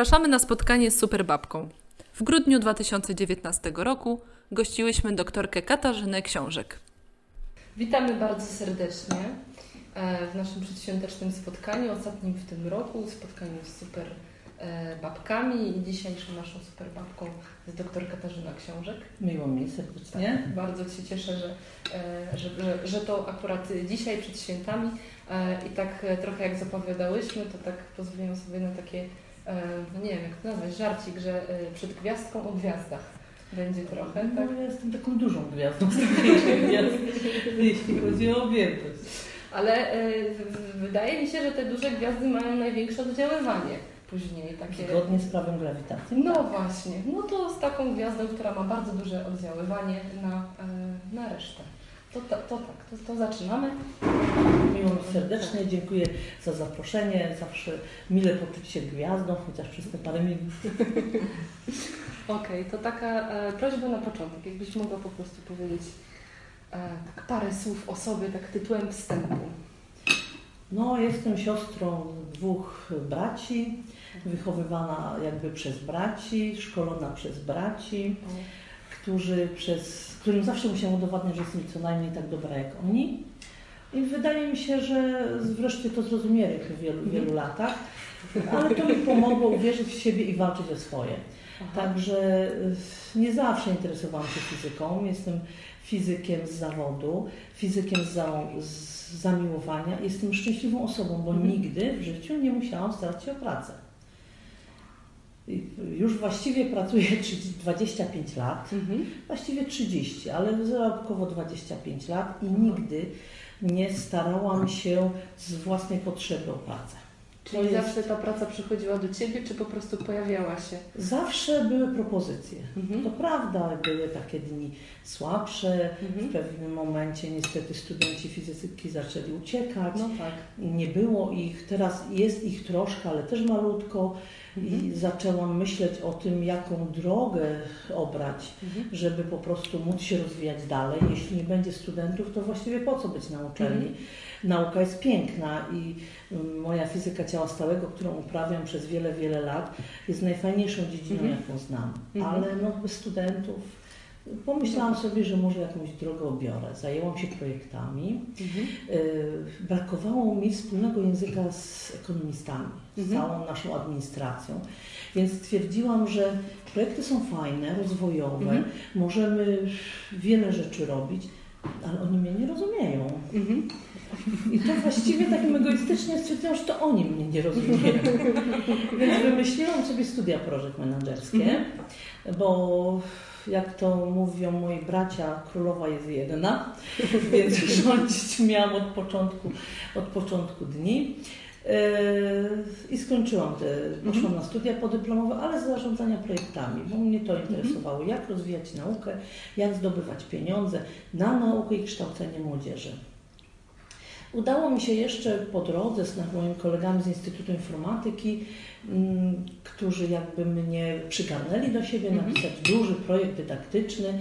Zapraszamy na spotkanie z Superbabką. W grudniu 2019 roku gościłyśmy doktorkę Katarzynę Książek. Witamy bardzo serdecznie e, w naszym przedświątecznym spotkaniu, ostatnim w tym roku, spotkaniu z super e, babkami i dzisiejszą naszą super babką jest doktor Katarzyna Książek. Miło mi serdecznie. Tak, bardzo się cieszę, że, e, że, że, że to akurat dzisiaj przed świętami i tak trochę jak zapowiadałyśmy, to tak pozwoliłam sobie na takie, no nie wiem jak to nazwać, żarcik, że przed gwiazdką o gwiazdach będzie trochę, no, tak? Ja jestem taką dużą gwiazdą jeśli chodzi o objętość. Ale y, wydaje mi się, że te duże gwiazdy mają największe oddziaływanie później. Takie... Zgodnie z prawem grawitacji. No tak. właśnie, no to z taką gwiazdą, która ma bardzo duże oddziaływanie na, na resztę. To, to, to tak, to, to zaczynamy. Miło mi serdecznie, dziękuję za zaproszenie. Zawsze mile poczuć się gwiazdą, chociaż przez te parę minut. Okej, okay, to taka e, prośba na początek, jakbyś mogła po prostu powiedzieć e, tak parę słów o sobie, tak tytułem wstępu. No, jestem siostrą dwóch braci, wychowywana jakby przez braci, szkolona przez braci, którzy przez, którym zawsze musiałam udowadniać, że jestem co najmniej tak dobra jak oni. I wydaje mi się, że wreszcie to zrozumieli w wielu, wielu mhm. latach, ale to mi pomogło uwierzyć w siebie i walczyć o swoje. Także y, nie zawsze interesowałam się fizyką. Jestem fizykiem z zawodu, fizykiem z, za, z zamiłowania. Jestem szczęśliwą osobą, bo mhm. nigdy w życiu nie musiałam starać się o pracę. Już właściwie pracuję 25 lat, mhm. właściwie 30, ale zarobkowo 25 lat i nigdy nie starałam się z własnej potrzeby o pracę. Czyli jest... zawsze ta praca przychodziła do Ciebie, czy po prostu pojawiała się? Zawsze były propozycje. Mhm. To prawda, były takie dni słabsze. Mhm. W pewnym momencie niestety studenci fizyki zaczęli uciekać. No tak. Nie było ich. Teraz jest ich troszkę, ale też malutko. Mhm. I zaczęłam myśleć o tym, jaką drogę obrać, mhm. żeby po prostu móc się rozwijać dalej. Jeśli nie będzie studentów, to właściwie po co być na uczelni? Mhm. Nauka jest piękna i mm, moja fizyka ciała stałego, którą uprawiam przez wiele, wiele lat, jest najfajniejszą dziedziną, jaką znam. Ale no, bez studentów Pomyślałam sobie, że może jakąś drogę obiorę. Zajęłam się projektami. Mhm. Y, brakowało mi wspólnego języka z ekonomistami, z mhm. całą naszą administracją. Więc stwierdziłam, że projekty są fajne, rozwojowe, mhm. możemy wiele rzeczy robić, ale oni mnie nie rozumieją. Mhm. I to właściwie tak egoistycznie stwierdziłam, że to oni mnie nie rozumieją. Więc wymyśliłam sobie studia projekt menedżerskie, mhm. bo jak to mówią moi bracia, królowa jest jedna, więc rządzić miałam od początku, od początku dni. Yy, I skończyłam te, poszłam mhm. na studia podyplomowe, ale z zarządzania projektami, bo mnie to interesowało, jak rozwijać naukę, jak zdobywać pieniądze na naukę i kształcenie młodzieży. Udało mi się jeszcze po drodze z moimi kolegami z Instytutu Informatyki, mm, którzy jakby mnie przygarnęli do siebie, mhm. napisać duży projekt dydaktyczny,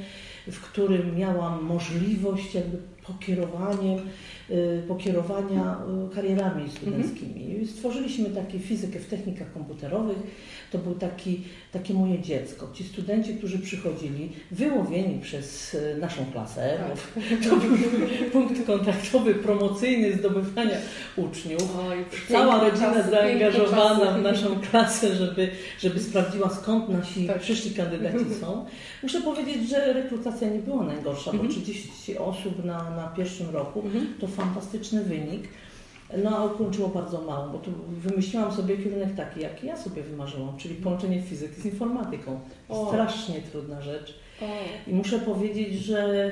w którym miałam możliwość jakby pokierowaniem, pokierowania y, karierami studenckimi. Mhm. Stworzyliśmy takie fizykę w technikach komputerowych. To był taki, takie moje dziecko. Ci studenci, którzy przychodzili, wyłowieni przez y, naszą klasę, tak. to był punkt kontaktowy, promocyjny zdobywania uczniów. Oj, Cała rodzina zaangażowana w naszą klasę, żeby, żeby sprawdziła skąd nasi tak. przyszli kandydaci mhm. są. Muszę powiedzieć, że rekrutacja nie była najgorsza, bo 30 mhm. osób na, na pierwszym roku mhm. to fantastyczny wynik. No a ukończyło bardzo mało, bo tu wymyśliłam sobie kierunek taki, jaki ja sobie wymarzyłam, czyli połączenie fizyki z informatyką. O. Strasznie trudna rzecz. O. I muszę powiedzieć, że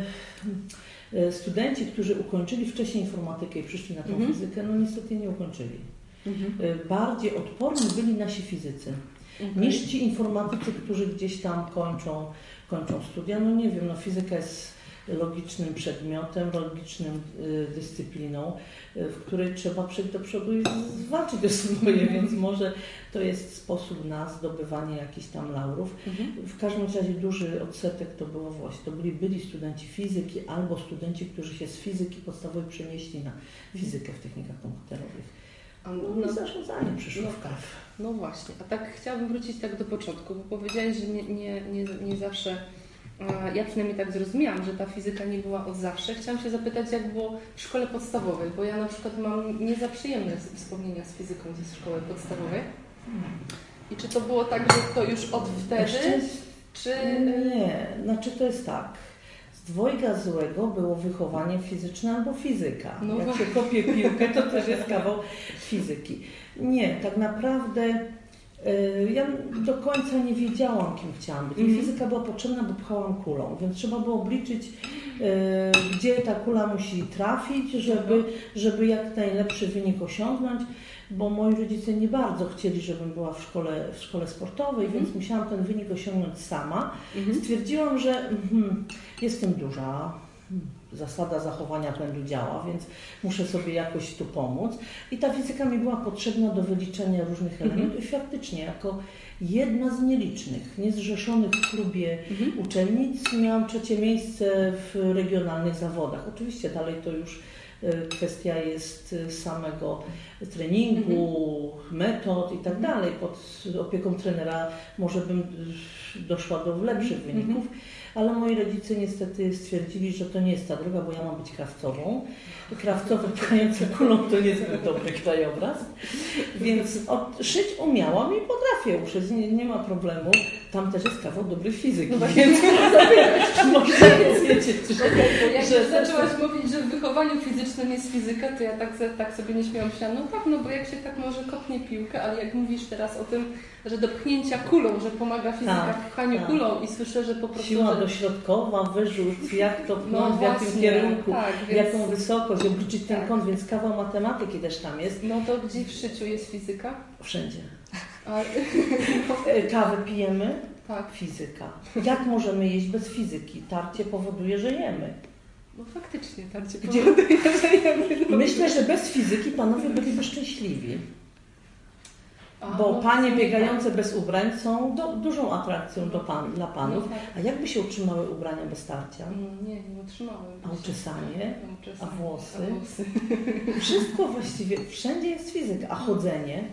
e, studenci, którzy ukończyli wcześniej informatykę i przyszli na tą mhm. fizykę, no niestety nie ukończyli. Mhm. E, bardziej odporni byli nasi fizycy mhm. niż ci informatycy, którzy gdzieś tam kończą, kończą studia. No nie wiem, no fizyka jest logicznym przedmiotem, logicznym y, dyscypliną, y, w której trzeba przejść do przodu i walczyć o swoje, więc może to jest sposób na zdobywanie jakichś tam laurów. Mhm. W każdym razie duży odsetek to było właśnie, to byli byli studenci fizyki albo studenci, którzy się z fizyki podstawowej przenieśli na fizykę w technikach komputerowych. A, no, no, zarządzanie przyszło no, w tak. No właśnie, a tak chciałabym wrócić tak do początku, bo powiedziałeś, że nie, nie, nie, nie zawsze ja przynajmniej tak zrozumiałam, że ta fizyka nie była od zawsze. Chciałam się zapytać, jak było w szkole podstawowej, bo ja na przykład mam nie za przyjemne wspomnienia z fizyką ze szkoły podstawowej. I czy to było tak, że to już od wtedy, czy... Nie, znaczy to jest tak. Z dwojga złego było wychowanie fizyczne albo fizyka. No Jak się kopie piłkę, to też jest kawał fizyki. Nie, tak naprawdę ja do końca nie wiedziałam, kim chciałam być. Mm. Fizyka była potrzebna, bo pchałam kulą, więc trzeba było obliczyć, y, gdzie ta kula musi trafić, żeby, żeby jak najlepszy wynik osiągnąć, bo moi rodzice nie bardzo chcieli, żebym była w szkole, w szkole sportowej, mm. więc musiałam ten wynik osiągnąć sama. Mm. Stwierdziłam, że mm, jestem duża, zasada zachowania pędu działa, więc muszę sobie jakoś tu pomóc. I ta fizyka mi była potrzebna do wyliczenia różnych mhm. elementów i faktycznie jako jedna z nielicznych, niezrzeszonych w klubie mhm. uczelnic miałam trzecie miejsce w regionalnych zawodach. Oczywiście dalej to już e, kwestia jest samego treningu, mhm. metod i tak mhm. dalej. Pod opieką trenera może bym doszła do lepszych mhm. Ale moi rodzice niestety stwierdzili, że to nie jest ta droga, bo ja mam być krawcową. Krawcowe pchające kulą to niezbyt dobry krajobraz. Więc od, szyć umiałam i potrafię uszyć, nie, nie ma problemu. Tam też jest kawał dobrej fizyki, no więc można wiedzieć, że... Okay, jak że zaczęłaś mówić, że w wychowaniu fizycznym jest fizyka, to ja tak, tak sobie nie śmiałam się, no tak, no bo jak się tak może kopnie piłkę, ale jak mówisz teraz o tym, że do pchnięcia kulą, że pomaga fizyka tak, w pchaniu tak. kulą i słyszę, że po prostu... Siła że... dośrodkowa, wyrzut, jak to pchnąć, no w jakim właśnie, kierunku, tak, więc... jaką wysokość, obliczyć ten tak. kąt, więc kawał matematyki też tam jest. No to gdzie w życiu jest fizyka? Wszędzie. A... E, kawę pijemy? Tak. Fizyka. Jak możemy jeść bez fizyki? Tarcie powoduje, że jemy. No faktycznie, tarcie powoduje, że jemy. Myślę, że bez fizyki panowie byliby szczęśliwi. Bo no, panie biegające bez ubrań są do, dużą atrakcją do pan, dla panów. No, tak. A jakby się utrzymały ubrania bez starcia? No, nie, nie utrzymałem. A uczesanie? A włosy? A włosy? Wszystko właściwie, wszędzie jest fizyka. A chodzenie?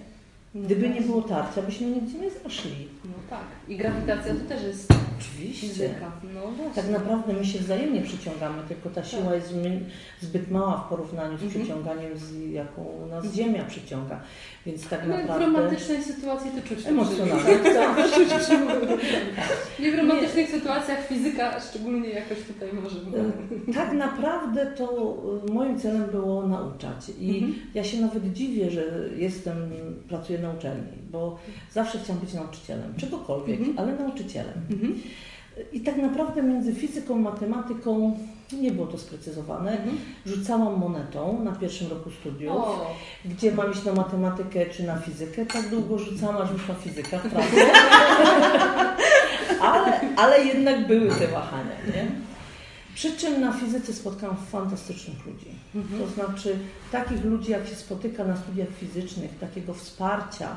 Gdyby nie było tarcia, byśmy nigdzie nie zaszli. No tak. I grawitacja to też jest Oczywiście. No Tak naprawdę my się wzajemnie przyciągamy, tylko ta siła tak. jest zbyt mała w porównaniu z mhm. przyciąganiem, z jaką nas mhm. Ziemia przyciąga. Więc tak no, naprawdę... W romantycznej sytuacji to czuć Emocjonalnie. Tak, nie w romantycznych nie. sytuacjach fizyka szczególnie jakoś tutaj może... E, tak naprawdę to e, moim celem było nauczać. I mhm. ja się nawet dziwię, że jestem, pracuję na uczelni, bo zawsze chciałam być nauczycielem, czegokolwiek, mhm. ale nauczycielem. Mhm. I tak naprawdę między fizyką, matematyką nie było to sprecyzowane. Mhm. Rzucałam monetą na pierwszym roku studiów, o. gdzie mam iść na matematykę czy na fizykę. Tak długo rzucałam, aż wyszła fizyka, prawda? ale, ale jednak były te wahania, nie? Przy czym na fizyce spotkałam fantastycznych ludzi. Mhm. To znaczy takich ludzi, jak się spotyka na studiach fizycznych, takiego wsparcia.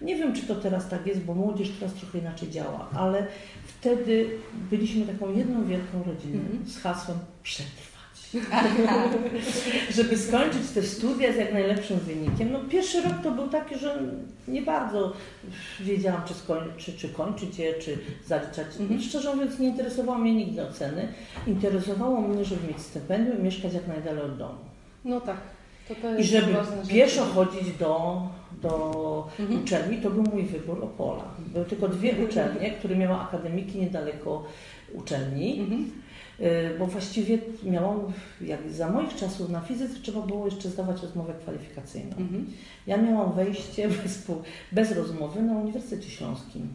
Nie wiem, czy to teraz tak jest, bo młodzież teraz trochę inaczej działa, ale wtedy byliśmy taką jedną wielką rodziną mhm. z hasłem przetrwać. Żeby skończyć te studia z jak najlepszym wynikiem. No pierwszy rok to był taki, że nie bardzo wiedziałam, czy, skoń, czy, czy kończyć je, czy zaliczać. Mhm. Szczerze mówiąc, nie interesowało mnie nigdy oceny. Interesowało mnie, żeby mieć stypendium i mieszkać jak najdalej od domu. No tak. I żeby pieszo chodzić do, do mhm. uczelni, to był mój wybór Opola. Były tylko dwie uczelnie, które miały akademiki niedaleko uczelni. Mhm. Y, bo właściwie miałam, jak za moich czasów na fizyce trzeba było jeszcze zdawać rozmowę kwalifikacyjną. Mhm. Ja miałam wejście bez, bez rozmowy na Uniwersytecie Śląskim.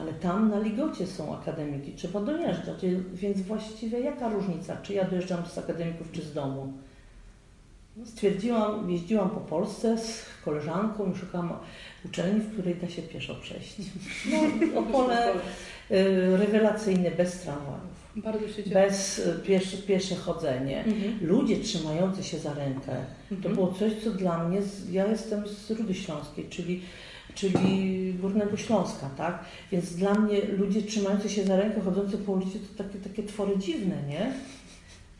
Ale tam na Ligocie są akademiki, trzeba dojeżdżać, więc właściwie jaka różnica, czy ja dojeżdżam z akademików, czy z domu? Stwierdziłam, jeździłam po Polsce z koleżanką i szukałam uczelni, w której da się pieszo przejść. No, Opole y, rewelacyjny, bez tramwajów. Bardzo się Bez y, piesze, piesze chodzenie. Mhm. Ludzie trzymający się za rękę. Mhm. To było coś, co dla mnie, ja jestem z Rudy Śląskiej, czyli czyli Górnego Śląska, tak? Więc dla mnie ludzie trzymający się za rękę, chodzący po ulicy, to takie, takie twory dziwne, nie?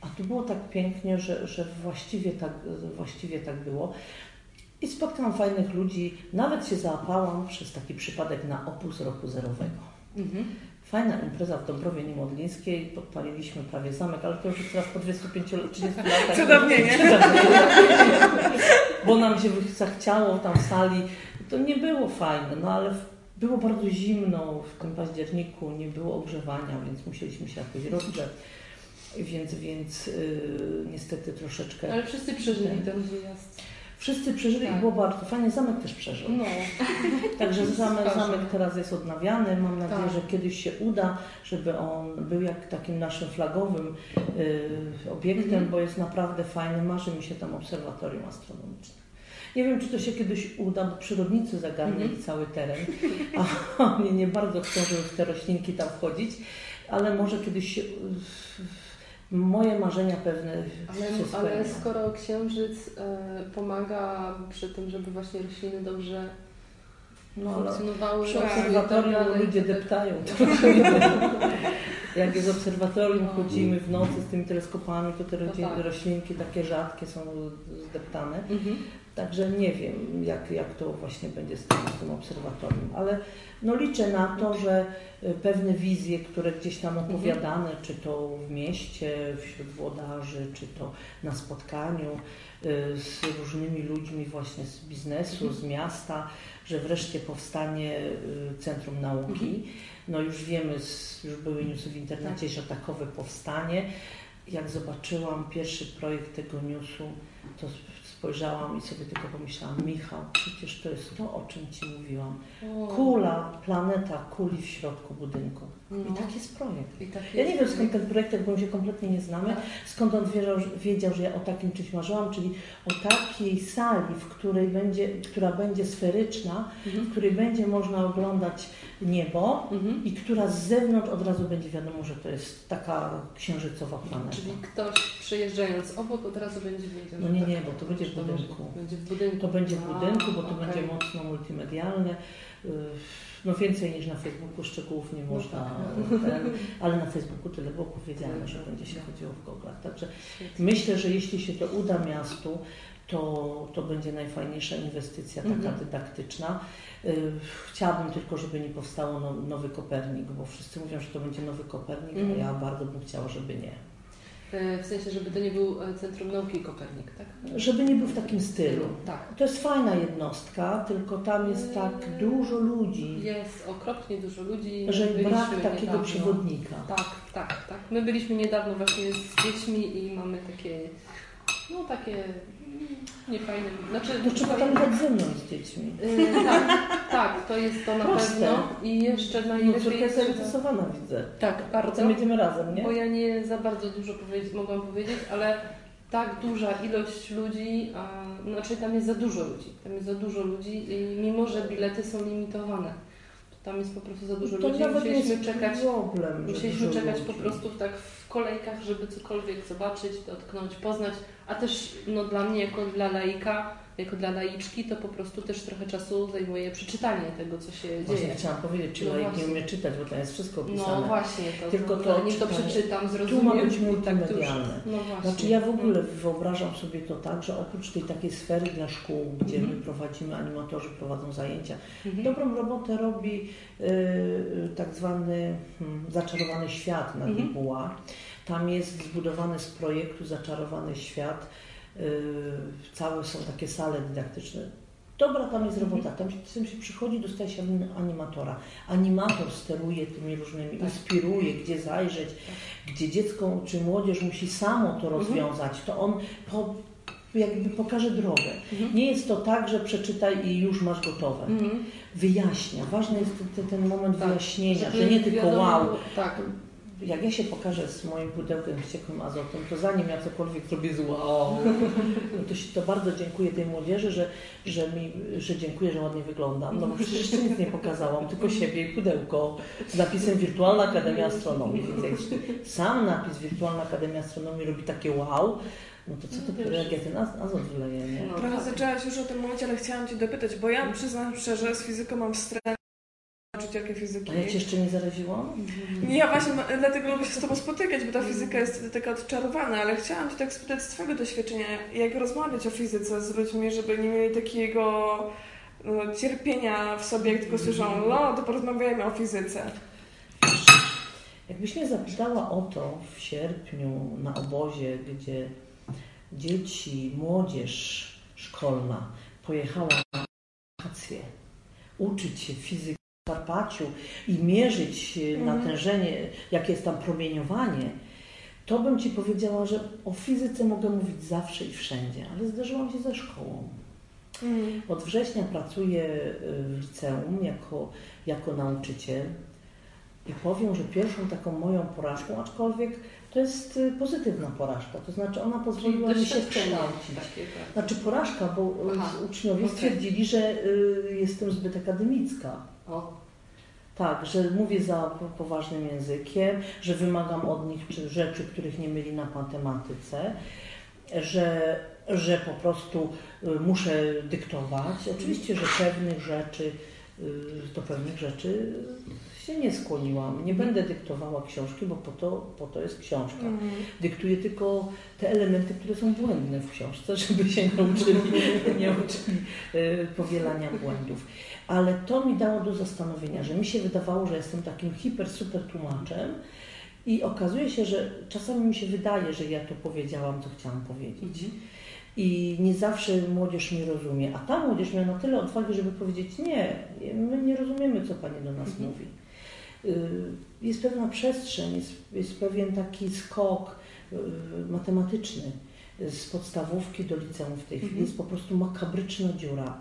A tu było tak pięknie, że, że właściwie, tak, właściwie tak było. I spotkałam fajnych ludzi, nawet się załapałam przez taki przypadek na opus roku zerowego. Mhm. Fajna impreza w Dąbrowie Niemodlińskiej, podpaliliśmy prawie zamek, ale to już teraz po 25-30 latach. Cudownie, nie? Bo nam się zachciało tam w sali. To nie było fajne, no ale było bardzo zimno w tym październiku, nie było ogrzewania, więc musieliśmy się jakoś rozgrzać. Więc, więc yy, niestety troszeczkę... Ale wszyscy przeżyli ten wyjazd. Wszyscy przeżyli tak. i było bardzo fajnie. Zamek też przeżył. No. Także zamek, zamek teraz jest odnawiany. Mam nadzieję, tak. że kiedyś się uda, żeby on był jak takim naszym flagowym y, obiektem, mhm. bo jest naprawdę fajny. Marzy mi się tam obserwatorium astronomiczne. Nie wiem, czy to się kiedyś uda, bo przyrodnicy zagarnęli mm cały teren, a oni nie bardzo chcą, żeby w te roślinki tam wchodzić, ale może kiedyś się moje marzenia pewne ale, ale skoro księżyc y, pomaga przy tym, żeby właśnie rośliny dobrze no, funkcjonowały. Przy obserwatorium tak ludzie tak deptają. Jak jest obserwatorium, no. chodzimy w nocy z tymi teleskopami, to te no tak. roślinki takie rzadkie są zdeptane. Mhm. Także nie wiem, jak, jak to właśnie będzie z tym, z tym obserwatorium, ale no liczę na to, że e, pewne wizje, które gdzieś tam opowiadane, czy to w mieście, wśród włodarzy, czy to na spotkaniu e, z różnymi ludźmi właśnie z biznesu, z miasta, że wreszcie powstanie e, Centrum Nauki. No już wiemy, już były newsy w internecie, tak. że takowe powstanie. Jak zobaczyłam pierwszy projekt tego newsu, to spojrzałam i sobie tylko pomyślałam, Michał, przecież to jest to, o czym Ci mówiłam. Kula, planeta kuli w środku budynku. No. I tak jest projekt. Tak ja nie wiem skąd ten projekt, bo my się kompletnie nie znamy, tak. skąd on wiedział, wiedział, że ja o takim czymś marzyłam, czyli o takiej sali, w której będzie, która będzie sferyczna, mhm. w której będzie można oglądać niebo mhm. i która z zewnątrz od razu będzie wiadomo, że to jest taka księżycowa planeta. Czyli ktoś przejeżdżając obok od razu będzie wiedział. No nie, nie, bo to będzie w budynku. Będzie w budynku. To będzie w budynku, bo to okay. będzie mocno multimedialne. No więcej niż na Facebooku szczegółów nie można, no tak. ten, ale na Facebooku tyle było powiedziane, że będzie się chodziło w goglach. Także myślę, że jeśli się to uda miastu, to, to będzie najfajniejsza inwestycja taka mhm. dydaktyczna. Y, chciałabym tylko, żeby nie powstało no, nowy Kopernik, bo wszyscy mówią, że to będzie nowy Kopernik, mhm. a ja bardzo bym chciała, żeby nie. E, w sensie, żeby to nie był e, Centrum Nauki Kopernik, tak? Żeby nie był w takim stylu. Tak. To jest fajna jednostka, tylko tam jest tak dużo ludzi. Jest okropnie dużo ludzi. Że brak takiego niedawno. przewodnika. Tak, tak, tak. My byliśmy niedawno właśnie z dziećmi i mamy takie, no takie niefajne. Znaczy, to trzeba tam jechać ze mną z dziećmi. Yy, tak, tak, to jest to na Proste. pewno. I jeszcze najlepiej... No, zainteresowana widzę. Tak, bardzo. Potem jedziemy razem, nie? Bo ja nie za bardzo dużo powiedzieć, mogłam powiedzieć, ale tak duża ilość ludzi, a, znaczy tam jest za dużo ludzi. Tam jest za dużo ludzi i mimo, że bilety są limitowane. Tam jest po prostu za dużo to ludzi. Musieliśmy czekać, problem, musieliśmy czekać po prostu tak w kolejkach, żeby cokolwiek zobaczyć, dotknąć, poznać. A też no, dla mnie, jako dla laika, jako dla laiczki, to po prostu też trochę czasu zajmuje przeczytanie tego, co się właśnie dzieje. chciałam powiedzieć, czy no laik nie umie czytać, bo to jest wszystko opisane. No właśnie, to, Tylko to, nie to przeczytam, zrozumiem. Tu ma być multimedialne. No właśnie. Znaczy ja w ogóle wyobrażam sobie to tak, że oprócz tej takiej sfery dla szkół, gdzie mhm. my prowadzimy, animatorzy prowadzą zajęcia, mhm. dobrą robotę robi y, tak zwany hmm, zaczarowany świat na mhm. Tam jest zbudowany z projektu Zaczarowany Świat. Yy, całe są takie sale dydaktyczne. Dobra tam jest robota, tam się, tam się przychodzi, dostaje się animatora. Animator steruje tymi różnymi, tak. inspiruje, gdzie zajrzeć, gdzie dziecko czy młodzież musi samo to mhm. rozwiązać, to on po, jakby pokaże drogę. Mhm. Nie jest to tak, że przeczytaj i już masz gotowe. Mhm. Wyjaśnia. Ważny jest ten, ten moment tak. wyjaśnienia, że nie tylko wow. Tak jak ja się pokażę z moim pudełkiem z ciekłym azotem, to zanim ja cokolwiek zrobię zło, to, się, to bardzo dziękuję tej młodzieży, że, że, mi, że dziękuję, że ładnie wyglądam. No bo przecież jeszcze nic nie pokazałam, tylko siebie i pudełko z napisem Wirtualna Akademia Astronomii. Więc jak sam napis Wirtualna Akademia Astronomii robi takie wow, no to co to no jak ja ten azot wyleję, nie? No, Trochę tak. zaczęłaś już o tym mówić, ale chciałam Cię dopytać, bo ja przyznam szczerze, z fizyką mam wstręt nauczycielkę fizyki. A ja Cię jeszcze nie zaraziłam? Nie, ja właśnie dlatego lubię się z Tobą spotykać, bo ta fizyka jest wtedy taka odczarowana, ale chciałam Cię tak spytać z Twojego doświadczenia, jak rozmawiać o fizyce z ludźmi, żeby nie mieli takiego no, cierpienia w sobie, jak tylko słyszą, no to porozmawiajmy o fizyce. Jakbyś mnie zapytała o to w sierpniu na obozie, gdzie dzieci, młodzież szkolna pojechała na wakacje, uczyć się fizyki Karpaciu i mierzyć e, Mhm. natężenie, jakie jest tam promieniowanie, to bym Ci powiedziała, że o fizyce mogę mówić zawsze i wszędzie, ale zdarzyłam się ze szkołą. Mm. Od września pracuję y, w liceum jako, jako nauczyciel i powiem, że pierwszą taką moją porażką, aczkolwiek to jest y, pozytywna porażka, to znaczy ona pozwoliła mi się kształcić. tak. Znaczy porażka, bo y, Aha, uczniowie okej. stwierdzili, że y, jestem zbyt akademicka. O, Tak, że mówię za po- poważnym językiem, że wymagam od nich czy- rzeczy, których nie mieli na matematyce, że, że po prostu y, muszę dyktować. Oczywiście, że pewnych rzeczy, y, do pewnych rzeczy się nie skłoniłam. Nie będę dyktowała książki, bo po to, po to jest książka. Mm. Dyktuję tylko te elementy, które są błędne w książce, żeby się nie uczyli, nie uczyli y, powielania błędów. Ale to mi dało do zastanowienia, że mi się wydawało, że jestem takim hiper, super tłumaczem i okazuje się, że czasami mi się wydaje, że ja to powiedziałam, co chciałam powiedzieć. I nie zawsze młodzież mnie rozumie, a ta młodzież miała na tyle odwagi, żeby powiedzieć nie, my nie rozumiemy, co Pani do nas mówi. Y, Jest pewna przestrzeń, jest, jest pewien taki skok y, matematyczny z podstawówki do liceum w tej chwili. Jest po prostu makabryczna dziura.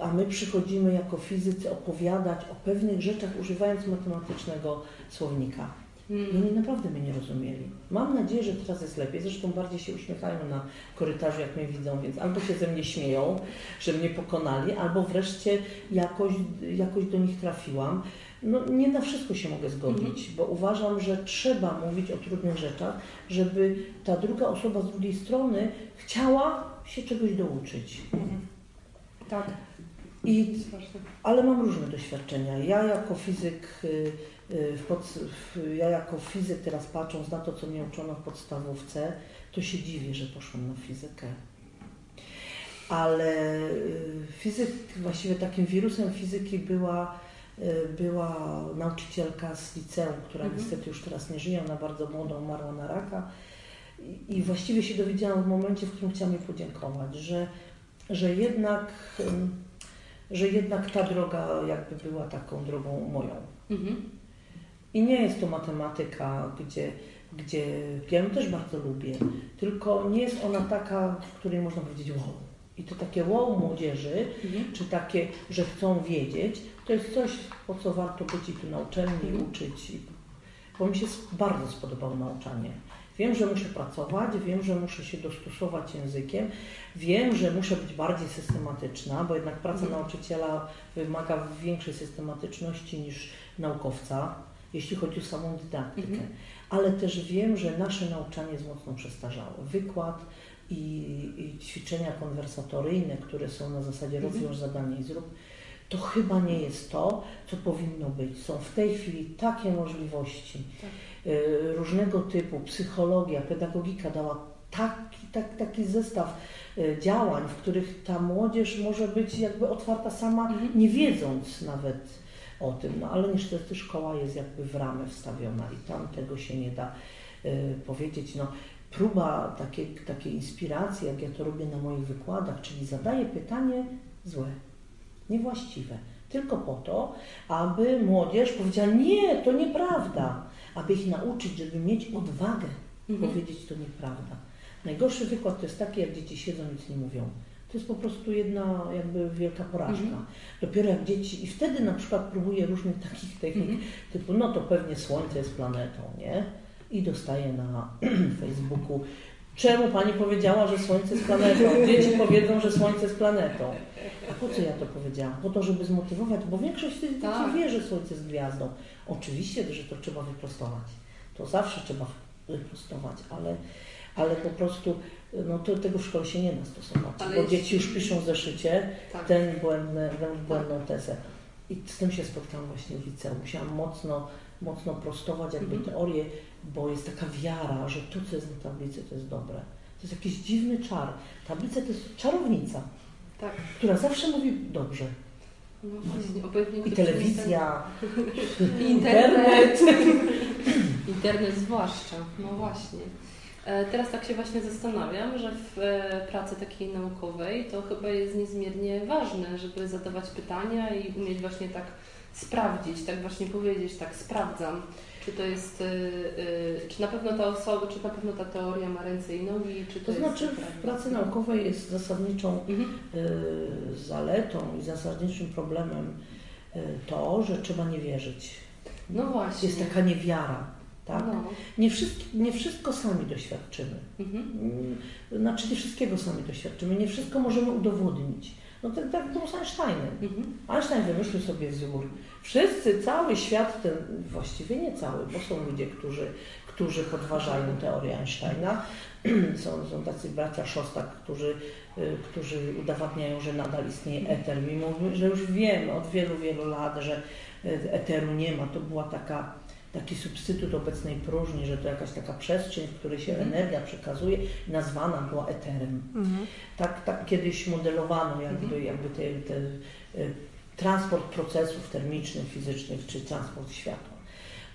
A my przychodzimy jako fizycy opowiadać o pewnych rzeczach używając matematycznego słownika. I oni naprawdę mnie nie rozumieli. Mam nadzieję, że teraz jest lepiej. Zresztą bardziej się uśmiechają na korytarzu, jak mnie widzą, więc albo się ze mnie śmieją, że mnie pokonali, albo wreszcie jakoś, jakoś do nich trafiłam. No, nie na wszystko się mogę zgodzić, bo uważam, że trzeba mówić o trudnych rzeczach, żeby ta druga osoba z drugiej strony chciała się czegoś douczyć. Tak. I ale mam różne doświadczenia. Ja jako fizyk, y, y, w pod, ja jako fizyk teraz patrząc na to, co mnie uczono w podstawówce, to się dziwię, że poszłam na fizykę. Ale y, fizyk, właściwie takim wirusem fizyki była, była nauczycielka z liceum, która Mhm. niestety już teraz nie żyje, ona bardzo młoda, umarła na raka. I, właściwie się dowiedziałam w momencie, w którym chciałam jej podziękować, że, że jednak że jednak ta droga jakby była taką drogą moją. Mhm. I nie jest to matematyka, gdzie, gdzie ja ją też bardzo lubię, tylko nie jest ona taka, w której można powiedzieć wow. I to takie wow młodzieży, Mhm. czy takie, że chcą wiedzieć, to jest coś, po co warto być i tu na uczelni Mhm. uczyć. Bo mi się bardzo spodobało nauczanie. Wiem, że muszę pracować, wiem, że muszę się dostosować językiem, wiem, że muszę być bardziej systematyczna, bo jednak praca Mhm. nauczyciela wymaga większej systematyczności niż naukowca, jeśli chodzi o samą dydaktykę. Mhm. Ale też wiem, że nasze nauczanie jest mocno przestarzałe. Wykład i, i ćwiczenia konwersatoryjne, które są na zasadzie Mhm. rozwiąż zadanie i zrób, to chyba nie jest to, co powinno być. Są w tej chwili takie możliwości Tak. Y, różnego typu, psychologia, pedagogika dała taki, tak, taki zestaw y, działań, w których ta młodzież może być jakby otwarta sama, nie wiedząc nawet o tym, no ale niestety szkoła jest jakby w ramę wstawiona i tam tego się nie da y, powiedzieć. No, próba takiej, takiej inspiracji, jak ja to robię na moich wykładach, czyli zadaję pytanie złe, niewłaściwe, tylko po to, aby młodzież powiedziała, nie, to nieprawda, aby ich nauczyć, żeby mieć odwagę Mhm. powiedzieć, to nieprawda. Najgorszy wykład to jest taki, jak dzieci siedzą, nic nie mówią. To jest po prostu jedna jakby wielka porażka. Mhm. Dopiero jak dzieci, i wtedy na przykład próbuję różnych takich technik, Mhm. typu, no to pewnie Słońce jest planetą, nie? I dostaję na Facebooku, czemu Pani powiedziała, że Słońce jest planetą? Dzieci powiedzą, że Słońce jest planetą. A po co ja to powiedziałam? Po to, żeby zmotywować, bo większość z tych dzieci Tak. wie, że Słońce jest gwiazdą. Oczywiście, że to trzeba wyprostować. To zawsze trzeba wyprostować, ale, ale po prostu no to, tego w szkole się nie da stosować, Ale bo jeśli- dzieci już piszą w zeszycie Tak. ten błędny, tę błędną tezę. I z tym się spotkałam właśnie w liceum. Musiałam mocno, mocno prostować jakby Mhm. teorię, bo jest taka wiara, że to, co jest na tablicy, to jest dobre. To jest jakiś dziwny czar. Tablica to jest czarownica, Tak. która zawsze mówi dobrze. No właśnie, obojętnie I telewizja, I internet. Internet zwłaszcza, no właśnie. E, Teraz tak się właśnie zastanawiam, że w e, pracy takiej naukowej to chyba jest niezmiernie ważne, żeby zadawać pytania i umieć właśnie tak sprawdzić, tak właśnie powiedzieć, tak sprawdzam, czy to jest, e, e, czy na pewno ta osoba, czy na pewno ta teoria ma ręce i nogi, czy to, to jest znaczy prawda. w pracy naukowej jest zasadniczą Mhm. y, zaletą i zasadniczym problemem y, to, że trzeba nie wierzyć. No właśnie. Jest taka niewiara. Tak? No. Nie, wszystko, nie wszystko sami doświadczymy. Mhm. Mm, Znaczy nie wszystkiego sami doświadczymy, nie wszystko możemy udowodnić. No tak, tak było z Einsteinem. Mhm. Einstein wymyślił sobie wzór. Wszyscy, cały świat, ten, właściwie nie cały, bo są ludzie, którzy, którzy podważają teorię Einsteina. Są, są tacy bracia Szostak, którzy, y, którzy udowadniają, że nadal istnieje eter, mimo że już wiemy od wielu, wielu lat, że y, eteru nie ma. To była taka, taki substytut obecnej próżni, że to jakaś taka przestrzeń, w której się Mhm. energia przekazuje nazwana była eterem. Tak, tak kiedyś modelowano jakby, Mhm. jakby te, te, y, transport procesów termicznych, fizycznych czy transport światła.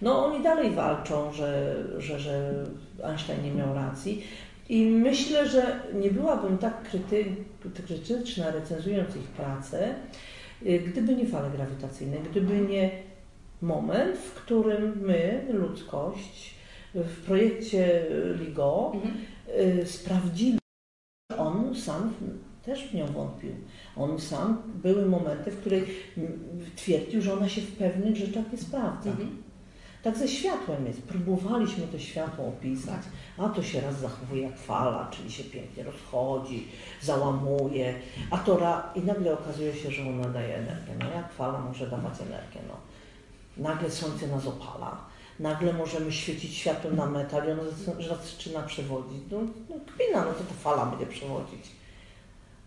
No oni dalej walczą, że, że, że Einstein nie miał racji i myślę, że nie byłabym tak kryty, krytyczna recenzując ich pracę, y, gdyby nie fale grawitacyjne, gdyby nie moment, w którym my, ludzkość, w projekcie LIGO Mhm. y, sprawdzili, że on sam też w nią wątpił. On sam, były momenty, w których twierdził, że ona się w pewnych rzeczach nie sprawdza. Mhm. Tak ze światłem jest. Próbowaliśmy to światło opisać, a to się raz zachowuje jak fala, czyli się pięknie rozchodzi, załamuje, a to ra... i nagle okazuje się, że ona daje energię. No jak fala może dawać energię? No. Nagle słońce nas opala, nagle możemy świecić światłem na metal i ono zaczyna- przewodzić. No, no kpina, no to ta fala będzie przewodzić.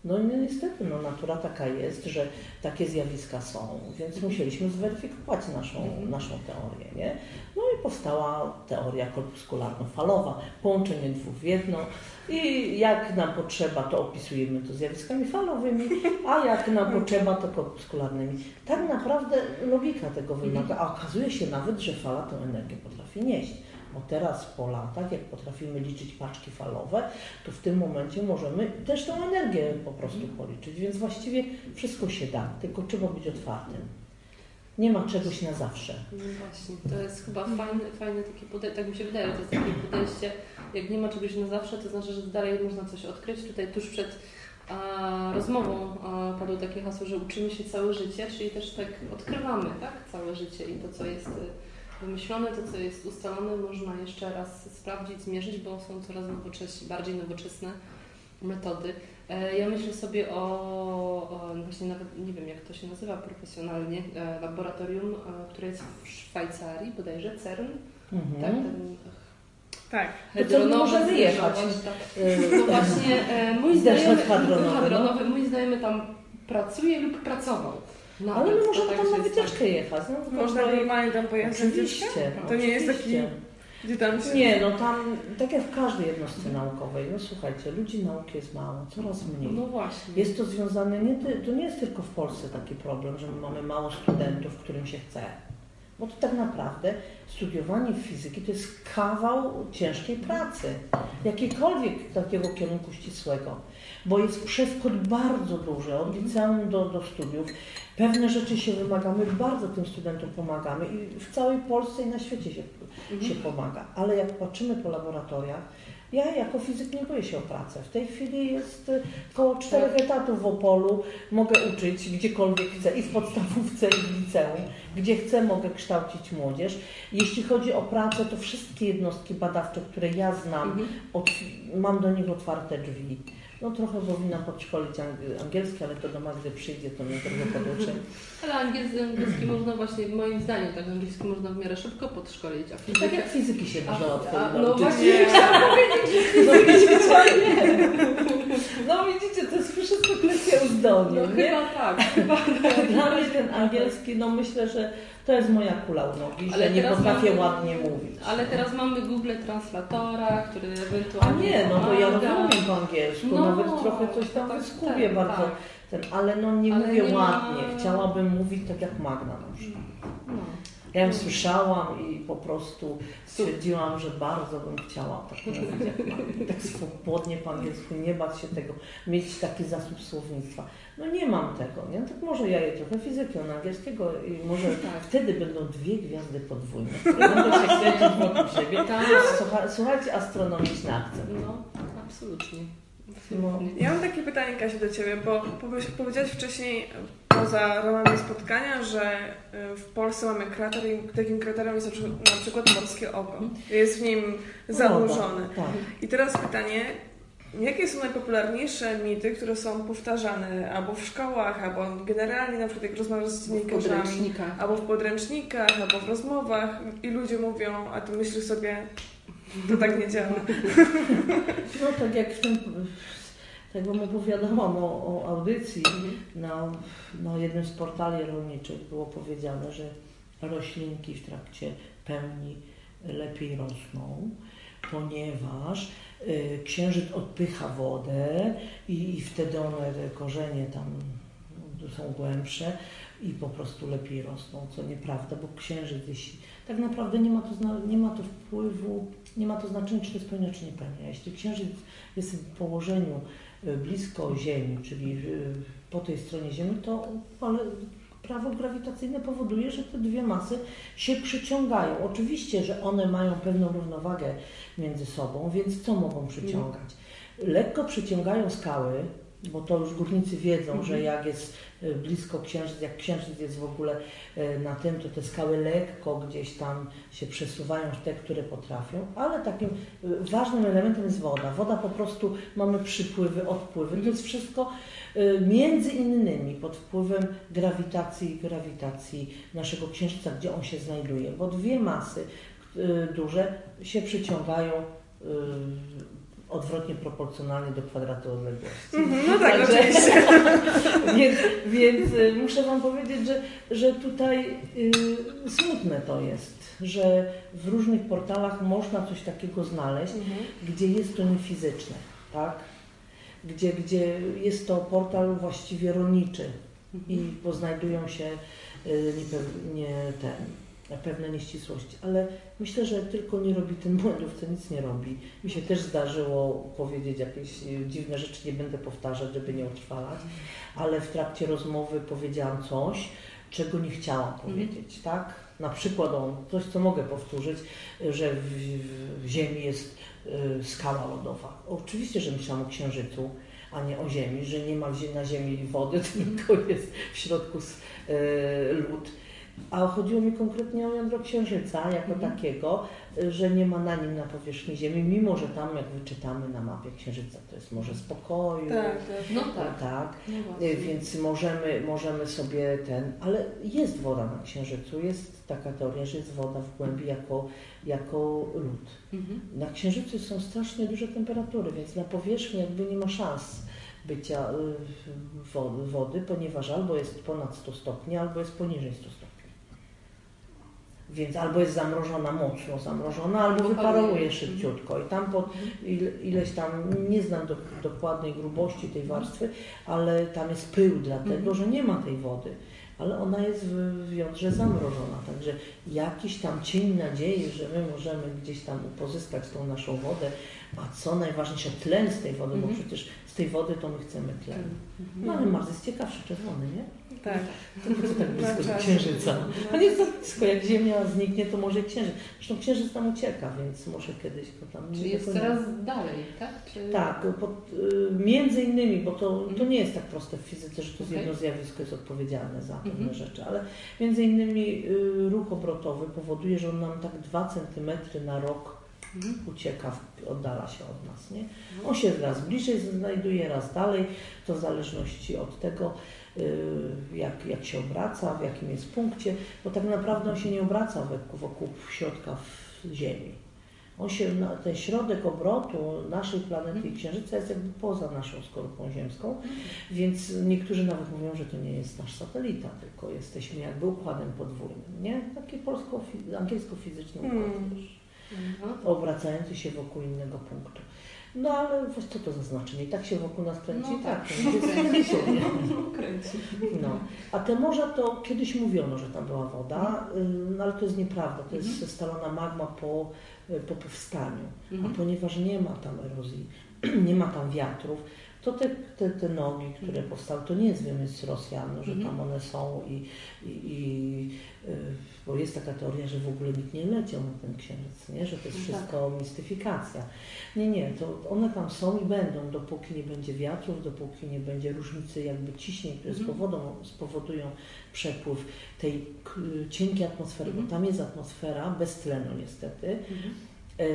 No i niestety, no natura taka jest, że takie zjawiska są, więc musieliśmy zweryfikować naszą, Mhm. naszą teorię, nie? No i powstała teoria korpuskularno-falowa, połączenie dwóch w jedno i jak nam potrzeba, to opisujemy to zjawiskami falowymi, a jak nam potrzeba, to korpuskularnymi. Tak naprawdę logika tego wymaga, a okazuje się nawet, że fala tę energię potrafi nieść. Bo teraz po latach, jak potrafimy liczyć paczki falowe, to w tym momencie możemy też tą energię po prostu policzyć. Więc właściwie wszystko się da, tylko trzeba być otwartym. Nie ma czegoś na zawsze. No właśnie, to jest chyba fajne, fajne takie podejście, tak mi się wydaje, to jest takie podejście, jak nie ma czegoś na zawsze, to znaczy, że dalej można coś odkryć. Tutaj tuż przed a, rozmową a, padło takie hasło, że uczymy się całe życie, czyli też tak odkrywamy tak, całe życie i to, co jest y, wymyślone, to, co jest ustalone, można jeszcze raz sprawdzić, zmierzyć, bo są coraz nowocześni, bardziej nowoczesne metody. E, Ja myślę sobie o, o właśnie nawet nie wiem jak to się nazywa profesjonalnie, e, laboratorium, e, które jest w Szwajcarii, bodajże CERN, Mhm. tak? Ten Tak. To co, my możemy zjeżdżał jechać? właśnie tak. No właśnie mój znajomy, hadronowy, no. hadronowy, mój znajomy tam pracuje lub pracował. Nawet, Ale my to możemy tak, tam na wycieczkę jechać. No, to Można projekt- normalnie tam pojechać? Oczywiście. To nie jest taki-. Gdzie tam się... Nie, no tam, tak jak w każdej jednostce naukowej, no słuchajcie, ludzi nauki jest mało, coraz mniej. No właśnie. Jest to związane, nie, to nie jest tylko w Polsce taki problem, że my mamy mało studentów, którym się chce. Bo to tak naprawdę studiowanie fizyki to jest kawał ciężkiej pracy, jakiekolwiek takiego kierunku ścisłego, bo jest przeskok bardzo duży od liceum do, do studiów. Pewne rzeczy się wymagamy, bardzo tym studentom pomagamy i w całej Polsce i na świecie się, Mhm. się pomaga. Ale jak patrzymy po laboratoriach, ja jako fizyk nie boję się o pracę. W tej chwili jest y, około czterech etatów w Opolu. Mogę uczyć gdziekolwiek chcę i w podstawówce i w liceum. Gdzie chcę mogę kształcić młodzież. Jeśli chodzi o pracę, to wszystkie jednostki badawcze, które ja znam, Mhm. od, mam do nich otwarte drzwi. No trochę powinnam podszkolić ang- angielski, ale to do Magdy przyjdzie, to mnie trochę poduczy. Ale angielski, angielski można właśnie, moim zdaniem, tak angielski można w miarę szybko podszkolić, a Tak jak fizyki się A- można a- łatwo No nauczyć. właśnie chciałam powiedzieć, że fizyki trzeba nie. No widzicie, to jest wszystko kwestia uzdolnień, No chyba tak, chyba Dla mnie ten angielski, no myślę, że to jest moja kula u nogi, Ale że nie potrafię mamy- ładnie mówić. Ale teraz mamy Google Translatora, który A ewentualnie nie, no to ja rozumiem po angielsku, No, nawet trochę coś tam tak, wyskubię tak, bardzo, tak. ten, ale no nie Ale mówię nie ładnie, chciałabym mówić tak jak Magna na przykład. No. Ja ją słyszałam i po prostu stwierdziłam, że bardzo bym chciała tak mówić jak Magna, tak swobodnie po angielsku, nie bać się tego, mieć taki zasób słownictwa. No nie mam tego, nie? Tak może ja je trochę fizyki, on angielskiego i może Tak. wtedy będą dwie gwiazdy podwójne, które będą się kręcić wokół siebie. Tak. Słucha, słuchajcie, astronomiczny akcent. No, absolutnie. No. Ja mam takie pytanie, Kasiu, do Ciebie, bo powie- powiedziałaś wcześniej, poza ramami spotkania, że y, w Polsce mamy krater i takim kraterem jest na przykład- morskie oko. Jest w nim zanurzony. Woda, Tak. I teraz pytanie, jakie są najpopularniejsze mity, które są powtarzane albo w szkołach, albo generalnie na przykład jak rozmawiasz z dziennikarzami, albo w podręcznikach, albo w rozmowach i ludzie mówią, a ty myślisz sobie, to tak nie działa. No tak jak w tym, tak wam opowiadałam o, o audycji, na, jednym z portali rolniczych było powiedziane, że roślinki w trakcie pełni lepiej rosną, ponieważ y, księżyc odpycha wodę i, i wtedy one, te korzenie tam są głębsze i po prostu lepiej rosną, co nieprawda, bo księżyc, jeśli tak naprawdę nie ma to, nie ma to wpływu, nie ma to znaczenia, czy to jest pełnia, czy nie pełnia. Jeśli księżyc jest w położeniu blisko Ziemi, czyli y, po tej stronie Ziemi, to ale prawo grawitacyjne powoduje, że te dwie masy się przyciągają. Oczywiście, że one mają pewną równowagę między sobą, więc co mogą przyciągać? Lekko przyciągają skały, bo to już górnicy wiedzą, że jak jest y, blisko księżyc, jak księżyc jest w ogóle y, na tym, to te skały lekko gdzieś tam się przesuwają, te, które potrafią, ale takim y, ważnym elementem jest woda. Woda po prostu, mamy przypływy, odpływy, to jest wszystko między innymi pod wpływem grawitacji i grawitacji naszego księżyca, gdzie on się znajduje, bo dwie masy duże się przyciągają odwrotnie proporcjonalnie do kwadratu odległości. Mhm, no tak, Także- oczywiście. więc, więc y, muszę Wam powiedzieć, że, że tutaj y, smutne to jest, że w różnych portalach można coś takiego znaleźć, Mhm. gdzie jest to niefizyczne, tak? Gdzie, gdzie jest to portal właściwie rolniczy i poznajdują się y, niepewnie ten, pewne nieścisłości, ale myślę, że tylko nie robi ten błędów, co nic nie robi. Mi się też zdarzyło powiedzieć jakieś y, dziwne rzeczy, nie będę powtarzać, żeby nie utrwalać, ale w trakcie rozmowy powiedziałam coś, czego nie chciałam powiedzieć, tak? Na przykład on, coś, co mogę powtórzyć, że w, w, Ziemi jest y, skała lodowa. Oczywiście, że myślałam o Księżycu, a nie o Ziemi, że nie ma na Ziemi wody, tylko jest w środku y, lód. A chodziło mi konkretnie o jądro Księżyca jako takiego, y, że nie ma na nim na powierzchni Ziemi, mimo że tam, jak wyczytamy na mapie Księżyca, to jest morze spokoju. Tak, tak. No tak. tak. No Y. Więc możemy, możemy sobie ten, ale jest woda na Księżycu, jest taka teoria, że jest woda w głębi jako, jako lód. Mhm. Na Księżycu są strasznie duże temperatury, więc na powierzchni jakby nie ma szans bycia y, wo- wody, ponieważ albo jest ponad 100 stopni, albo jest poniżej 100 stopni. Więc albo jest zamrożona mocno zamrożona, albo wyparowuje szybciutko. I tam pod ile, ileś tam, nie znam do, dokładnej grubości tej warstwy, ale tam jest pył dlatego, że nie ma tej wody. Ale ona jest w, w jądrze zamrożona, także jakiś tam cień nadziei, że my możemy gdzieś tam pozyskać tą naszą wodę, a co najważniejsze, tlen z tej wody, bo Mhm. przecież z tej wody to my chcemy tlen. Mhm. No ale Mars jest ciekawszy, czerwony, nie? Tak. To po co tak blisko do czas. Księżyca? A nie tak blisko, jak Ziemia zniknie, to może Księżyc. Zresztą Księżyc tam ucieka, więc może kiedyś go tam Czyli jest coraz dalej, tak? Czy... Tak, pod, y, między innymi, bo to, to nie jest tak proste w fizyce, że to Okej. jedno zjawisko jest odpowiedzialne za pewne Mhm. rzeczy, ale między innymi y, ruch obrotowy powoduje, że on nam tak 2 cm na rok Mhm. Ucieka, oddala się od nas. Nie? On się raz bliżej znajduje, raz dalej, to w zależności od tego, y, jak, jak się obraca, w jakim jest punkcie, bo tak naprawdę on się nie obraca wokół, wokół środka w Ziemi. On się, ten środek obrotu naszej planety i Księżyca jest jakby poza naszą skorupą ziemską, więc niektórzy nawet mówią, że to nie jest nasz satelita, tylko jesteśmy jakby układem podwójnym, nie? Taki polsko-angielsko-fizyczny układ, hmm. Mhm. obracający się wokół innego punktu. No ale właśnie co to za znaczenie? I tak się wokół nas kręci? No, tak, tak. kręci. No. A te morza to kiedyś mówiono, że tam była woda, no, ale to jest nieprawda. To jest mhm. stalona magma po, po powstaniu. Mhm. A ponieważ nie ma tam erozji, nie ma tam wiatrów, to te, te, te nogi, które mhm. powstały, to nie jest wymysł Rosjan, że tam one są i, i, i y, bo jest taka teoria, że w ogóle nikt nie leciał na ten księżyc, nie? że to jest no wszystko tak. mistyfikacja. Nie, nie, to one tam są i będą, dopóki nie będzie wiatrów, dopóki nie będzie różnicy jakby ciśnień, które mhm. spowodują, spowodują przepływ tej cienkiej atmosfery, bo mhm. tam jest atmosfera bez tlenu niestety. E,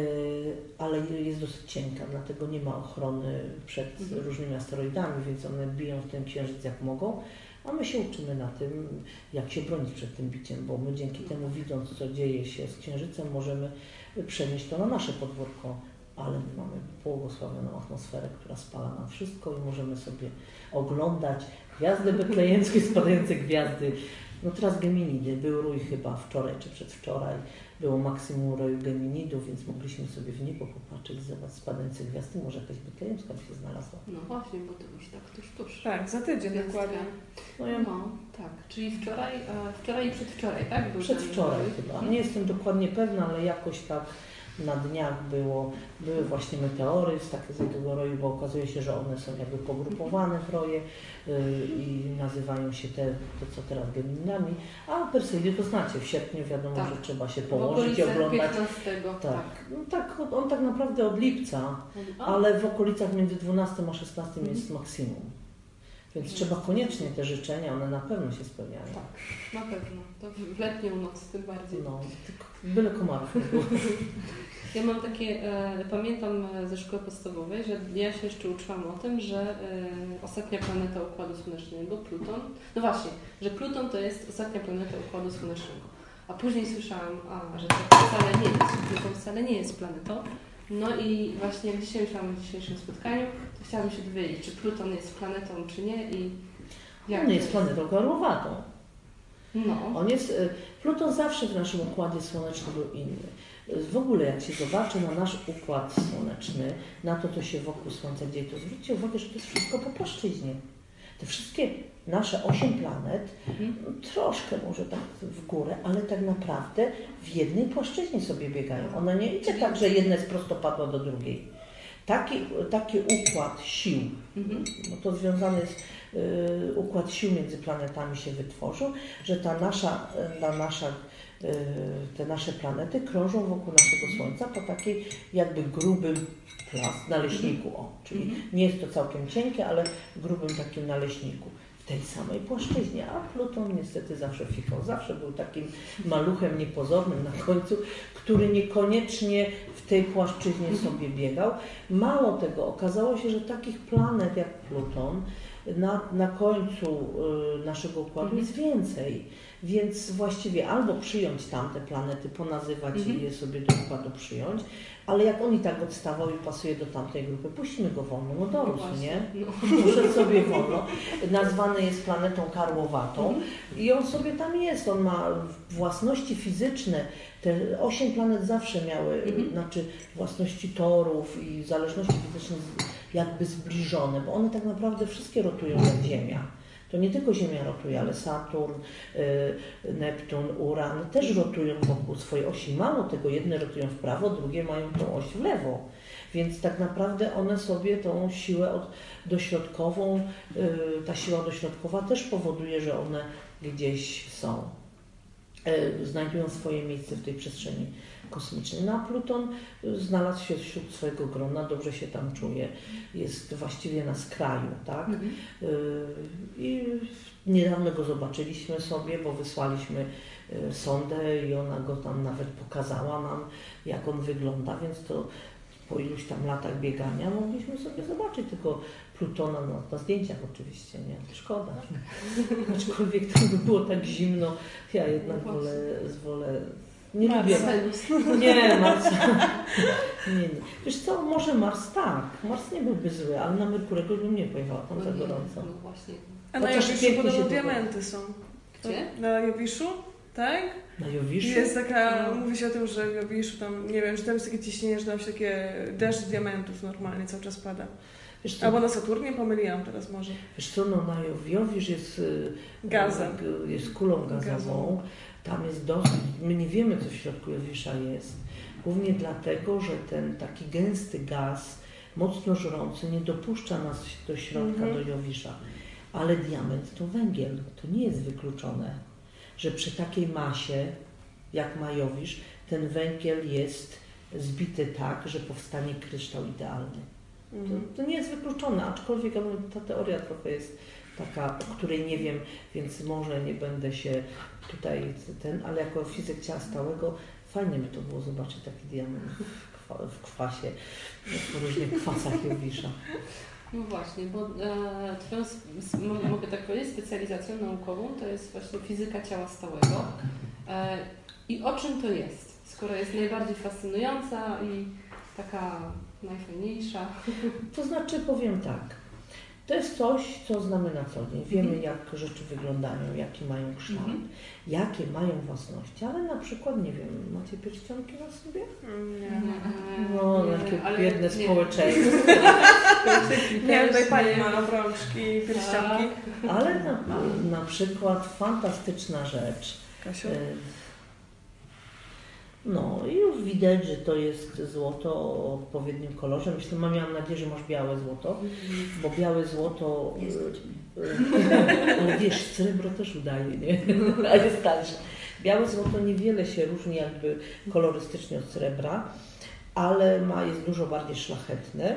ale jest dosyć cienka, dlatego nie ma ochrony przed mhm. różnymi asteroidami, więc one biją w ten księżyc jak mogą, a my się uczymy na tym, jak się bronić przed tym biciem, bo my dzięki temu widząc, co dzieje się z księżycem, możemy przenieść to na nasze podwórko, ale my mamy błogosławioną atmosferę, która spala nam wszystko i możemy sobie oglądać gwiazdy betlejemskie, spadające gwiazdy. No teraz Geminidy, był rój chyba wczoraj czy przedwczoraj, było maksimum roju geminidów, więc mogliśmy sobie w niebo popatrzeć, zobaczyć spadające gwiazdy, może jakaś betlejemska by się znalazła. No właśnie, bo to już tak tuż, tuż. Tak, za tydzień dokładnie. No, ja... no tak, czyli wczoraj, e, wczoraj i przedwczoraj, tak? Był przedwczoraj chyba, nie jestem dokładnie pewna, ale jakoś tak na dniach było, były właśnie meteory z takiego roju, bo okazuje się, że one są jakby pogrupowane w roje yy, i nazywają się te, to co teraz Geminami, a Perseidy to znacie, w sierpniu wiadomo, tak. że trzeba się położyć i oglądać. 15, tak. tak. No, tak, on tak naprawdę od lipca, ale w okolicach między 12 a 16 mhm. jest maksimum. Więc trzeba koniecznie te życzenia, one na pewno się spełniają. Tak, na pewno. To w letnią noc tym bardziej. No, tylko byle komarów nie było. Ja mam takie, e, pamiętam ze szkoły podstawowej, że ja się jeszcze uczyłam o tym, że e, ostatnia planeta Układu Słonecznego, Pluton, no właśnie, że Pluton to jest ostatnia planeta Układu Słonecznego. A później słyszałam, a, że to wcale nie jest, Pluton wcale nie jest planetą, no i właśnie jak dzisiaj myślałam o dzisiejszym spotkaniu, to chciałam się dowiedzieć, czy Pluton jest planetą, czy nie i jak On nie jest planetą karłowatą. No. On jest, y, Pluton zawsze w naszym układzie słonecznym był inny. W ogóle jak się zobaczy na nasz układ słoneczny, na to, co się wokół Słońca dzieje, to zwróćcie uwagę, że to jest wszystko po płaszczyźnie. Te wszystkie nasze osiem planet, mhm. troszkę może tak w górę, ale tak naprawdę w jednej płaszczyźnie sobie biegają. Ona nie idzie tak, że jedna jest prostopadła do drugiej. Taki, taki układ sił, mhm. no to związany jest, y, układ sił między planetami się wytworzył, że ta nasza, ta nasza y, te nasze planety krążą wokół naszego Słońca po takiej jakby grubym plas, naleśniku, o, czyli mhm. nie jest to całkiem cienkie, ale grubym takim naleśniku w tej samej płaszczyźnie, a Pluton niestety zawsze fikał, zawsze był takim maluchem niepozornym na końcu, który niekoniecznie w tej płaszczyźnie mhm. sobie biegał. Mało tego, okazało się, że takich planet jak Pluton na, na końcu y, naszego układu mhm. jest więcej. Więc właściwie albo przyjąć tamte planety, ponazywać mhm. i je sobie do układu przyjąć, ale jak on i tak odstawał i pasuje do tamtej grupy, puścimy go wolno, no dorósł, no nie? No. sobie wolno. Nazwany jest planetą karłowatą mhm. i on sobie tam jest, on ma własności fizyczne, te osiem planet zawsze miały, mhm. znaczy własności torów i zależności fizyczne jakby zbliżone, bo one tak naprawdę wszystkie rotują jak Ziemia. To nie tylko Ziemia rotuje, ale Saturn, y, Neptun, Uran też rotują wokół swojej osi. Mało tego, jedne rotują w prawo, drugie mają tą oś w lewo. Więc tak naprawdę one sobie tą siłę od, dośrodkową, y, ta siła dośrodkowa też powoduje, że one gdzieś są, y, znajdują swoje miejsce w tej przestrzeni kosmiczny. No a Pluton znalazł się wśród swojego grona, dobrze się tam czuje, jest właściwie na skraju, tak? Mhm. Y, I niedawno go zobaczyliśmy sobie, bo wysłaliśmy y, sondę i ona go tam nawet pokazała nam, jak on wygląda, więc to po iluś tam latach biegania mogliśmy sobie zobaczyć tylko Plutona no, na zdjęciach oczywiście, nie? Szkoda. Tak. Aczkolwiek tam by było tak zimno, ja jednak wolę, wolę Nie Mars. lubię. Nie, Mars. Nie, nie. Wiesz co, może Mars tak. Mars nie byłby zły, ale na Merkurego bym nie pojechała tam za gorąco. No właśnie. A na Jowiszu podobno się diamenty są. Gdzie? Na Jowiszu? Tak? Na Jowiszu? Jest taka, No. mówi się o tym, że w Jowiszu tam, nie wiem, że tam jest takie ciśnienie, że tam się takie deszcz diamentów normalnie cały czas pada. Wiesz co, Albo na Saturnie, pomyliłam teraz może. wiesz co no na Jowisz jest, y, Gazem. jest kulą gazową. Gazową. Tam jest dosyć, my nie wiemy co w środku Jowisza jest. Głównie dlatego, że ten taki gęsty gaz, mocno żrący, nie dopuszcza nas do środka, Mhm. do Jowisza. Ale diament to węgiel, to nie jest wykluczone, że przy takiej masie, jak ma Jowisz, ten węgiel jest zbity tak, że powstanie kryształ idealny. Mhm. To, to nie jest wykluczone, aczkolwiek ta teoria trochę jest taka, o której nie wiem, więc może nie będę się tutaj ten, ale jako fizyk ciała stałego fajnie by to było zobaczyć taki diament w, kwa, w kwasie, w różnych kwasach Jowisza. No właśnie, bo e, twoją, mogę tak powiedzieć, specjalizacją naukową to jest właśnie fizyka ciała stałego. E, I o czym to jest? Skoro jest najbardziej fascynująca i taka najfajniejsza. To znaczy powiem tak, to jest coś, co znamy na co dzień. Wiemy, jak rzeczy wyglądają, jaki mają kształt, Mhm. jakie mają własności, ale na przykład, nie wiem, macie pierścionki na sobie? Nie. No, nie, takie ale biedne nie. społeczeństwo. Nie, tutaj pani ma obrączki i pierścionki. Ale na, na przykład fantastyczna rzecz. Kasiu? No i już widać, że to jest złoto o odpowiednim kolorze. Myślę, mam miałam nadzieję, że masz białe złoto, bo białe złoto... Jest Ale wiesz, srebro też udaje, nie? A jest tańsze. Białe złoto niewiele się różni jakby kolorystycznie od srebra, ale ma, jest dużo bardziej szlachetne.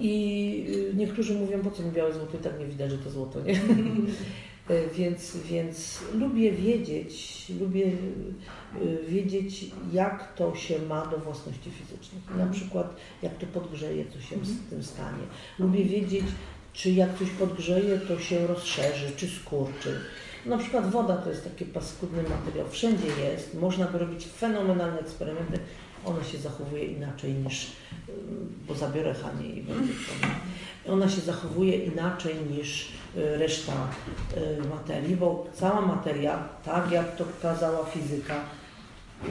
I y, niektórzy mówią, po co mi białe złoto i tak nie widać, że to złoto, nie? Y, więc, więc lubię wiedzieć, lubię y, wiedzieć, jak to się ma do własności fizycznych. Na przykład, jak to podgrzeje, co się z tym stanie. Lubię wiedzieć, czy jak coś podgrzeje, to się rozszerzy, czy skurczy. Na przykład woda to jest taki paskudny materiał, wszędzie jest, można by robić fenomenalne eksperymenty, ona się zachowuje inaczej niż, y, bo zabiorę Hanie i będzie to. Ona się zachowuje inaczej niż y, reszta y, materii, bo cała materia, tak jak to kazała fizyka,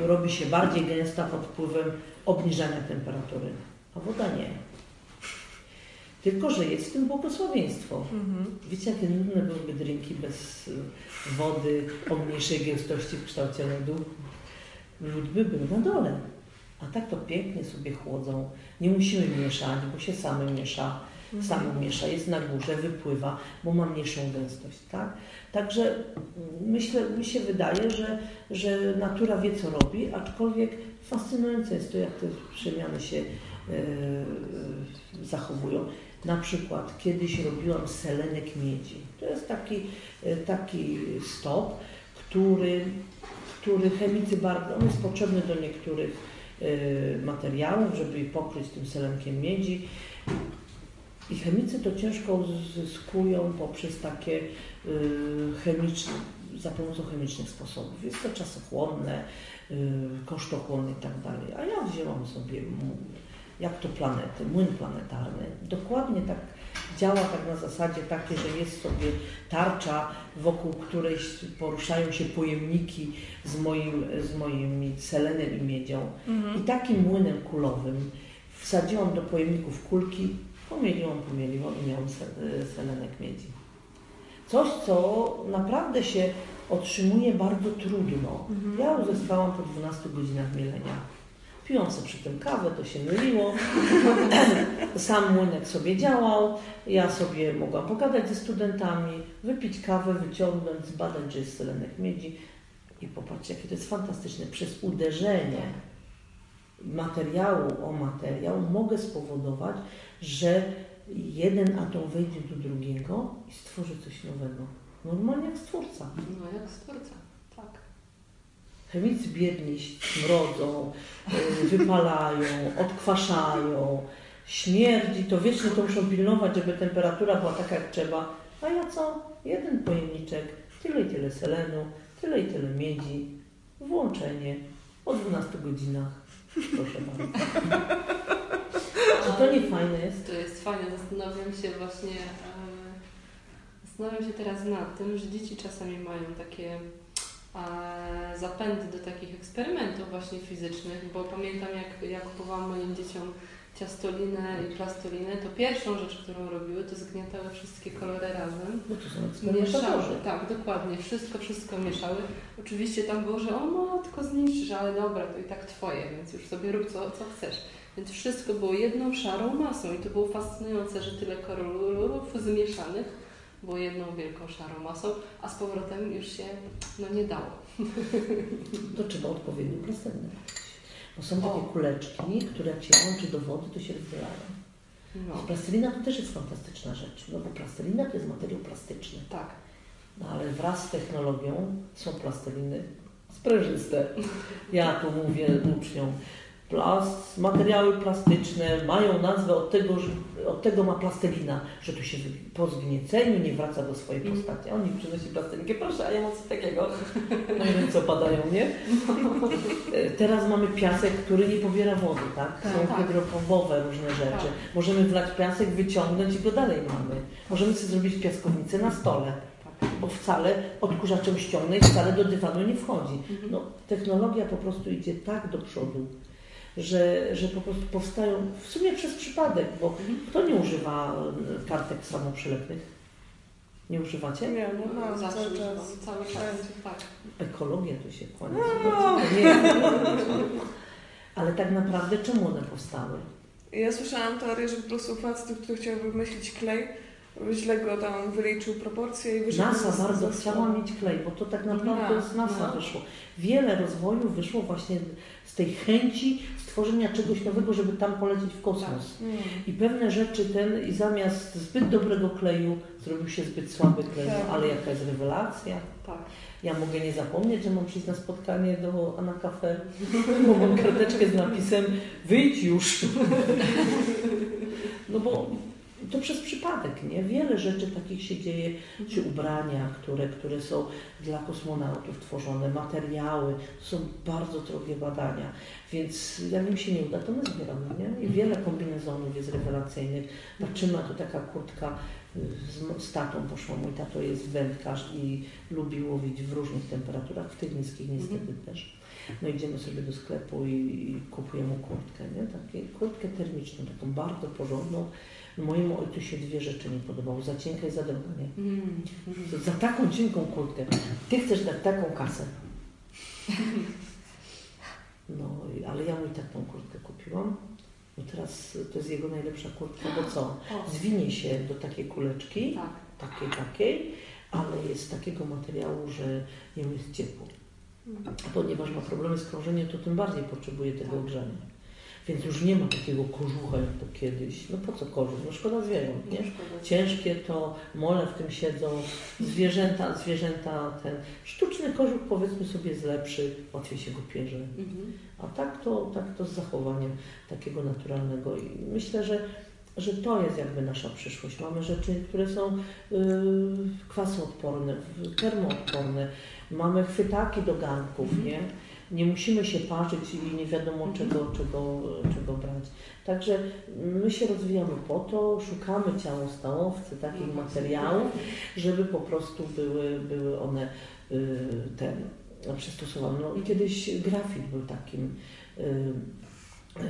robi się bardziej gęsta pod wpływem obniżania temperatury, a woda nie. Tylko, że jest w tym błogosławieństwo. Mhm. Wiecie, jakie nudne byłyby drinki bez wody o mniejszej gęstości w kształcie lodu? Lód by był na dole. A tak to pięknie sobie chłodzą. Nie musimy mieszać, bo się same miesza. Samo miesza, jest na górze, wypływa, bo ma mniejszą gęstość, tak? Także mm, myślę, mi się wydaje, że, że natura wie, co robi, aczkolwiek fascynujące jest to, jak te przemiany się yy, zachowują. Na przykład kiedyś robiłam selenek miedzi. To jest taki, e, taki stop, który, który chemicy bardzo, on jest potrzebny do niektórych e, materiałów, żeby je pokryć tym selenkiem miedzi. I chemicy to ciężko uzyskują poprzez takie y, chemiczne, za pomocą chemicznych sposobów. Jest to czasochłonne, y, kosztochłonne i tak. A ja wzięłam sobie, jak to planety, młyn planetarny. Dokładnie tak działa tak na zasadzie takiej, że jest sobie tarcza, wokół której poruszają się pojemniki z moim, z moim selenem i miedzią. I takim młynem kulowym wsadziłam do pojemników kulki, pomieliłam, pomieliłam i miałam se- selenek miedzi. Coś, co naprawdę się otrzymuje bardzo trudno. Ja uzyskałam po 12 godzinach mielenia. Sobie przy tym kawę, to się myliło. Sam młynek sobie działał. Ja sobie mogłam pogadać ze studentami, wypić kawę, wyciągnąć, zbadać, że jest selenek miedzi. I popatrzcie, jakie to jest fantastyczne. Przez uderzenie materiału o materiał mogę spowodować, że jeden atom wejdzie do drugiego i stworzy coś nowego. Normalnie jak stwórca. No jak stwórca. Chemicy biedni smrodzą, y, wypalają, odkwaszają, śmierdzi, to wiecznie to muszą pilnować, żeby temperatura była taka jak trzeba. A ja co? Jeden pojemniczek, tyle i tyle selenu, tyle i tyle miedzi włączenie o 12 godzinach. Proszę bardzo. Czy to nie fajne jest? To jest fajne. Zastanawiam się właśnie, zastanawiam się teraz nad tym, że dzieci czasami mają takie zapędy do takich eksperymentów właśnie fizycznych, bo pamiętam jak ja kupowałam moim dzieciom ciastolinę i plastolinę, to pierwszą rzecz, którą robiły, to zgniatały wszystkie kolory razem. No to są Mieszały, tak, dokładnie. Wszystko, wszystko mieszały. Oczywiście tam było, że o matko zniszczysz, ale dobra, to i tak twoje, więc już sobie rób co, co chcesz. Więc wszystko było jedną szarą masą i to było fascynujące, że tyle kolorów zmieszanych było jedną wielką szarą masą, a z powrotem już się no, nie dało. To trzeba odpowiednio plastelnę. Bo są O. takie kuleczki, które jak się łączy do wody, to się rozbierają. No, Plastelina to też jest fantastyczna rzecz, no bo plastelina to jest materiał plastyczny. tak. No ale wraz z technologią są plasteliny sprężyste. Ja tu mówię uczniom, plast, materiały plastyczne mają nazwę od tego, że, od tego ma plastelina, że tu się po zgnieceniu nie wraca do swojej Mm. postaci. A on mi przynosi plastelinkę, proszę, a ja mam coś takiego. No i ręce opadają, nie? E, Teraz mamy piasek, który nie pobiera wody, tak? Są Tak. hydrofobowe różne rzeczy. Tak. Możemy wlać piasek, wyciągnąć i go dalej mamy. Możemy sobie zrobić piaskownicę na stole tak. bo wcale odkurzaczem ściągnę i wcale do dywanu nie wchodzi. Mhm. No, technologia po prostu idzie tak do przodu, że, że po prostu powstają w sumie przez przypadek, bo Mhm. kto nie używa e, kartek samoprzylepnych? Nie używacie? Nie, no mam Zawsze cały używam, czas. cały czas. Wszędzie. Tak. Ekologia tu się kłania. No. Nie. Ale tak naprawdę czemu one powstały? Ja słyszałam teorię, że po prostu facet, który chciał wymyślić klej, źle go tam wyliczył proporcje i wyszedł NASA bardzo chciała mieć klej, bo to tak naprawdę No, z NASA no. wyszło. Wiele rozwojów wyszło właśnie z tej chęci stworzenia czegoś nowego, żeby tam polecieć w kosmos. Mm. I pewne rzeczy ten, i zamiast zbyt dobrego kleju, zrobił się zbyt słaby klej. Tak. No, ale jaka jest rewelacja. tak. Ja mogę nie zapomnieć, że mam przyjść na spotkanie do Ana Cafe, bo mam karteczkę z napisem wyjdź już. No bo to przez przypadek, nie? Wiele rzeczy takich się dzieje, czy ubrania, które, które są dla kosmonautów tworzone, materiały, to są bardzo drogie badania, więc jak im się nie uda, to my zbieramy, nie? I wiele kombinezonów jest rewelacyjnych. Patrzymy, tu taka kurtka y, z, z tatą poszła, mój tato jest wędkarz i lubi łowić w różnych temperaturach, w tych niskich niestety też. No idziemy sobie do sklepu i, i kupujemy kurtkę, nie? Takie, kurtkę termiczną, taką bardzo porządną. Mojemu ojcu się dwie rzeczy nie podobały, za cienka i za droga, nie? Mm. Za taką cienką kurtkę. Ty chcesz dać taką kasę. No, ale ja mu i tak tą kurtkę kupiłam. No teraz to jest jego najlepsza kurtka, bo co? Zwinie się do takiej kuleczki, tak. takiej, takiej, ale jest takiego materiału, że jemu jest ciepło. A ponieważ ma problemy z krążeniem, to tym bardziej potrzebuje tego Tak. ogrzania. Więc już nie ma takiego kożucha jak to kiedyś. No po co kożuch? No szkoda zwierząt, nie? szkoda. Ciężkie to, mole w tym siedzą, zwierzęta, zwierzęta ten. Sztuczny kożuch powiedzmy sobie jest lepszy, łatwiej się go pierze. Mhm. A tak to, tak to z zachowaniem takiego naturalnego. I myślę, że, że to jest jakby nasza przyszłość. Mamy rzeczy, które są yy, kwasoodporne, termoodporne. Mamy chwytaki do garnków, nie? Nie musimy się parzyć i nie wiadomo czego, czego, czego brać. Także my się rozwijamy po to, szukamy ciałostałowcy takich materiałów, żeby po prostu były, były one y, ten, przystosowane. No i kiedyś grafit był takim, y,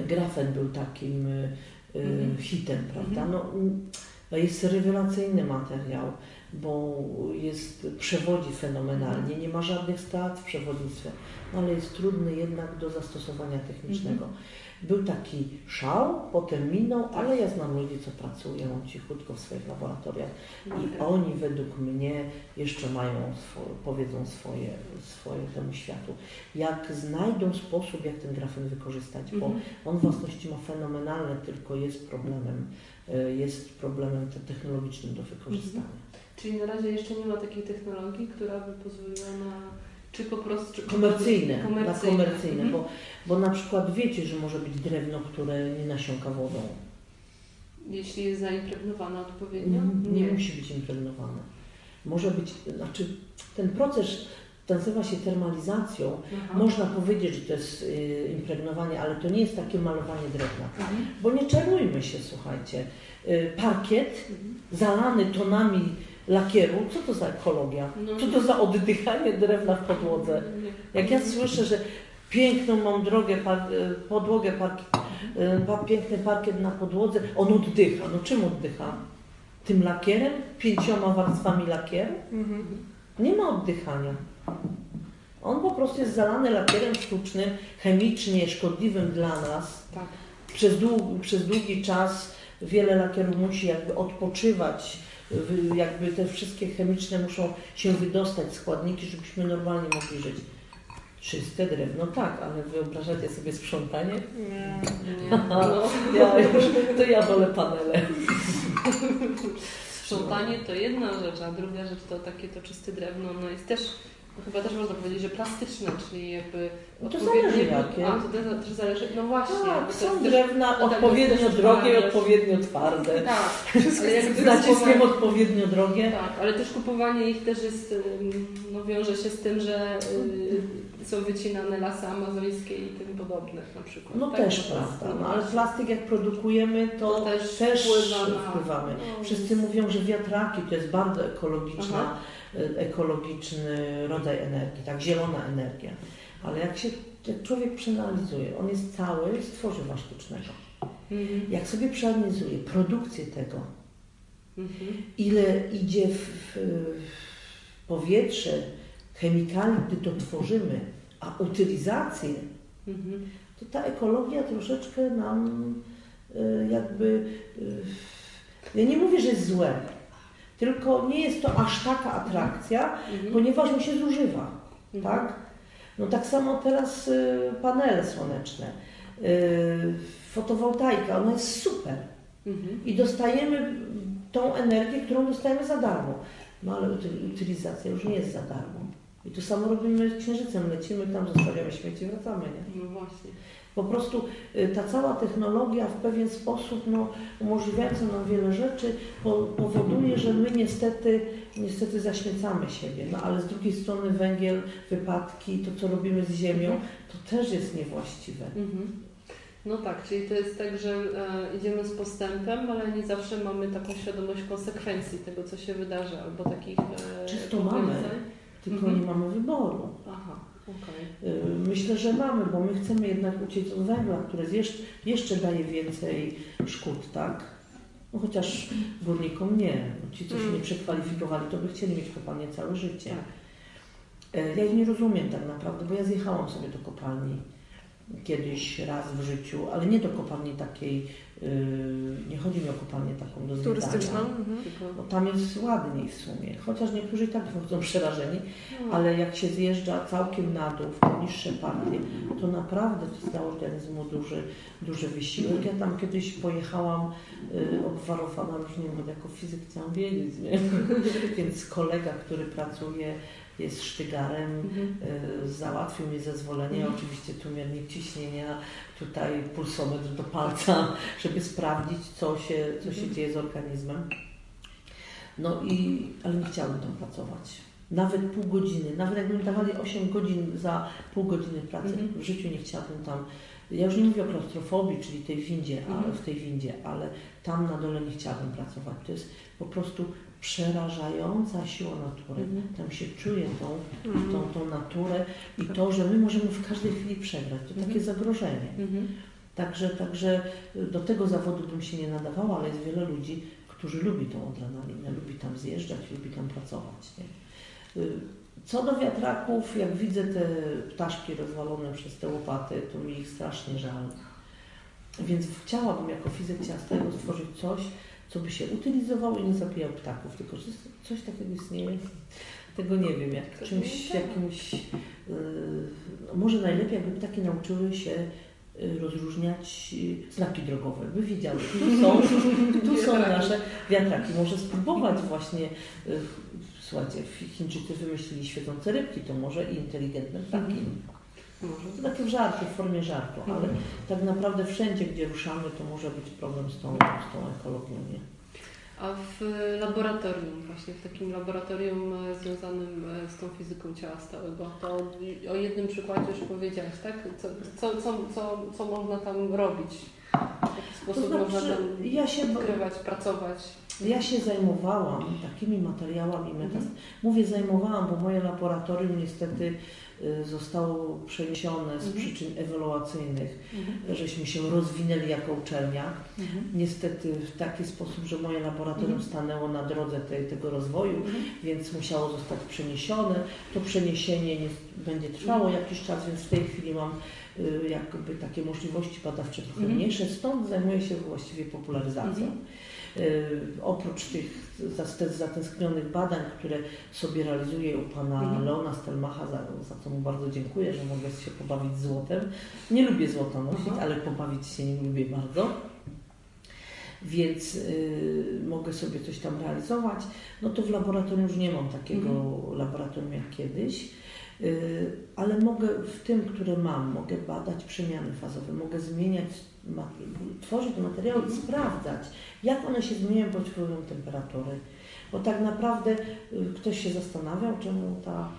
grafen był takim y, Mhm. hitem, prawda? Mhm. No, mm, no jest rewelacyjny materiał, bo jest, przewodzi fenomenalnie, nie ma żadnych strat w przewodnictwie, no ale jest trudny jednak do zastosowania technicznego. Był taki szał, potem minął, ale ja znam ludzi, co pracują cichutko w swoich laboratoriach i Dobra. oni według mnie jeszcze mają, swo, powiedzą swoje, swoje temu światu. Jak znajdą sposób, jak ten grafen wykorzystać, bo Mhm. on własności ma fenomenalne, tylko jest problemem, e, jest problemem te- technologicznym do wykorzystania. Czyli na razie jeszcze nie ma takiej technologii, która by pozwoliła na. Czy po prostu. Czy Komercyjne, na komercyjne. komercyjne, Mhm. bo, bo na przykład wiecie, że może być drewno, które nie nasiąka wodą. Jeśli jest zaimpregnowana odpowiednio? Nie, nie musi być impregnowane. Może być, znaczy ten proces nazywa się termalizacją. Aha. Można powiedzieć, że to jest y, impregnowanie, ale to nie jest takie malowanie drewna. Mhm. Bo nie czarujmy się, słuchajcie. Y, parkiet Mhm. zalany tonami lakieru, co to za ekologia? No. Co to za oddychanie drewna w podłodze? Jak ja słyszę, że piękną mam drogę, y, podłogę, parkiet, y, pa- piękny parkiet na podłodze, on oddycha. No czym oddycha? Tym lakierem? Pięcioma warstwami lakieru? Mhm. Nie ma oddychania. On po prostu jest zalany lakierem sztucznym, chemicznie szkodliwym dla nas. Tak. Przez długi, przez długi czas wiele lakierów musi jakby odpoczywać, jakby te wszystkie chemiczne muszą się wydostać, składniki, żebyśmy normalnie mogli żyć. Czyste drewno, tak, ale wyobrażacie sobie sprzątanie? Nie. Nie. No. Ja już, to ja wolę panele. Sprzątanie to jedna rzecz, a druga rzecz to takie to czyste drewno, no jest też, no chyba też można powiedzieć, że plastyczne, czyli jakby No to zależy jakie. A, to też- zależy, no właśnie. Tak, są drewna no tak, odpowiednio drogie i odpowiednio twarde. Tak, Z naciskiem odpowiednio drogie. Tak, ale też kupowanie ich też jest, no wiąże się z tym, że y, są wycinane lasy amazońskie i tym podobnych na przykład. No tak? też prawda, no ale plastik jak produkujemy, to, To też też, wpływa na- wpływamy. no, Wszyscy mówią, że wiatraki to jest bardzo ekologiczna, Aha. Ekologiczny rodzaj energii, tak, zielona energia. Ale jak się jak człowiek przeanalizuje, on jest cały z tworzywa sztucznego. Mhm. Jak sobie przeanalizuje produkcję tego, Mhm. ile idzie w, w, w powietrze chemikali, gdy to tworzymy, a utylizację, Mhm. to ta ekologia troszeczkę nam y, jakby. y, Ja nie mówię, że jest złe, tylko nie jest to aż taka atrakcja, Mhm. ponieważ on się zużywa. Mhm. Tak? No tak samo teraz y, panele słoneczne, y, fotowoltaika, ona jest super Mhm. i dostajemy tą energię, którą dostajemy za darmo. No ale uty- utylizacja już nie jest za darmo. I to samo robimy z księżycem, lecimy tam, zostawiamy śmieci, wracamy. Nie? No właśnie. Po prostu y, ta cała technologia w pewien sposób no, umożliwiająca nam wiele rzeczy po, powoduje, że my niestety, niestety zaśmiecamy siebie. No ale z drugiej strony węgiel, wypadki, to co robimy z ziemią, to też jest niewłaściwe. Mhm. No tak, czyli to jest tak, że e, idziemy z postępem, ale nie zawsze mamy taką świadomość konsekwencji tego, co się wydarzy, albo takich e, Czysto mamy. Tylko Mhm. nie mamy wyboru. Aha, okej. Y, Myślę, że mamy, bo my chcemy jednak uciec od węgla, który jest jeszcze, jeszcze daje więcej szkód, tak? No chociaż górnikom nie. Ci, co się nie przekwalifikowali, to by chcieli mieć kopalnię całe życie. E, Ja ich nie rozumiem tak naprawdę, bo ja zjechałam sobie do kopalni kiedyś raz w życiu, ale nie do kopalni takiej, yy, nie chodzi mi o kopalnię taką do zwiedzania. Turystyczną. Mhm. Bo tam jest ładniej w sumie, chociaż niektórzy i tak wychodzą przerażeni, no, ale jak się zjeżdża całkiem na dół, w te niższe partie, to naprawdę to jest dla organizmu duży, duży wysiłek. Ja tam kiedyś pojechałam y, obwarowana różnie, bo jako fizyk chciałam wiedzieć, nie? więc kolega, który pracuje, jest sztygarem, Mhm. y, załatwił mi zezwolenie, oczywiście tu miernik ciśnienia, tutaj pulsometr do palca, żeby sprawdzić, co się, co się dzieje z organizmem. No i, ale nie chciałabym tam pracować. Nawet pół godziny, nawet jakby mi dawali 8 godzin za pół godziny pracy, Mhm. w życiu nie chciałabym tam, ja już nie mówię o klaustrofobii, czyli tej windzie, ale Mhm. w tej windzie, ale tam na dole nie chciałabym pracować. To jest po prostu przerażająca siła natury. Mhm. Tam się czuje tą, Mhm. tą, tą naturę i to, że my możemy w każdej chwili przegrać. To takie Mhm. zagrożenie. Mhm. Także, także do tego zawodu bym się nie nadawała, ale jest wiele ludzi, którzy lubi tą adrenalinę, lubi tam zjeżdżać, lubi tam pracować. Nie? Y, Co do wiatraków, jak widzę te ptaszki rozwalone przez te łopaty, to mi ich strasznie żal. Więc chciałabym jako fizyk tego stworzyć coś, co by się utylizowało i nie zabijało ptaków, tylko że coś takiego istnieje. Tego nie wiem, jak czymś jakimś. Yy, może najlepiej, jakby ptaki nauczyły się y, rozróżniać y, znaki drogowe, by wiedziały, tu są, tu są nasze wiatraki. Może spróbować właśnie, y, słuchajcie, Chińczycy wymyślili świecące rybki, to może i inteligentne ptaki. Może. To takie w żarcie, w formie żartu, ale tak naprawdę wszędzie, gdzie ruszamy, to może być problem z tą, z tą ekologią. Nie? A w laboratorium, właśnie w takim laboratorium e, związanym e, z tą fizyką ciała stałego, to o jednym przykładzie już powiedziałaś, tak? Co, co, co, co, co można tam robić? W jaki sposób to znaczy, można tam ja się, odkrywać, pracować? Ja się zajmowałam takimi materiałami. Mhm. Mówię zajmowałam, bo moje laboratorium niestety zostało przeniesione z Mhm. przyczyn ewaluacyjnych, Mhm. żeśmy się rozwinęli jako uczelnia. Mhm. Niestety w taki sposób, że moje laboratorium Mhm. stanęło na drodze tej, tego rozwoju, Mhm. więc musiało zostać przeniesione. To przeniesienie nie, będzie trwało jakiś czas, więc w tej chwili mam y, jakby takie możliwości badawcze trochę Mhm. mniejsze, stąd zajmuję się właściwie popularyzacją. Mhm. Y, oprócz tych zatęsknionych badań, które sobie realizuję u pana Mhm. Leona Stelmacha, za, za co mu bardzo dziękuję, że mogę się pobawić złotem. Nie lubię złota nosić, Aha. ale pobawić się nim lubię bardzo. Więc y, mogę sobie coś tam realizować. No to w laboratorium już nie mam takiego laboratorium jak kiedyś. Y, ale mogę w tym, które mam, mogę badać przemiany fazowe, mogę zmieniać, tworzyć materiały i sprawdzać, jak one się zmieniają pod wpływem temperatury. Bo tak naprawdę y, ktoś się zastanawiał, czemu ta,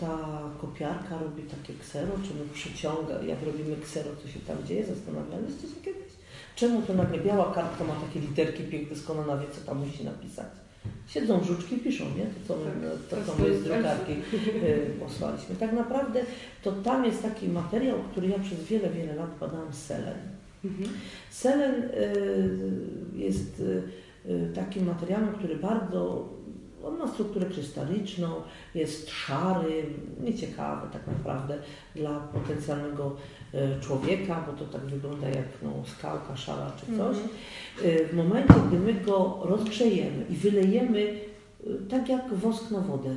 ta kopiarka robi takie ksero, czemu przyciąga, jak robimy ksero, co się tam dzieje, zastanawialiście się kiedyś? Czemu to nagle biała kartka ma takie literki piękne, skąd ona wie, co tam musi napisać? Siedzą żuczki, piszą, nie? To, co my, to, co my z drukarki y, posłaliśmy. Tak naprawdę to tam jest taki materiał, który ja przez wiele, wiele lat badałam selen. Mhm. Selen y, jest y, takim materiałem, który bardzo, on ma strukturę krystaliczną, jest szary, nieciekawy tak naprawdę dla potencjalnego człowieka, bo to tak wygląda jak no, skałka szara czy coś. Mhm. Y, W momencie, gdy my go rozgrzejemy i wylejemy, y, tak jak wosk na wodę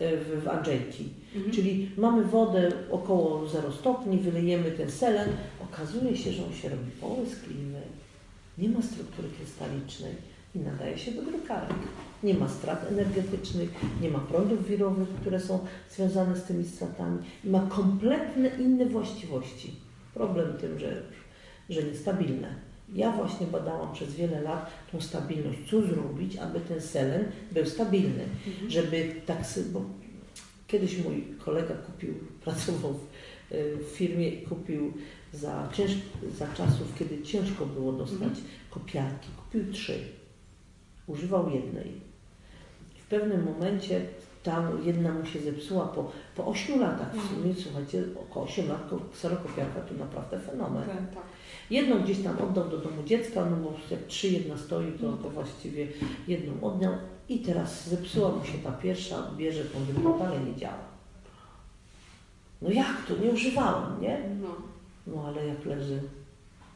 w, w Andrzejki, Mhm. Czyli mamy wodę około 0 stopni, wylejemy ten selen, okazuje się, że on się robi połyskliwy, nie ma struktury krystalicznej i nadaje się do drukarek. Nie ma strat energetycznych, nie ma prądów wirowych, które są związane z tymi stratami i ma kompletne inne właściwości. Problem tym, że, że niestabilne. Ja właśnie badałam przez wiele lat tą stabilność, co zrobić, aby ten selen był stabilny, Mhm. żeby tak, bo Kiedyś mój kolega kupił, pracował w, y, w firmie i kupił za, cięż, za czasów, kiedy ciężko było dostać Mhm. kopiarki. Kupił trzy. Używał jednej. W pewnym momencie tam jedna mu się zepsuła po, po 8 latach. W sumie, słuchajcie, około 8 lat ko- kserokopiarka to naprawdę fenomen. Tak, tak. Jedną gdzieś tam oddał do domu dziecka, no bo jak trzy jedna stoi, to, to właściwie jedną oddał. I teraz zepsuła mu się ta pierwsza, bierze tą drugą, dalej nie działa. No jak to? Nie używałam, nie? No. No ale jak leży,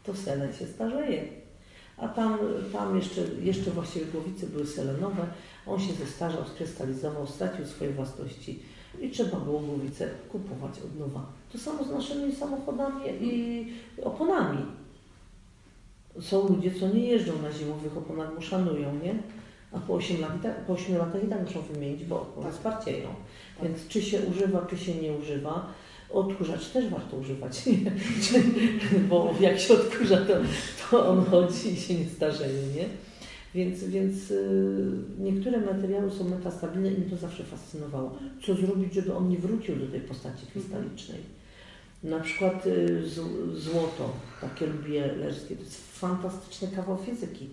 to selen się starzeje. A tam, tam jeszcze, jeszcze właściwie głowice były selenowe, on się zestarzał, skrystalizował, stracił swoje własności i trzeba było głowicę kupować od nowa. To samo z naszymi samochodami i oponami. Są ludzie, co nie jeżdżą na zimowych oponach, bo szanują, nie? A po 8, lat, tak- po 8 latach i tak muszą wymienić, bo opony sparcieją. Więc czy się używa, czy się nie używa. Odkurzacz też warto używać, bo jak się odkurza, to, to on chodzi i się nie starzeje, nie? Więc, więc y, niektóre materiały są metastabilne i mnie to zawsze fascynowało. Co zrobić, żeby on nie wrócił do tej postaci krystalicznej? Na przykład y, złoto, takie lubielerskie, to jest fantastyczny kawał fizyki,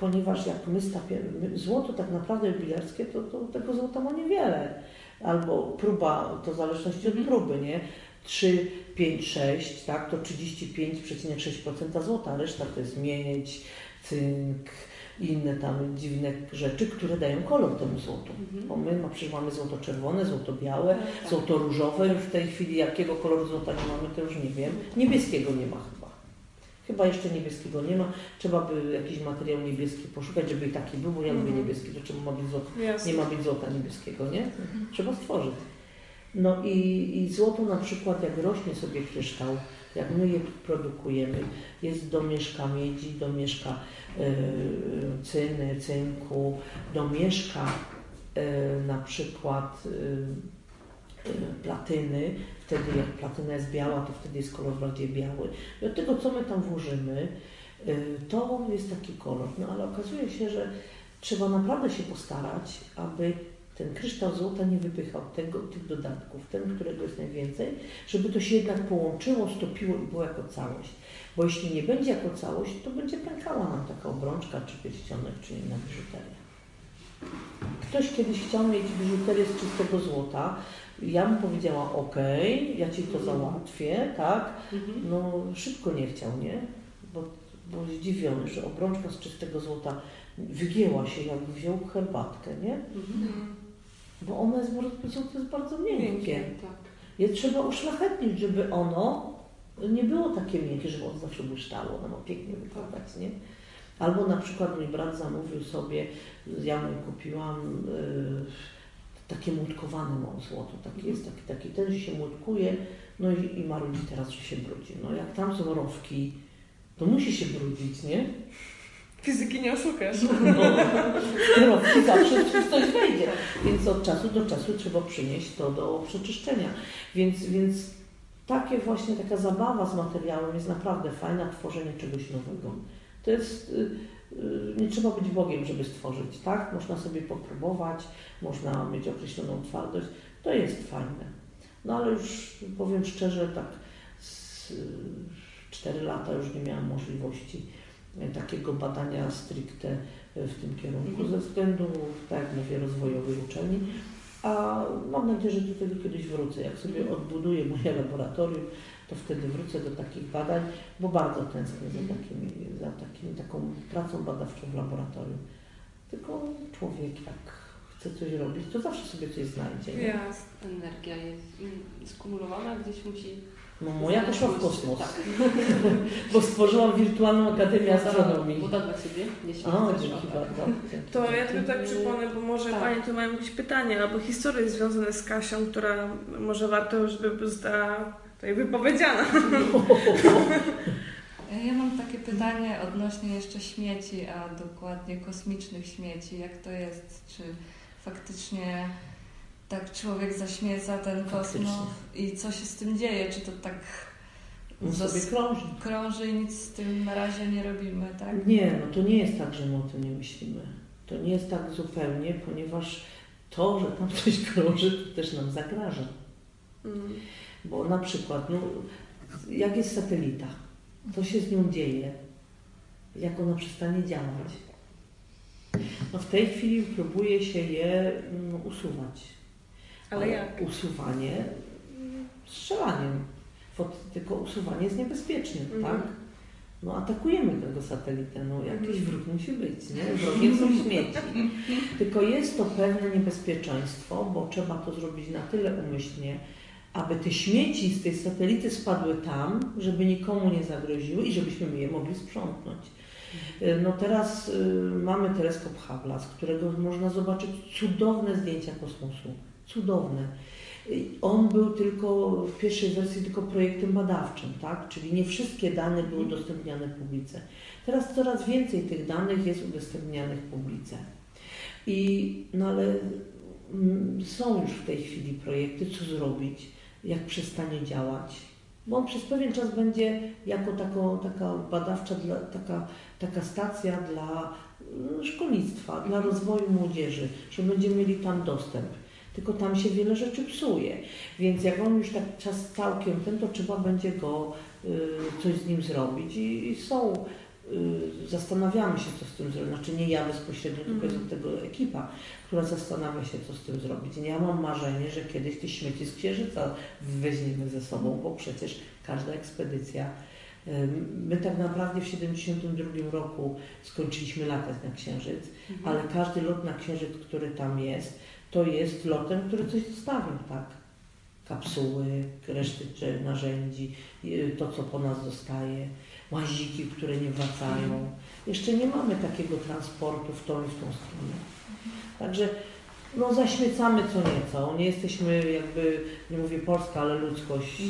ponieważ jak my stapiemy, złoto tak naprawdę jubilerskie, to, to tego złota ma niewiele. Albo próba, to w zależności od Mhm. próby, nie? 3, 5, 6, tak, to 35,6% złota, reszta to jest miedź, cynk i inne tam dziwne rzeczy, które dają kolor temu złotu. Bo Mhm. my ma, przecież mamy złoto czerwone, złoto białe, Tak. złoto różowe, już w tej chwili jakiego koloru złota nie mamy, to już nie wiem. Niebieskiego nie ma chyba. Jeszcze niebieskiego nie ma. Trzeba by jakiś materiał niebieski poszukać, żeby i taki był, bo ja lubię Mhm. niebieski, to czemu ma być złoto? Jasne. Nie ma być złota niebieskiego, nie? Trzeba stworzyć. No i, i złoto na przykład, jak rośnie sobie kryształ, jak my je produkujemy, jest domieszka miedzi, domieszka e, cyny, cynku, domieszka e, na przykład e, platyny. Wtedy jak platyna jest biała, to wtedy jest kolor bardziej biały. I od tego, co my tam włożymy, Y, to jest taki kolor, no ale okazuje się, że trzeba naprawdę się postarać, aby ten kryształ złota nie wypychał tego, tych dodatków, ten, którego jest najwięcej, żeby to się jednak połączyło, stopiło i było jako całość. Bo jeśli nie będzie jako całość, to będzie pękała nam taka obrączka, czy pierścionek, czy inna biżuteria. Ktoś kiedyś chciał mieć biżuterię z czystego złota. Ja mu powiedziała, ok, ja Ci to załatwię, tak? No szybko nie chciał, nie? Bo, bo zdziwiony, że obrączka z czystego złota wygięła się, jak wziął herbatkę, nie? Bo ono jest bardzo, złoto jest bardzo miękkie. Tak. Je trzeba uszlachetnić, żeby ono nie było takie miękkie, żeby ono zawsze błyszczało, ono ma pięknie wyglądać, nie? Albo na przykład mój brat zamówił sobie, ja mu kupiłam y, takie młotkowane mam złoto, taki jest taki, taki ten, że się młotkuje, no i, i marudzi teraz, że się brudzi. No jak tam są rowki, to musi się brudzić, nie? Fizyki nie oszukasz. No, rowki zawsze coś wejdzie. Więc od czasu do czasu trzeba przynieść to do przeczyszczenia. Więc, więc takie właśnie taka zabawa z materiałem jest naprawdę fajna, tworzenie czegoś nowego. To jest, y, nie trzeba być Bogiem, żeby stworzyć, tak? Można sobie popróbować, można mieć określoną twardość. To jest fajne. No ale już powiem szczerze, tak z 4 lata już nie miałam możliwości e, takiego badania stricte w tym kierunku ze względu, tak jak mówię, rozwojowej uczelni. A mam nadzieję, że do tego kiedyś wrócę. Jak sobie odbuduję moje laboratorium, to wtedy wrócę do takich badań, bo bardzo tęsknię za, takimi, za takimi, taką pracą badawczą w laboratorium. Tylko człowiek jak chce coś robić, to zawsze sobie coś znajdzie. Nie? Jasne. Energia jest skumulowana, gdzieś musi... No moja poszła w kosmos, Tak. bo stworzyłam wirtualną Akademię Astronomii. Uda dla Ciebie, jeśli O, chcesz. dzięki bardzo. To ja tylko tak przypomnę, bo może Tak. Panie tu mają jakieś pytania albo historie związane z Kasią, która może warto, żeby została tutaj wypowiedziana. Ja mam takie pytanie odnośnie jeszcze śmieci, a dokładnie kosmicznych śmieci. Jak to jest? Czy faktycznie tak człowiek zaśmieca ten kosmos i co się z tym dzieje? Czy to tak On sobie krąży. krąży i nic z tym na razie nie robimy, tak? Nie, no to nie jest tak, że my o tym nie myślimy. To nie jest tak zupełnie, ponieważ to, że tam coś krąży, to też nam zagraża. Mm. Bo na przykład, no, jak jest satelita, co się z nią dzieje, jak ona przestanie działać. No w tej chwili próbuje się je no, usuwać. Ale jak? Usuwanie strzelaniem. Tylko usuwanie jest niebezpieczne, Mhm. tak? No atakujemy tego satelitę, no jakiś wróg musi być, nie? Wrogiem są śmieci. Tylko jest to pewne niebezpieczeństwo, bo trzeba to zrobić na tyle umyślnie, aby te śmieci z tej satelity spadły tam, żeby nikomu nie zagroziły i żebyśmy je mogli sprzątnąć. Y, No teraz y, mamy teleskop Hubble'a, z którego można zobaczyć cudowne zdjęcia kosmosu. Cudowne. Y, On był tylko w pierwszej wersji tylko projektem badawczym, tak? czyli nie wszystkie dane były udostępniane publice. Teraz coraz więcej tych danych jest udostępnianych publice. I, no ale mm, są już w tej chwili projekty, co zrobić, jak przestanie działać. Bo on przez pewien czas będzie jako taką, taka badawcza, dla, taka, taka stacja dla mm, szkolnictwa, dla rozwoju młodzieży, że będziemy mieli tam dostęp. Tylko tam się wiele rzeczy psuje. Więc jak on już tak czas całkiem ten, to trzeba będzie go y, coś z nim zrobić. I, i są, zastanawiamy się, co z tym zrobić. Znaczy nie ja bezpośrednio, tylko jest od tego ekipa, która zastanawia się, co z tym zrobić. I ja mam marzenie, że kiedyś te śmieci z Księżyca weźmiemy ze sobą, bo przecież każda ekspedycja y, My tak naprawdę w 1972 roku skończyliśmy latać na Księżyc, ale każdy lot na Księżyc, który tam jest, to jest lotem, który coś zostawił, tak? Kapsuły, reszty narzędzi, y, to co po nas zostaje, łaziki, które nie wracają. Jeszcze nie mamy takiego transportu w tą i w tą stronę. Także no, zaśmiecamy co nieco. Nie jesteśmy jakby, nie mówię Polska, ale ludzkość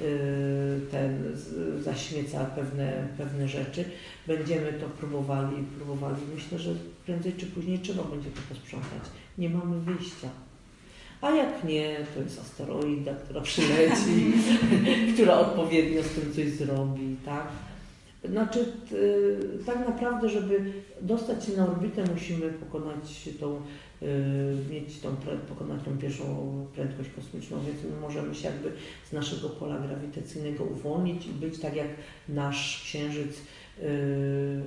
y, ten z- zaśmieca pewne, pewne rzeczy. Będziemy to próbowali, próbowali. Myślę, że prędzej czy później trzeba będzie to posprzątać. Nie mamy wyjścia. A jak nie, to jest asteroida, która przyleci, która odpowiednio z tym coś zrobi, tak? Znaczy, y, tak naprawdę, żeby dostać się na orbitę, musimy pokonać tą, y, mieć tą, pokonać tą pierwszą prędkość kosmiczną, więc my możemy się jakby z naszego pola grawitacyjnego uwolnić i być tak jak nasz Księżyc y,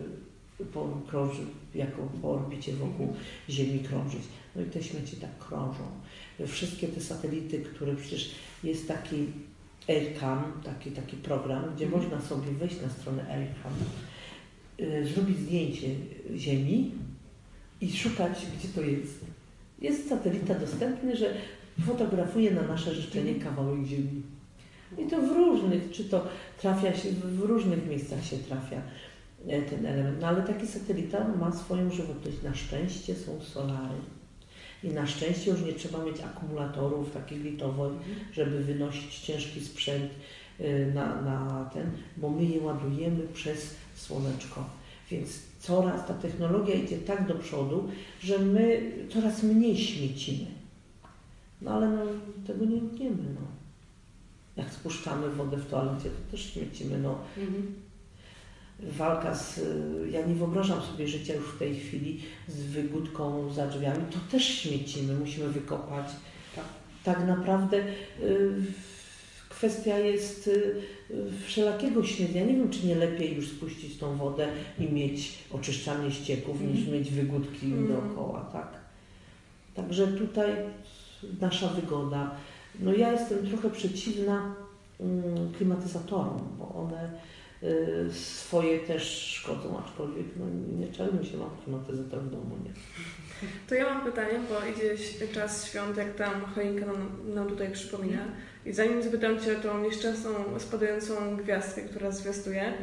po, krąży, jako po orbicie wokół Ziemi krążyć. No i te śmieci tak krążą. Wszystkie te satelity, które przecież jest taki Aircam, taki, taki program, gdzie mhm. można sobie wejść na stronę Aircam, y, zrobić zdjęcie Ziemi i szukać, gdzie to jest. Jest satelita dostępny, że fotografuje na nasze życzenie mhm. kawałek Ziemi. I to w różnych, czy to trafia się, w różnych miejscach się trafia e, ten element. No ale taki satelita ma swoją żywotność. Na szczęście są solary. I na szczęście już nie trzeba mieć akumulatorów takich litowych, żeby wynosić ciężki sprzęt y, na, na ten, bo my je ładujemy przez słoneczko. Więc coraz ta technologia idzie tak do przodu, że my coraz mniej śmiecimy. No ale no, tego nie utniemy. No. Jak spuszczamy wodę w toalecie, to też śmiecimy. No. Mhm walka z. Ja nie wyobrażam sobie życia już w tej chwili z wygódką za drzwiami. To też śmiecimy, musimy wykopać. Tak, tak naprawdę y, kwestia jest y, wszelakiego śmieci. Ja nie wiem, czy nie lepiej już spuścić tą wodę i mieć oczyszczanie ścieków, mm. niż mhm. mieć wygódki mm. dookoła, tak? Także tutaj nasza wygoda. No ja jestem trochę przeciwna mm, klimatyzatorom, bo one Y, swoje też szkodzą, aczkolwiek no, nie czarmy się mam klimatyzator w domu, nie. To ja mam pytanie, bo idzie czas świąt, jak tam choinka nam, nam tutaj przypomina. I zanim zapytam Cię o tą nieszczęsną, spadającą gwiazdkę, która zwiastuje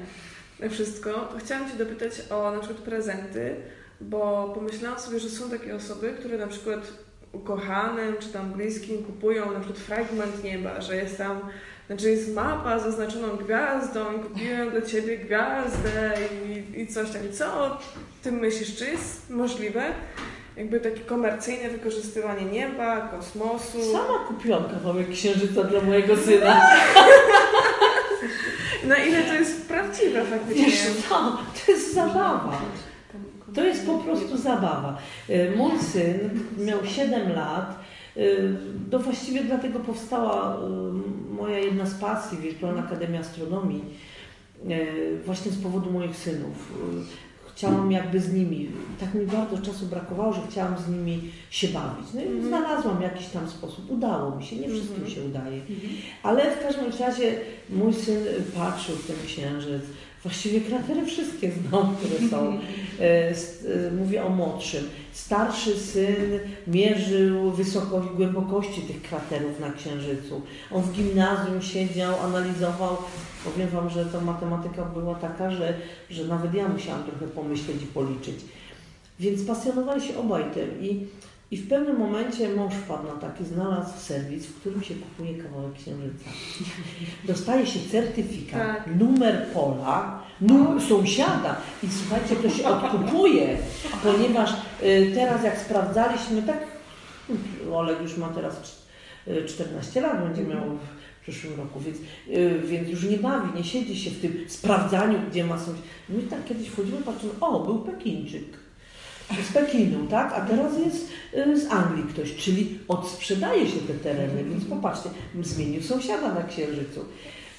wszystko, to chciałam Cię dopytać o na przykład prezenty, bo pomyślałam sobie, że są takie osoby, które na przykład ukochanym czy tam bliskim kupują na przykład fragment nieba, że jest tam znaczy jest mapa zaznaczoną gwiazdą i kupiłem dla Ciebie gwiazdę i, i coś tam. Co o tym myślisz? Czy jest możliwe? Jakby takie komercyjne wykorzystywanie nieba, kosmosu. Sama kupiłam kawałek księżyca dla mojego syna. Na ile to jest prawdziwe faktycznie? Wiesz co, to jest zabawa. To jest po prostu zabawa. E, mój syn miał 7 lat no właściwie dlatego powstała y, moja jedna z pasji, Wirtualna Akademia Astronomii, y, właśnie z powodu moich synów. Chciałam jakby z nimi, tak mi bardzo czasu brakowało, że chciałam z nimi się bawić. No i mm -hmm. znalazłam jakiś tam sposób, udało mi się, nie wszystkim mm -hmm. się udaje. Mm -hmm. Ale w każdym razie mój syn patrzył w ten księżyc, Właściwie kratery wszystkie znam, które są. E, e, mówię o młodszym. Starszy syn mierzył wysokość, głębokości tych kraterów na Księżycu. On w gimnazjum siedział, analizował. Powiem Wam, że ta matematyka była taka, że, że nawet ja musiałam trochę pomyśleć i policzyć. Więc pasjonowali się obaj tym. I i w pewnym momencie mąż wpadł na taki, znalazł serwis, w którym się kupuje kawałek księżyca. Dostaje się certyfikat, tak. numer pola, numer sąsiada i słuchajcie, to się odkupuje, ponieważ y, teraz jak sprawdzaliśmy, tak Oleg już ma teraz 14 y, lat, będzie miał w przyszłym roku, więc, y, więc już nie bawi, nie siedzi się w tym sprawdzaniu, gdzie ma sąsiad. My tak kiedyś wchodzimy, patrzymy, o, był Pekińczyk z Pekinu, tak? A teraz jest y, z Anglii ktoś, czyli odsprzedaje się te tereny, więc popatrzcie, zmienił sąsiada na Księżycu.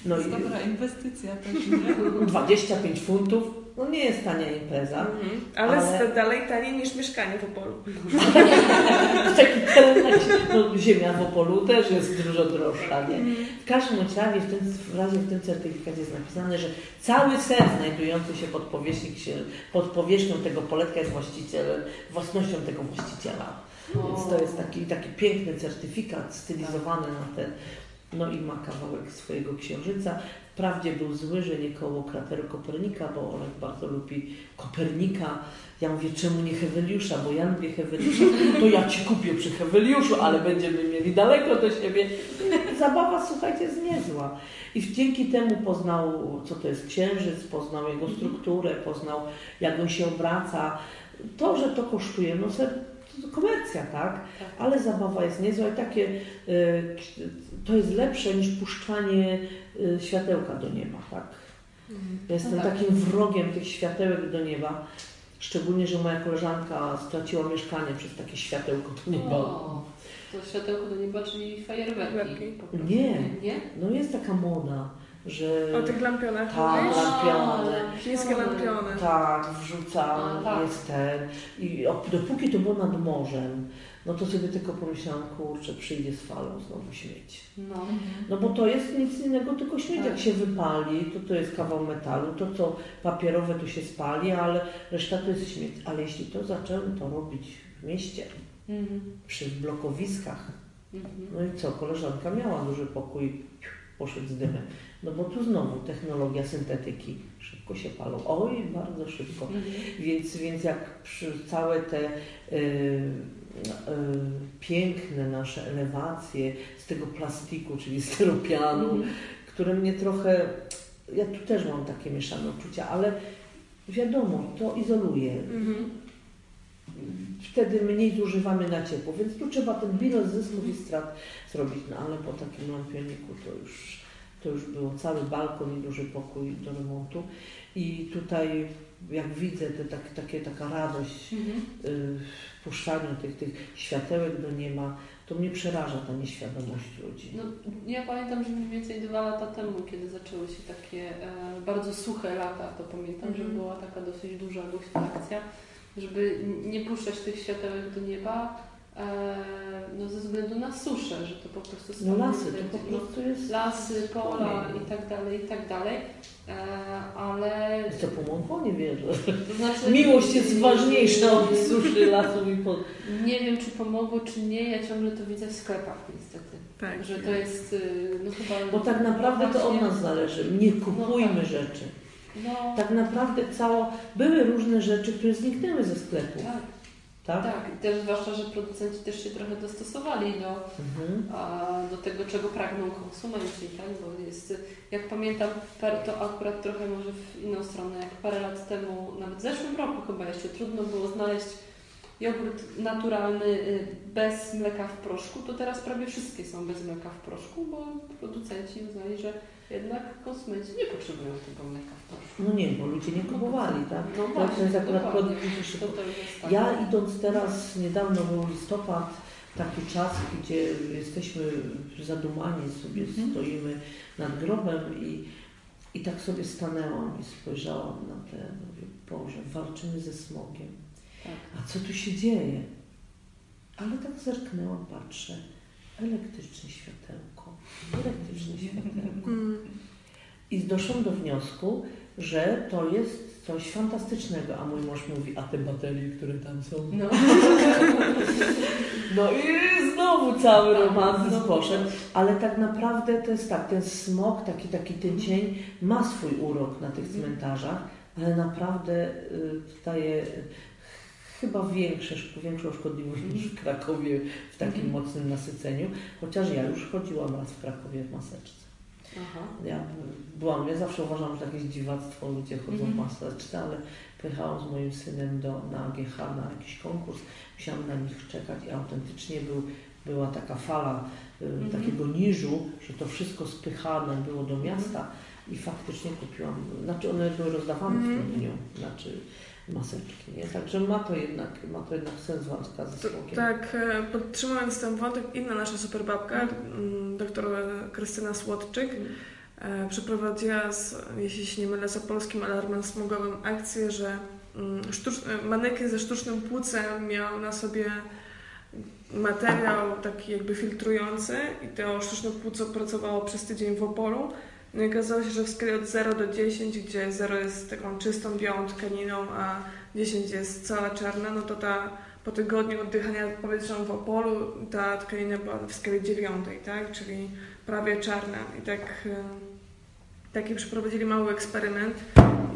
No to jest i, dobra inwestycja też, nie? 25 funtów, no nie jest tania impreza. Mhm. Ale, ale... dalej taniej niż mieszkanie w Opolu. no, ziemia w Opolu też jest dużo droższa, nie? Mhm. W każdym razie w tym, w razie w tym certyfikacie jest napisane, że cały ser znajdujący się pod, pod powierzchnią tego poletka jest właścicielem, własnością tego właściciela. Więc to jest taki, taki piękny certyfikat stylizowany na ten no i ma kawałek swojego księżyca. Wprawdzie był zły, że nie koło krateru Kopernika, bo Olek bardzo lubi Kopernika. Ja mówię, czemu nie Heweliusza, bo ja lubię Heweliusza, to ja Ci kupię przy Heweliuszu, ale będziemy mieli daleko do siebie. Zabawa, słuchajcie, jest niezła. I dzięki temu poznał, co to jest księżyc, poznał jego strukturę, poznał, jak on się obraca. To, że to kosztuje, no to komercja, tak? tak? Ale zabawa jest niezła i takie, y, to jest lepsze niż puszczanie y, światełka do nieba, tak? Ja jestem No tak. takim wrogiem tych światełek do nieba. Szczególnie, że moja koleżanka straciła mieszkanie przez takie światełko do nieba. O, to światełko do nieba, czyli fajerwerki. Nie. Nie? No jest taka moda, że O tych lampionach Tak, mówisz? lampiony. Chińskie lampiony. tak, wrzuca, A, tak. jest ten. I dopóki to było nad morzem, no to sobie tylko pomyślałam, kurczę, przyjdzie z falą znowu śmieć. No. No bo to jest nic innego, tylko śmieć. Tak. Jak się wypali, to to jest kawał metalu, to co papierowe to się spali, ale reszta to jest śmieć. Ale jeśli to zaczęły to robić w mieście, Mhm. przy blokowiskach, Mhm. no i co, koleżanka miała duży pokój, poszedł z dymem. No bo tu znowu technologia syntetyki, szybko się palą. Oj, bardzo szybko. Mhm. Więc, więc jak przy całe te y, y, piękne nasze elewacje z tego plastiku, czyli styropianu, Mhm. które mnie trochę, ja tu też mam takie mieszane uczucia, ale wiadomo, to izoluje. Mhm. Wtedy mniej zużywamy na ciepło, więc tu trzeba ten bilans zysków i strat zrobić, no ale po takim lampioniku to już, to już było cały balkon i duży pokój do remontu i tutaj jak widzę te, tak, takie, taka radość Mhm. y, w puszczaniu tych, tych światełek do nieba, to mnie przeraża ta nieświadomość ludzi. No, ja pamiętam, że mniej więcej dwa lata temu, kiedy zaczęły się takie e, bardzo suche lata, to pamiętam, że Mhm. była taka dosyć duża głośna akcja, żeby nie puszczać tych światełek do nieba e, no, ze względu na suszę, że to po prostu No stanowi lasy, to po prostu jest... lasy, pola Nie. i tak dalej, i tak dalej. E, ale Co pomogło? Nie wierzę. to znaczy, Miłość jest ważniejsza od suszy lasów i pod... Nie wiem, czy pomogło, czy nie. Ja ciągle to widzę w sklepach niestety. Tak. Że to jest, y, no chyba... Bo tak naprawdę to od nas zależy. Nie kupujmy No tak. rzeczy. No, Tak naprawdę cała... Były różne rzeczy, które zniknęły ze sklepu. tak, Tak? tak. I też zwłaszcza, że producenci też się trochę dostosowali do, Mhm. a, do tego, czego pragną konsumenci, tak? Bo jest, jak pamiętam, to akurat trochę może w inną stronę, jak parę lat temu, nawet w zeszłym roku chyba jeszcze trudno było znaleźć jogurt naturalny y, bez mleka w proszku, to teraz prawie wszystkie są bez mleka w proszku, bo producenci uznali, że jednak konsumenci nie potrzebują tego mleka w proszku. No nie, bo ludzie nie kupowali, tak? No To- to właśnie, jest akurat produkt. To, to jest tak. Ja idąc teraz, niedawno był listopad, taki czas, gdzie jesteśmy zadumani, sobie Mhm. stoimy nad grobem i, i tak sobie stanęłam i spojrzałam na te, mówię, Boże, walczymy ze smogiem. A co tu się dzieje? Ale tak zerknęłam, patrzę, elektryczne światełko, elektryczne światełko. Mm. I doszłam do wniosku, że to jest coś fantastycznego, a mój mąż mówi, a te baterie, które tam są. No. No i znowu cały romantyzm Znowu. poszedł, ale tak naprawdę to jest tak, ten smog, taki, taki ten cień ma swój urok na tych cmentarzach, ale naprawdę y, daje chyba większe, większą szkodliwość niż w Krakowie w takim Mhm. mocnym nasyceniu, chociaż ja już chodziłam raz w Krakowie w maseczce. Aha. Ja byłam, ja zawsze uważam, że jakieś dziwactwo ludzie chodzą w Mhm. maseczce, ale pojechałam z moim synem do, na AGH na jakiś konkurs, musiałam na nich czekać i autentycznie był, była taka fala Mhm. takiego niżu, że to wszystko spychane było do miasta i faktycznie kupiłam, znaczy one były rozdawane w tym Mhm. dniu, znaczy maseczki, nie? Także ma to jednak, ma to jednak sens walka ze To, smogiem. tak, e, podtrzymując ten wątek, inna nasza superbabka, mm, doktor Krystyna Słodczyk, e, przeprowadziła, z, jeśli się nie mylę, z polskim alarmem smogowym akcję, że mm, e, manekin ze sztucznym płucem miał na sobie materiał taki jakby filtrujący i to sztuczne płuco pracowało przez tydzień w Opolu. No i okazało się, że w skali od 0 do 10, gdzie 0 jest taką czystą, białą tkaniną, a 10 jest cała czarna, no to ta po tygodniu oddychania powietrzem w Opolu ta tkanina była w skali dziewiątej, tak? Czyli prawie czarna. I tak e, taki przeprowadzili mały eksperyment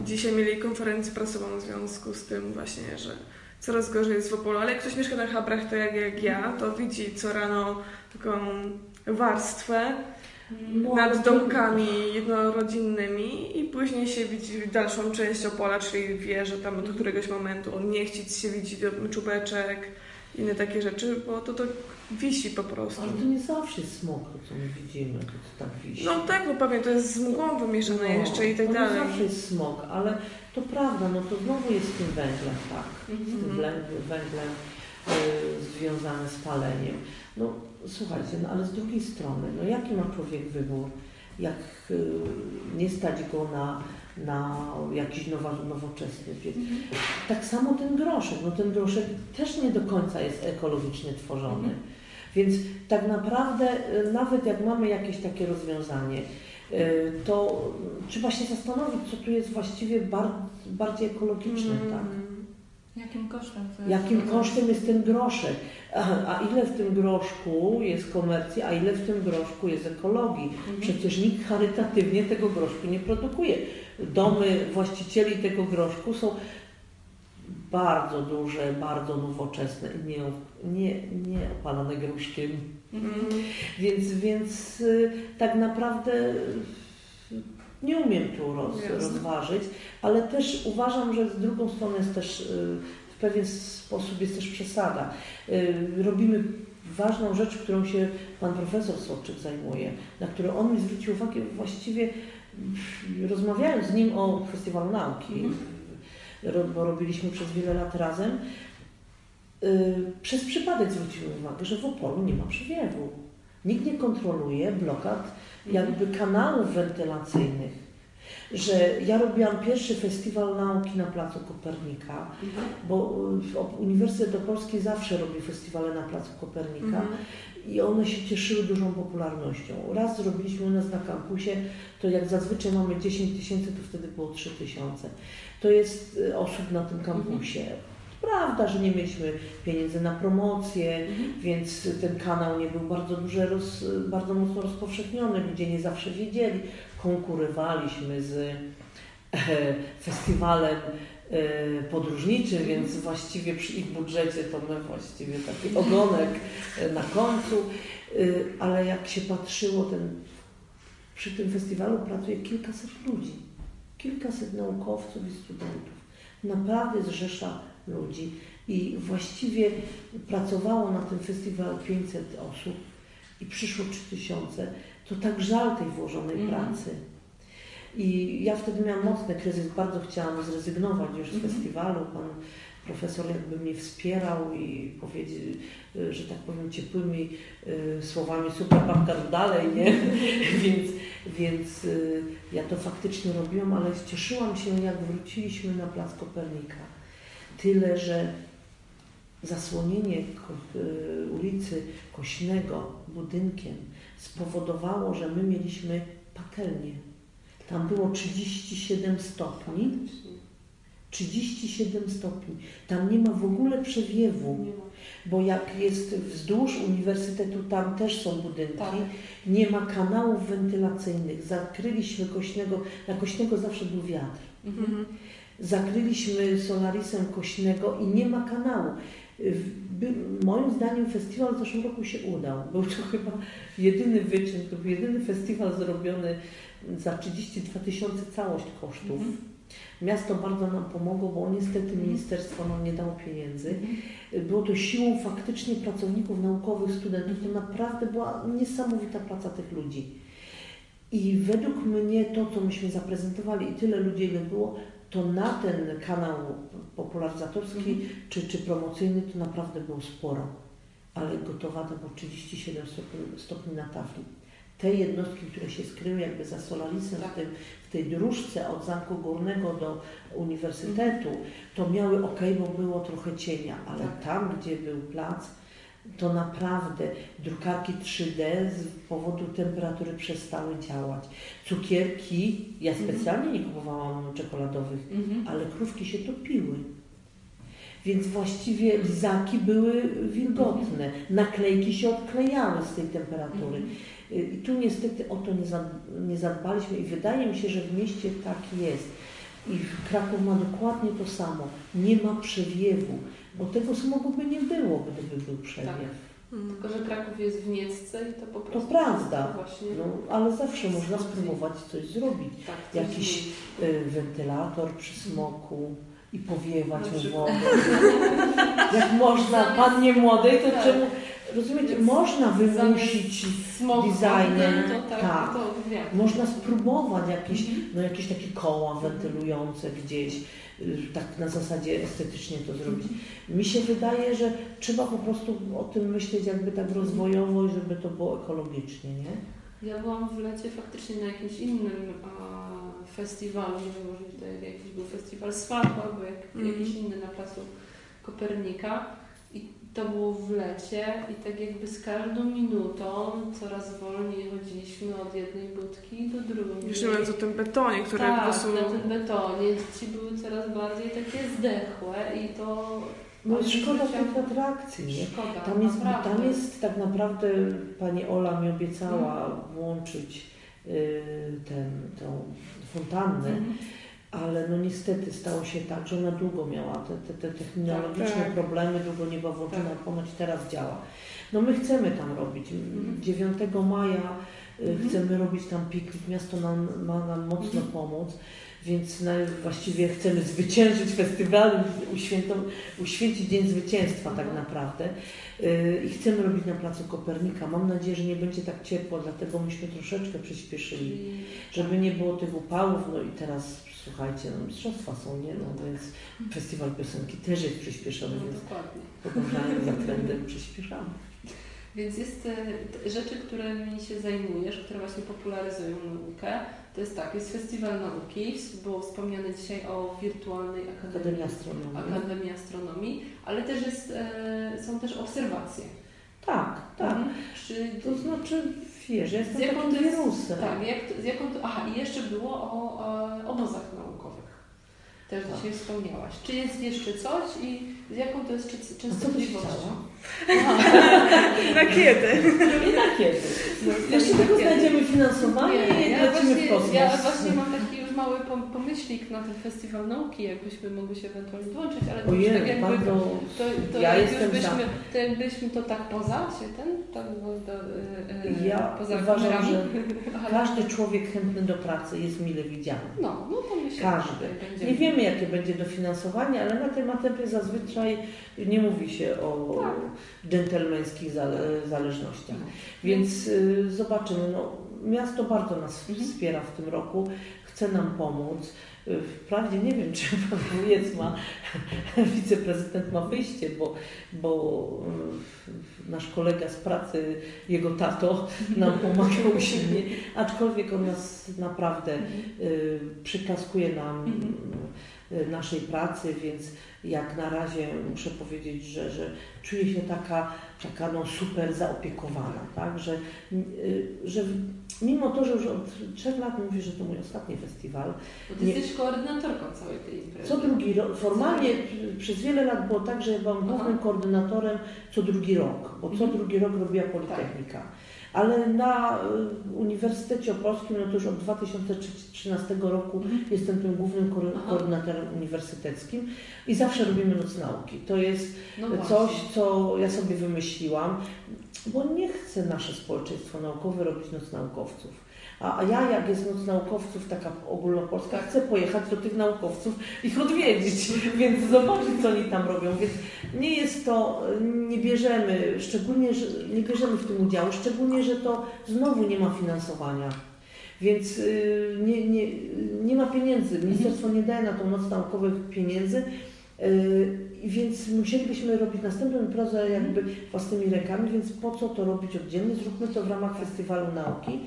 i dzisiaj mieli konferencję prasową w związku z tym właśnie, że coraz gorzej jest w Opolu. Ale jak ktoś mieszka na Habrach, to jak, jak ja, to widzi co rano taką warstwę No, nad domkami jednorodzinnymi i później się widzi dalszą część Opola, czyli wie, że tam do któregoś momentu on nie chcieć się widzi do czubeczek inne takie rzeczy, bo to to wisi po prostu. Ale to nie zawsze jest smog, to co my widzimy, to co tak wisi. No tak, bo pewnie to jest z mgłą wymieszane No, jeszcze i tak to dalej. nie zawsze jest smog, ale to prawda, no to znowu jest z tym węglem, tak. Z tym Mhm. węglem, węglem y, związane z paleniem. No słuchajcie, no ale z drugiej strony, no jaki ma człowiek wybór, jak y, nie stać go na, na jakiś nowa, nowoczesny piec. Tak samo ten groszek, no ten groszek też nie do końca jest ekologicznie tworzony. Więc tak naprawdę y, nawet jak mamy jakieś takie rozwiązanie, y, to trzeba się zastanowić, co tu jest właściwie bar, bardziej ekologiczne, Mhm. tak? Jakim kosztem to jest? Jakim kosztem jest ten groszek? A, a ile w tym groszku jest komercji, a ile w tym groszku jest ekologii? Przecież nikt charytatywnie tego groszku nie produkuje. Domy właścicieli tego groszku są bardzo duże, bardzo nowoczesne i nie, nie, nie opalane groszkiem. Mhm. Więc, więc y, tak naprawdę nie umiem tu roz, rozważyć, ale też uważam, że z drugą stronę jest też y, w pewien sposób jest też przesada. Y, Robimy ważną rzecz, którą się pan profesor Słodczyk zajmuje, na którą on mi zwrócił uwagę właściwie y, rozmawiając z nim o Festiwalu Nauki, ro- bo robiliśmy przez wiele lat razem, y, przez przypadek zwróciłem uwagę, że w Opolu nie ma przewiewu. Nikt nie kontroluje blokad jakby kanałów wentylacyjnych. Że ja robiłam pierwszy festiwal nauki na Placu Kopernika, bo y, Uniwersytet Opolski zawsze robi festiwale na Placu Kopernika Mhm. i one się cieszyły dużą popularnością. Raz zrobiliśmy u nas na kampusie, to jak zazwyczaj mamy 10 tysięcy, to wtedy było 3 tysiące. To jest y, osób na tym kampusie. Prawda, że nie mieliśmy pieniędzy na promocję, więc ten kanał nie był bardzo duże, roz, bardzo mocno rozpowszechniony, ludzie nie zawsze wiedzieli. Konkurowaliśmy z e, festiwalem e, podróżniczym, więc właściwie przy ich budżecie to my właściwie taki ogonek e, na końcu, E, ale jak się patrzyło, ten, przy tym festiwalu pracuje kilkaset ludzi, kilkaset naukowców i studentów. Naprawdę zrzesza ludzi i właściwie pracowało na tym festiwalu 500 osób i przyszło 3000. To tak żal tej włożonej Mhm. pracy. I ja wtedy miałam mocny kryzys, bardzo chciałam zrezygnować już z Mhm. festiwalu. Pan profesor jakby mnie wspierał i powiedział, że tak powiem, ciepłymi y, słowami super babka dalej, nie? więc więc y, ja to faktycznie robiłam, ale cieszyłam się, jak wróciliśmy na plac Kopernika. Tyle, że zasłonienie y, ulicy Kośnego budynkiem spowodowało, że my mieliśmy patelnię. Tam było 37 stopni. 37 stopni. Tam nie ma w ogóle przewiewu, bo jak jest wzdłuż uniwersytetu, tam też są budynki. Tak. Nie ma kanałów wentylacyjnych. Zakryliśmy Kośnego, na Kośnego zawsze był wiatr. Mhm. Zakryliśmy Solarisem Kośnego i nie ma kanału. By, moim zdaniem festiwal w zeszłym roku się udał. Był to chyba jedyny wyczyn, to był jedyny festiwal zrobiony za 32 tysiące całość kosztów. Mhm. Miasto bardzo nam pomogło, bo niestety ministerstwo nam nie dało pieniędzy. Było to siłą faktycznie pracowników naukowych, studentów. To naprawdę była niesamowita praca tych ludzi. I według mnie to, co myśmy zaprezentowali i tyle ludzi, ile było, to na ten kanał popularyzatorski czy, czy promocyjny to naprawdę było sporo. Ale gotowa to było 37 stopni, stopni na tafli. Te jednostki, które się skryły jakby za Solarisem Tak. w, tym, w tej dróżce od Zamku Górnego do Uniwersytetu, to miały ok, bo było trochę cienia, ale Tak. tam, gdzie był plac, to naprawdę drukarki 3D z powodu temperatury przestały działać. Cukierki, ja Mhm. specjalnie nie kupowałam czekoladowych, Mhm. ale krówki się topiły. Więc właściwie lizaki były wilgotne, naklejki się odklejały z tej temperatury. Y, I tu niestety o to nie zadbaliśmy i wydaje mi się, że w mieście tak jest. I Kraków ma dokładnie to samo. Nie ma przewiewu, bo tego smogu by nie było, gdyby był przewiew. Mhm. Tylko, że Kraków jest w Niecce i to po To prostu... prawda, Właśnie. no, ale zawsze można spróbować coś zrobić. Tak, coś jakiś-. Y, Wentylator przy smoku, i powiewać mu przykład. wodą. Jak można pannie młodej, to Tak. czemu... Rozumiecie, Więc można wymusić, designem, to tak, tak. to można spróbować jakieś, Mhm. no, jakieś takie koła wentylujące gdzieś, tak na zasadzie estetycznie to zrobić. Mi się wydaje, że trzeba po prostu o tym myśleć jakby tak rozwojowo i żeby to było ekologicznie, nie? Ja byłam w lecie faktycznie na jakimś innym a, festiwalu, nie wiem, może to jakiś był festiwal Swatła, albo jak, Mhm. jakiś inny na placu Kopernika. I to było w lecie i tak jakby z każdą minutą coraz wolniej chodziliśmy od jednej budki do drugiej. Już nie mówiąc o tym betonie, który tak, po prostu... na tym betonie dzieci były coraz bardziej takie zdechłe i to... No to i szkoda życia- tych atrakcji, nie? Szkoda, Tam jest, naprawdę. tam jest tak naprawdę, pani Ola mi obiecała włączyć y, ten, tą fontannę, Mhm. Ale no niestety stało się tak, że ona długo miała te, te, te technologiczne Tak. problemy, długo nie była włączona, Tak. ponoć teraz działa. No my chcemy tam robić. Mhm. 9 maja y, Mhm. chcemy robić tam piknik, miasto nam, ma nam mocno Mhm. pomóc. Więc na, właściwie chcemy zwyciężyć festiwal, uświętą, uświęcić Dzień Zwycięstwa tak Mhm. naprawdę. Yy, I chcemy robić na Placu Kopernika. Mam nadzieję, że nie będzie tak ciepło, dlatego myśmy troszeczkę przyspieszyli, żeby nie było tych upałów. No i teraz słuchajcie, no mistrzostwa są, nie? No, więc festiwal piosenki też jest przyspieszony, No, więc dokładnie. podążając za trendem przyspieszamy. Więc jest e, rzeczy, którymi się zajmujesz, które właśnie popularyzują naukę. To jest tak, jest Festiwal Nauki, było wspomniane dzisiaj o wirtualnej Akademii, Akademia Astronomii. Akademii Astronomii, ale też jest, e, są też obserwacje. Tak, tak. Mhm. Czy, To znaczy, ja z jestem jaką takim to jest, wirusem. tak, jak, to- z jaką to, aha, i jeszcze było o e, obozach naukowych. Też Tak. dzisiaj wspomniałaś. Czy jest jeszcze coś i z jaką to jest czy- A co byś częstotliwością? Na kiedy? I na kiedy? No, Jeszcze tylko kiedy? znajdziemy finansowanie Nie, i ja lecimy w właśnie, kosmos. ja właśnie mam taki mały pom- pomyślnik na ten festiwal nauki, jakbyśmy mogli się ewentualnie dołączyć, ale to już tak Ojej, jakby, bardzo... to, to ja jak już byśmy, to jakbyśmy to tak poza się ten, tak do, e, e, Ja poza uważam, kamerami. że każdy człowiek chętny do pracy jest mile widziany. No, no to myślę, Każdy. Nie wiemy, jakie będzie dofinansowanie, ale na tym etapie zazwyczaj nie mówi się o Tak. dżentelmeńskich zale- zależnościach. No. Więc y, zobaczymy. No, miasto bardzo nas Mhm. wspiera w tym roku, chce nam pomóc. Wprawdzie nie wiem, czy pan wujec ma, wiceprezydent ma wyjście, bo, bo y, nasz kolega z pracy, jego tato, nam pomagał silnie, aczkolwiek on nas naprawdę y, przyklaskuje nam Mhm. y, naszej pracy, więc jak na razie muszę powiedzieć, że, że czuję się taka, taka no super zaopiekowana, tak? że, y, że mimo to, że już od trzech lat mówię, że to mój ostatni festiwal, Bo ty Nie. jesteś koordynatorką całej tej imprezy. co drugi rok, formalnie przez wiele lat było tak, że ja byłam głównym Aha. koordynatorem co drugi rok, bo co Mhm. drugi rok robiła Politechnika. Ale na y, Uniwersytecie Opolskim, no to już od 2013 roku Mhm. jestem tym głównym ko- Aha. koordynatorem uniwersyteckim i zawsze robimy Noc Nauki. To jest No coś, co ja sobie wymyśliłam, bo nie chce nasze społeczeństwo naukowe robić Noc Naukowców. A, ja, jak jest Noc Naukowców, taka ogólnopolska, chcę pojechać do tych naukowców ich odwiedzić, więc zobaczyć, co oni tam robią. Więc nie jest to, nie bierzemy, szczególnie, że nie bierzemy w tym udziału, szczególnie, że to znowu nie ma finansowania. Więc y, nie, nie, nie ma pieniędzy. Ministerstwo nie daje na tą noc naukowych pieniędzy. Y, i Więc musielibyśmy robić następną imprezę jakby własnymi rękami, więc po co to robić oddzielnie? Zróbmy to w ramach Festiwalu Nauki.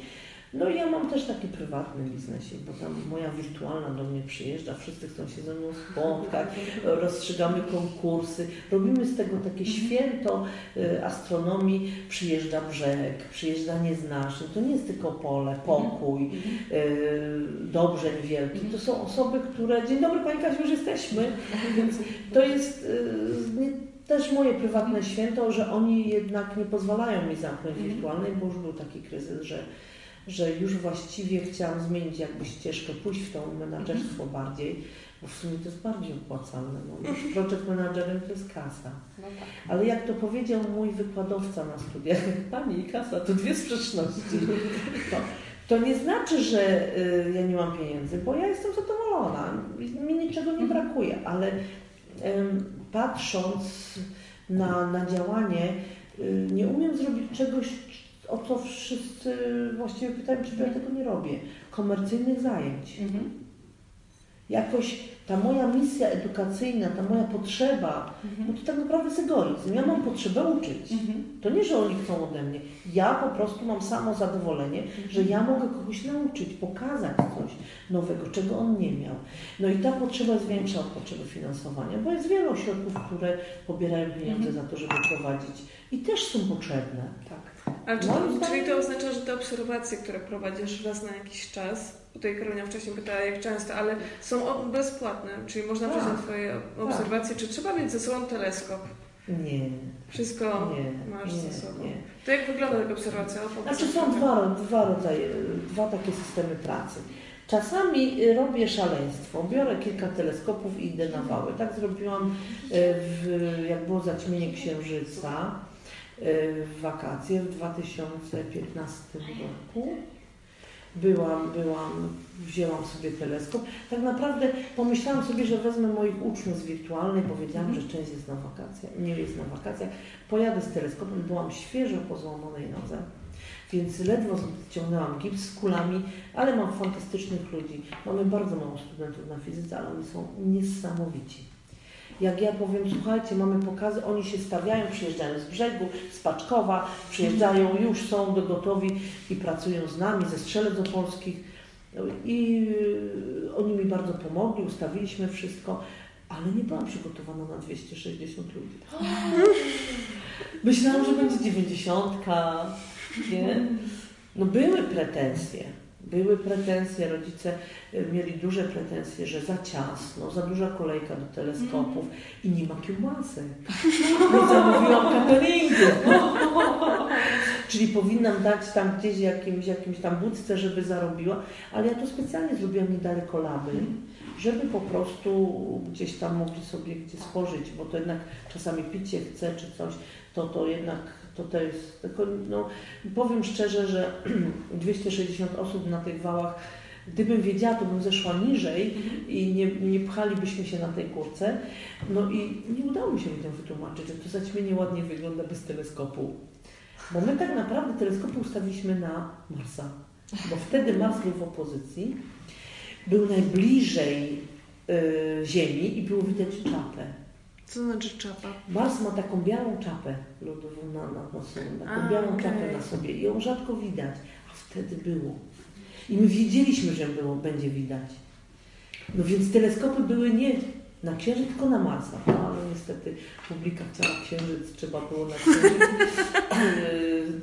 No i ja mam też taki prywatny biznesik, bo tam moja wirtualna do mnie przyjeżdża, wszyscy chcą się ze mną spotkać, rozstrzygamy konkursy, robimy z tego takie święto y, astronomii, przyjeżdża brzeg, przyjeżdża nieznaczny, to nie jest tylko pole, pokój, y, Dobrzeń Wielki, to są osoby, które, dzień dobry Pani Kasiu, już jesteśmy, więc to jest y, też moje prywatne święto, że oni jednak nie pozwalają mi zamknąć Mhm. wirtualnej, bo już był taki kryzys, że że już właściwie chciałam zmienić jakby ścieżkę, pójść w to menadżerstwo bardziej, bo w sumie to jest bardziej opłacalne. No, już project managerem to jest kasa. No tak. Ale jak to powiedział mój wykładowca na studiach, pani kasa to dwie sprzeczności. To, To nie znaczy, że y, ja nie mam pieniędzy, bo ja jestem zadowolona, mi niczego nie brakuje, ale patrząc na, na działanie, y, nie umiem zrobić czegoś, o co wszyscy właściwie pytają, czy ja tego nie robię. Komercyjnych zajęć. Mhm jakoś ta moja misja edukacyjna, ta moja potrzeba, mhm. no to tak naprawdę jest egoizm. Ja mam potrzebę uczyć. Mhm. To nie, że oni chcą ode mnie. Ja po prostu mam samo zadowolenie, mhm. że ja mogę kogoś nauczyć, pokazać coś nowego, czego on nie miał. No i ta potrzeba jest większa od potrzeby finansowania, bo jest wiele ośrodków, które pobierają pieniądze mhm. za to, żeby prowadzić i też są potrzebne. Tak. Ale czy to, czyli to oznacza, że te obserwacje, które prowadzisz raz na jakiś czas, tutaj Karolina wcześniej pytała jak często, ale są bezpłatne, czyli można przyjść na Twoje tak. obserwacje. Czy trzeba mieć ze sobą teleskop? Nie. Wszystko nie, masz nie, ze sobą. Nie. To jak wygląda taka obserwacja? Znaczy są dwa, dwa rodzaje, dwa takie systemy pracy. Czasami robię szaleństwo, biorę kilka teleskopów i idę na wały. Tak zrobiłam, e, w, jak było zaćmienie księżyca w wakacje w 2015 roku byłam, byłam, wzięłam sobie teleskop. Tak naprawdę pomyślałam sobie, że wezmę moich uczniów z wirtualnej, powiedziałam, mm. że część jest na wakacjach, nie jest na wakacjach. Pojadę z teleskopem, byłam świeżo po złamanej nodze, więc ledwo ściągnęłam gips z kulami, ale mam fantastycznych ludzi. Mamy bardzo mało studentów na fizyce, ale oni są niesamowici. Jak ja powiem, słuchajcie, mamy pokazy, oni się stawiają, przyjeżdżają z brzegu, z Paczkowa, przyjeżdżają, już są do gotowi i pracują z nami, ze Strzelec Opolskich. I y, oni mi bardzo pomogli, ustawiliśmy wszystko, ale nie byłam przygotowana na 260 ludzi. Myślałam, że będzie 90, nie? No były pretensje. Były pretensje, rodzice y, mieli duże pretensje, że za ciasno, za duża kolejka do teleskopów i nie ma kiełbasek. Nie zamówiłam cateringu. Czyli powinnam dać tam gdzieś jakimś, jakimś tam budce, żeby zarobiła, ale ja to specjalnie zrobiłam niedaleko laby, żeby po prostu gdzieś tam mogli sobie gdzie spożyć, bo to jednak czasami picie chce czy coś, to to jednak to to jest, tylko no, powiem szczerze, że 260 osób na tych wałach, gdybym wiedziała, to bym zeszła niżej i nie, nie pchalibyśmy się na tej górce. No i nie udało mi się ludziom wytłumaczyć, że to zaćmienie ładnie wygląda bez teleskopu. Bo my tak naprawdę teleskopy ustawiliśmy na Marsa, bo wtedy Mars był w opozycji, był najbliżej y, Ziemi i było widać czapę. Co znaczy czapa? Mars ma taką białą czapę lodową na, na taką A, białą okay. czapę na sobie i ją rzadko widać, a wtedy było. I my wiedzieliśmy, że było, będzie widać. No więc teleskopy były nie na Księżyc, tylko na Marsa. No ale niestety publika chciała Księżyc, trzeba było na Księżyc.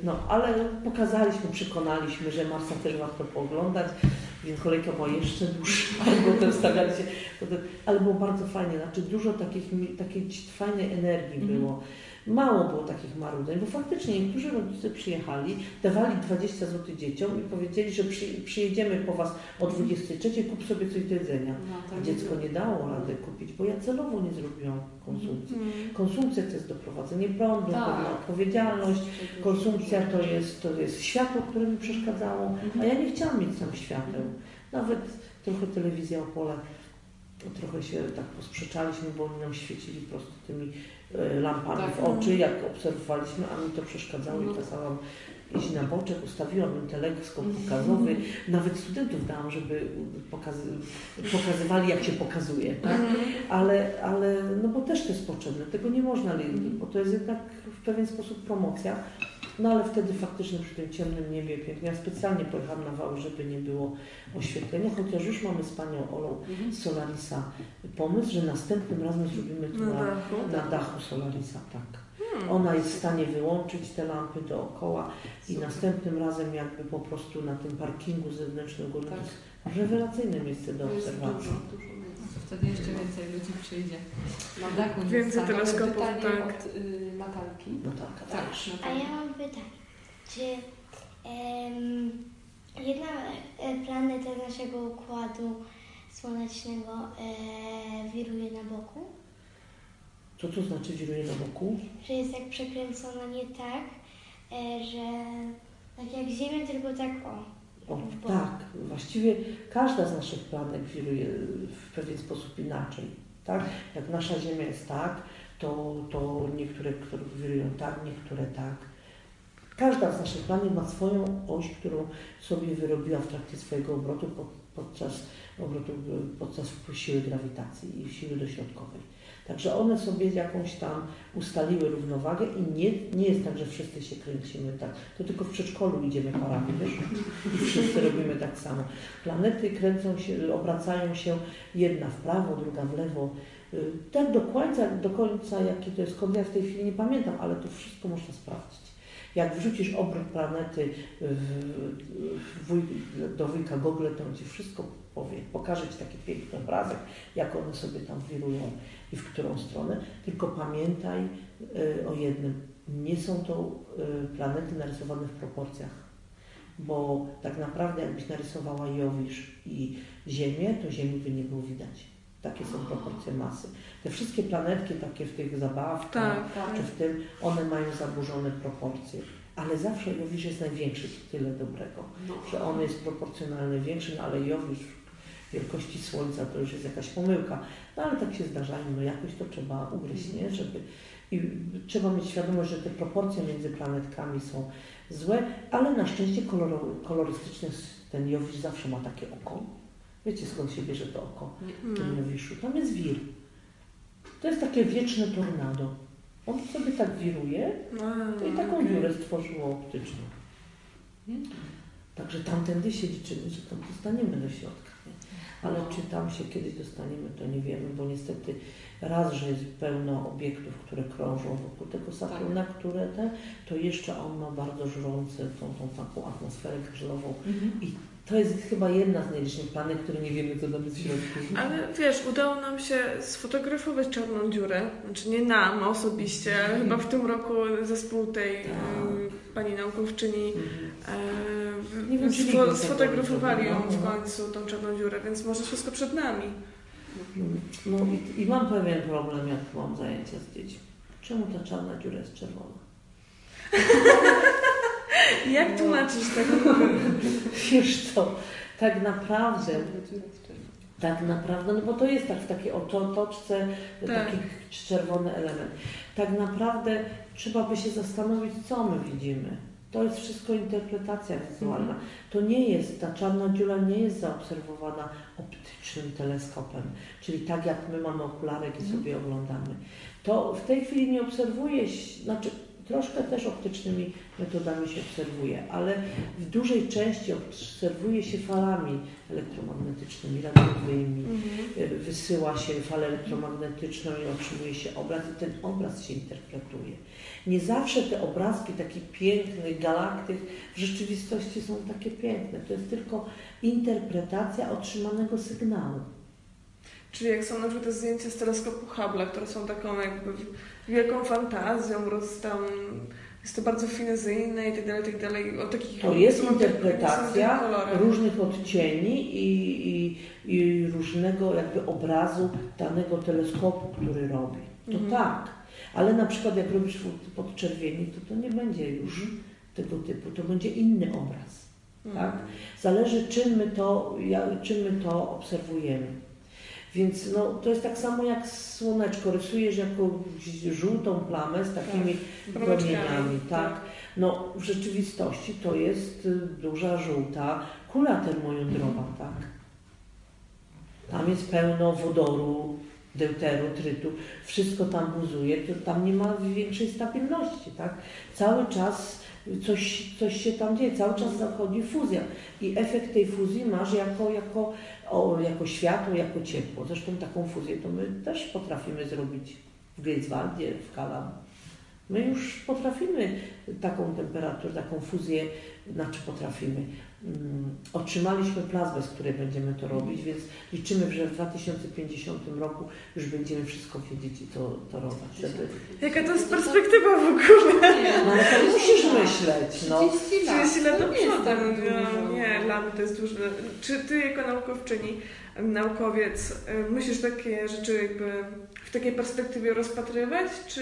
No ale pokazaliśmy, przekonaliśmy, że Marsa też warto pooglądać więc kolejka była jeszcze dłuższa, potem stawiali się, ale było bardzo fajnie, znaczy dużo takich, takiej fajnej energii mhm. było. Mało było takich marudzeń, bo faktycznie niektórzy rodzice przyjechali, dawali 20 zł dzieciom i powiedzieli, że przy, przyjedziemy po Was o 23, kup sobie coś do jedzenia. No, A dziecko nie dało rady kupić, bo ja celowo nie zrobiłam konsumpcji. Mm. Konsumpcja to jest doprowadzenie prądu, tak. pewna odpowiedzialność. Konsumpcja to jest, to jest światło, które mi przeszkadzało, a ja nie chciałam mieć sam świateł. Nawet trochę telewizja Opole, trochę się tak posprzeczaliśmy, bo oni nam świecili po prostu tymi lampami tak. w oczy, jak obserwowaliśmy, a mi to przeszkadzało i kazałam iść na boczek, ustawiłam ten teleskop mhm. pokazowy, nawet studentów dałam, żeby pokazy pokazywali jak się pokazuje, tak? Mhm. ale, ale no bo też to jest potrzebne, tego nie można, bo to jest jednak w pewien sposób promocja, no ale wtedy faktycznie przy tym ciemnym niebie pięknie. Ja specjalnie pojechałam na wały, żeby nie było oświetlenia, chociaż już mamy z panią Olą mhm. Solarisa pomysł, że następnym razem zrobimy to na, dachu, na dachu Solarisa, tak. Hmm. Ona jest w stanie wyłączyć te lampy dookoła i następnym razem jakby po prostu na tym parkingu zewnętrznym górnym tak. rewelacyjne miejsce do obserwacji. Wtedy jeszcze więcej ludzi przyjdzie. Na dachu więcej teleskopów, tak. od y, Natalki. Natalka, tak. A ja mam pytanie. Czy em, jedna e, planeta naszego układu słonecznego e, wiruje na boku? Co to znaczy wiruje na boku? Że jest tak przekręcona nie tak, e, że tak jak Ziemia, tylko tak o, O, tak, właściwie każda z naszych planet wiruje w pewien sposób inaczej. Tak? Jak nasza Ziemia jest tak, to, to niektóre które wirują tak, niektóre tak. Każda z naszych planet ma swoją oś, którą sobie wyrobiła w trakcie swojego obrotu podczas obrotu, podczas siły grawitacji i siły dośrodkowej. Także one sobie jakąś tam ustaliły równowagę i nie, nie jest tak, że wszyscy się kręcimy tak. To tylko w przedszkolu idziemy parami, wiesz? I wszyscy robimy tak samo. Planety kręcą się, obracają się jedna w prawo, druga w lewo. Y, tak do końca, do końca jaki to jest kąt, ja w tej chwili nie pamiętam, ale to wszystko można sprawdzić. Jak wrzucisz obrót planety w, w, do wujka Google, to on Ci wszystko powie. Pokaże Ci taki piękny obrazek, jak one sobie tam wirują i w którą stronę. Tylko pamiętaj y, o jednym. Nie są to y, planety narysowane w proporcjach. Bo tak naprawdę jakbyś narysowała Jowisz i Ziemię, to Ziemi by nie było widać. Takie są proporcje masy. Te wszystkie planetki takie w tych zabawkach, tak, tak. czy w tym, one mają zaburzone proporcje. Ale zawsze Jowisz jest największy, tyle dobrego, no. że on jest proporcjonalnie większy, no ale Jowisz wielkości Słońca to już jest jakaś pomyłka. No ale tak się zdarzają, no jakoś to trzeba ugryźć, nie? Żeby, I trzeba mieć świadomość, że te proporcje między planetkami są złe, ale na szczęście kolorystyczny ten Jowisz zawsze ma takie oko Wiecie skąd się bierze to oko w tym Jowiszu? Tam jest wir. To jest takie wieczne tornado. On sobie tak wiruje to i taką dziurę stworzyło optyczną. Także tamtędy się liczymy, że tam dostaniemy do środka. Ale czy tam się kiedyś dostaniemy, to nie wiemy, bo niestety raz, że jest pełno obiektów, które krążą wokół tego Saturna, tak. które te, to jeszcze on ma bardzo żrące tą, tą taką atmosferę grzelową mhm. i to jest chyba jedna z najliczniejszych planet, które nie wiemy, co tam jest w środku. Ale wiesz, udało nam się sfotografować czarną dziurę. Znaczy nie nam osobiście, ale chyba w tym roku zespół tej tak. pani naukowczyni mm. e, wiem, sfo sfotografowali ją w no. końcu, tą czarną dziurę, więc może wszystko przed nami. No i, i mam pewien problem, jak mam zajęcia z dziećmi. Czemu ta czarna dziura jest czerwona? Jak tłumaczysz tego? Wiesz co, tak naprawdę, tak naprawdę, no bo to jest tak w takiej otoczce tak. taki czerwony element. Tak naprawdę trzeba by się zastanowić, co my widzimy. To jest wszystko interpretacja wizualna. To nie jest, ta czarna dziura nie jest zaobserwowana optycznym teleskopem, czyli tak jak my mamy okularek i sobie mhm. oglądamy. To w tej chwili nie obserwuje się, znaczy Troszkę też optycznymi metodami się obserwuje, ale w dużej części obserwuje się falami elektromagnetycznymi, radiowymi. Mhm. Wysyła się falę elektromagnetyczną i otrzymuje się obraz i ten obraz się interpretuje. Nie zawsze te obrazki takich pięknych galaktyk w rzeczywistości są takie piękne. To jest tylko interpretacja otrzymanego sygnału. Czyli jak są na przykład te zdjęcia z teleskopu Hubble, które są taką jakby wielką fantazją, roz tam jest to bardzo finezyjne i tak dalej, tak dalej. O takich to jest interpretacja różnych odcieni i, i, i, różnego jakby obrazu danego teleskopu, który robi. To mhm. tak. Ale na przykład jak robisz podczerwieni, to to nie będzie już tego typu, to będzie inny obraz. Mhm. Tak? Zależy czym my to, czym my to obserwujemy. Więc no, to jest tak samo jak słoneczko. Rysujesz jako żółtą plamę z takimi tak, promieniami. Tak? tak? No, w rzeczywistości to jest y, duża żółta kula termojądrowa. Tak? Tam jest pełno wodoru, deuteru, trytu. Wszystko tam buzuje, to tam nie ma większej stabilności. Tak? Cały czas coś, coś się tam dzieje, cały czas zachodzi fuzja. I efekt tej fuzji masz jako, jako o, jako światło, jako ciepło. Zresztą taką fuzję to my też potrafimy zrobić w Greifswaldzie, w Kalam. My już potrafimy taką temperaturę, taką fuzję, znaczy potrafimy. Um, otrzymaliśmy plazmę, z której będziemy to robić, więc liczymy, że w 2050 roku już będziemy wszystko wiedzieć i to, to robić. Żeby... Jaka to jest perspektywa w ogóle? No ale to musisz myśleć. No. 30 lat, 30 lat do przodu. No, nie, dla mnie to jest dużo. Czy ty jako naukowczyni, naukowiec, musisz takie rzeczy jakby w takiej perspektywie rozpatrywać, czy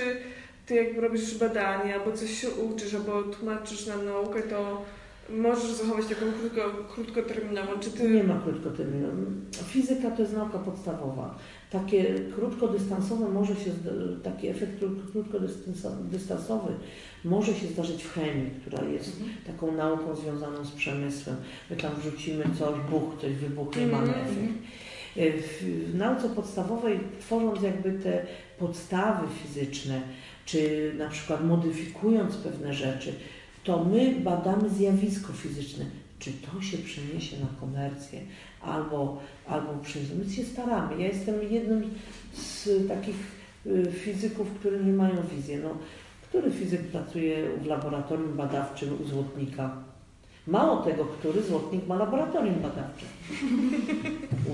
ty jak robisz badania, albo coś się uczysz, albo tłumaczysz nam naukę, to możesz zachować taką krótko, krótkoterminową? Czy ty... Nie ma krótkoterminową. Fizyka to jest nauka podstawowa. Takie krótkodystansowe może się, taki efekt krótkodystansowy może się zdarzyć w chemii, która jest mhm. taką nauką związaną z przemysłem. My tam wrzucimy coś, buch, coś wybuchnie, mhm. mamy efekt. E, w nauce podstawowej, tworząc jakby te podstawy fizyczne, czy na przykład modyfikując pewne rzeczy, to my badamy zjawisko fizyczne. Czy to się przeniesie na komercję, albo, albo przeniesie. My się staramy. Ja jestem jednym z takich y, fizyków, którzy nie mają wizji. No, który fizyk pracuje w laboratorium badawczym u złotnika? Mało tego, który złotnik ma laboratorium badawcze.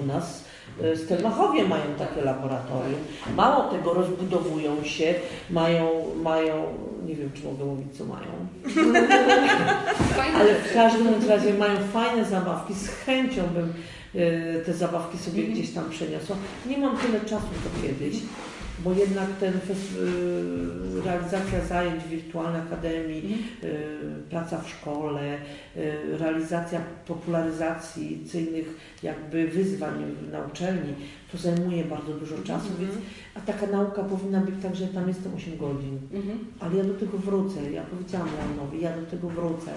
U nas E, Stelmachowie mają takie laboratorium. Mało tego, rozbudowują się, mają, mają nie wiem, czy mogę mówić, co mają. Ale w każdym razie mają fajne zabawki. Z chęcią bym e, te zabawki sobie gdzieś tam przeniosła. Nie mam tyle czasu, co kiedyś bo jednak ten y, realizacja zajęć w wirtualnej akademii, mm. praca w szkole, y, realizacja popularyzacyjnych jakby wyzwań na uczelni, to zajmuje bardzo dużo czasu, mm -hmm. więc a taka nauka powinna być tak, że tam jestem 8 godzin. Mm -hmm. Ale ja do tego wrócę. Ja powiedziałam Janowi, ja do tego wrócę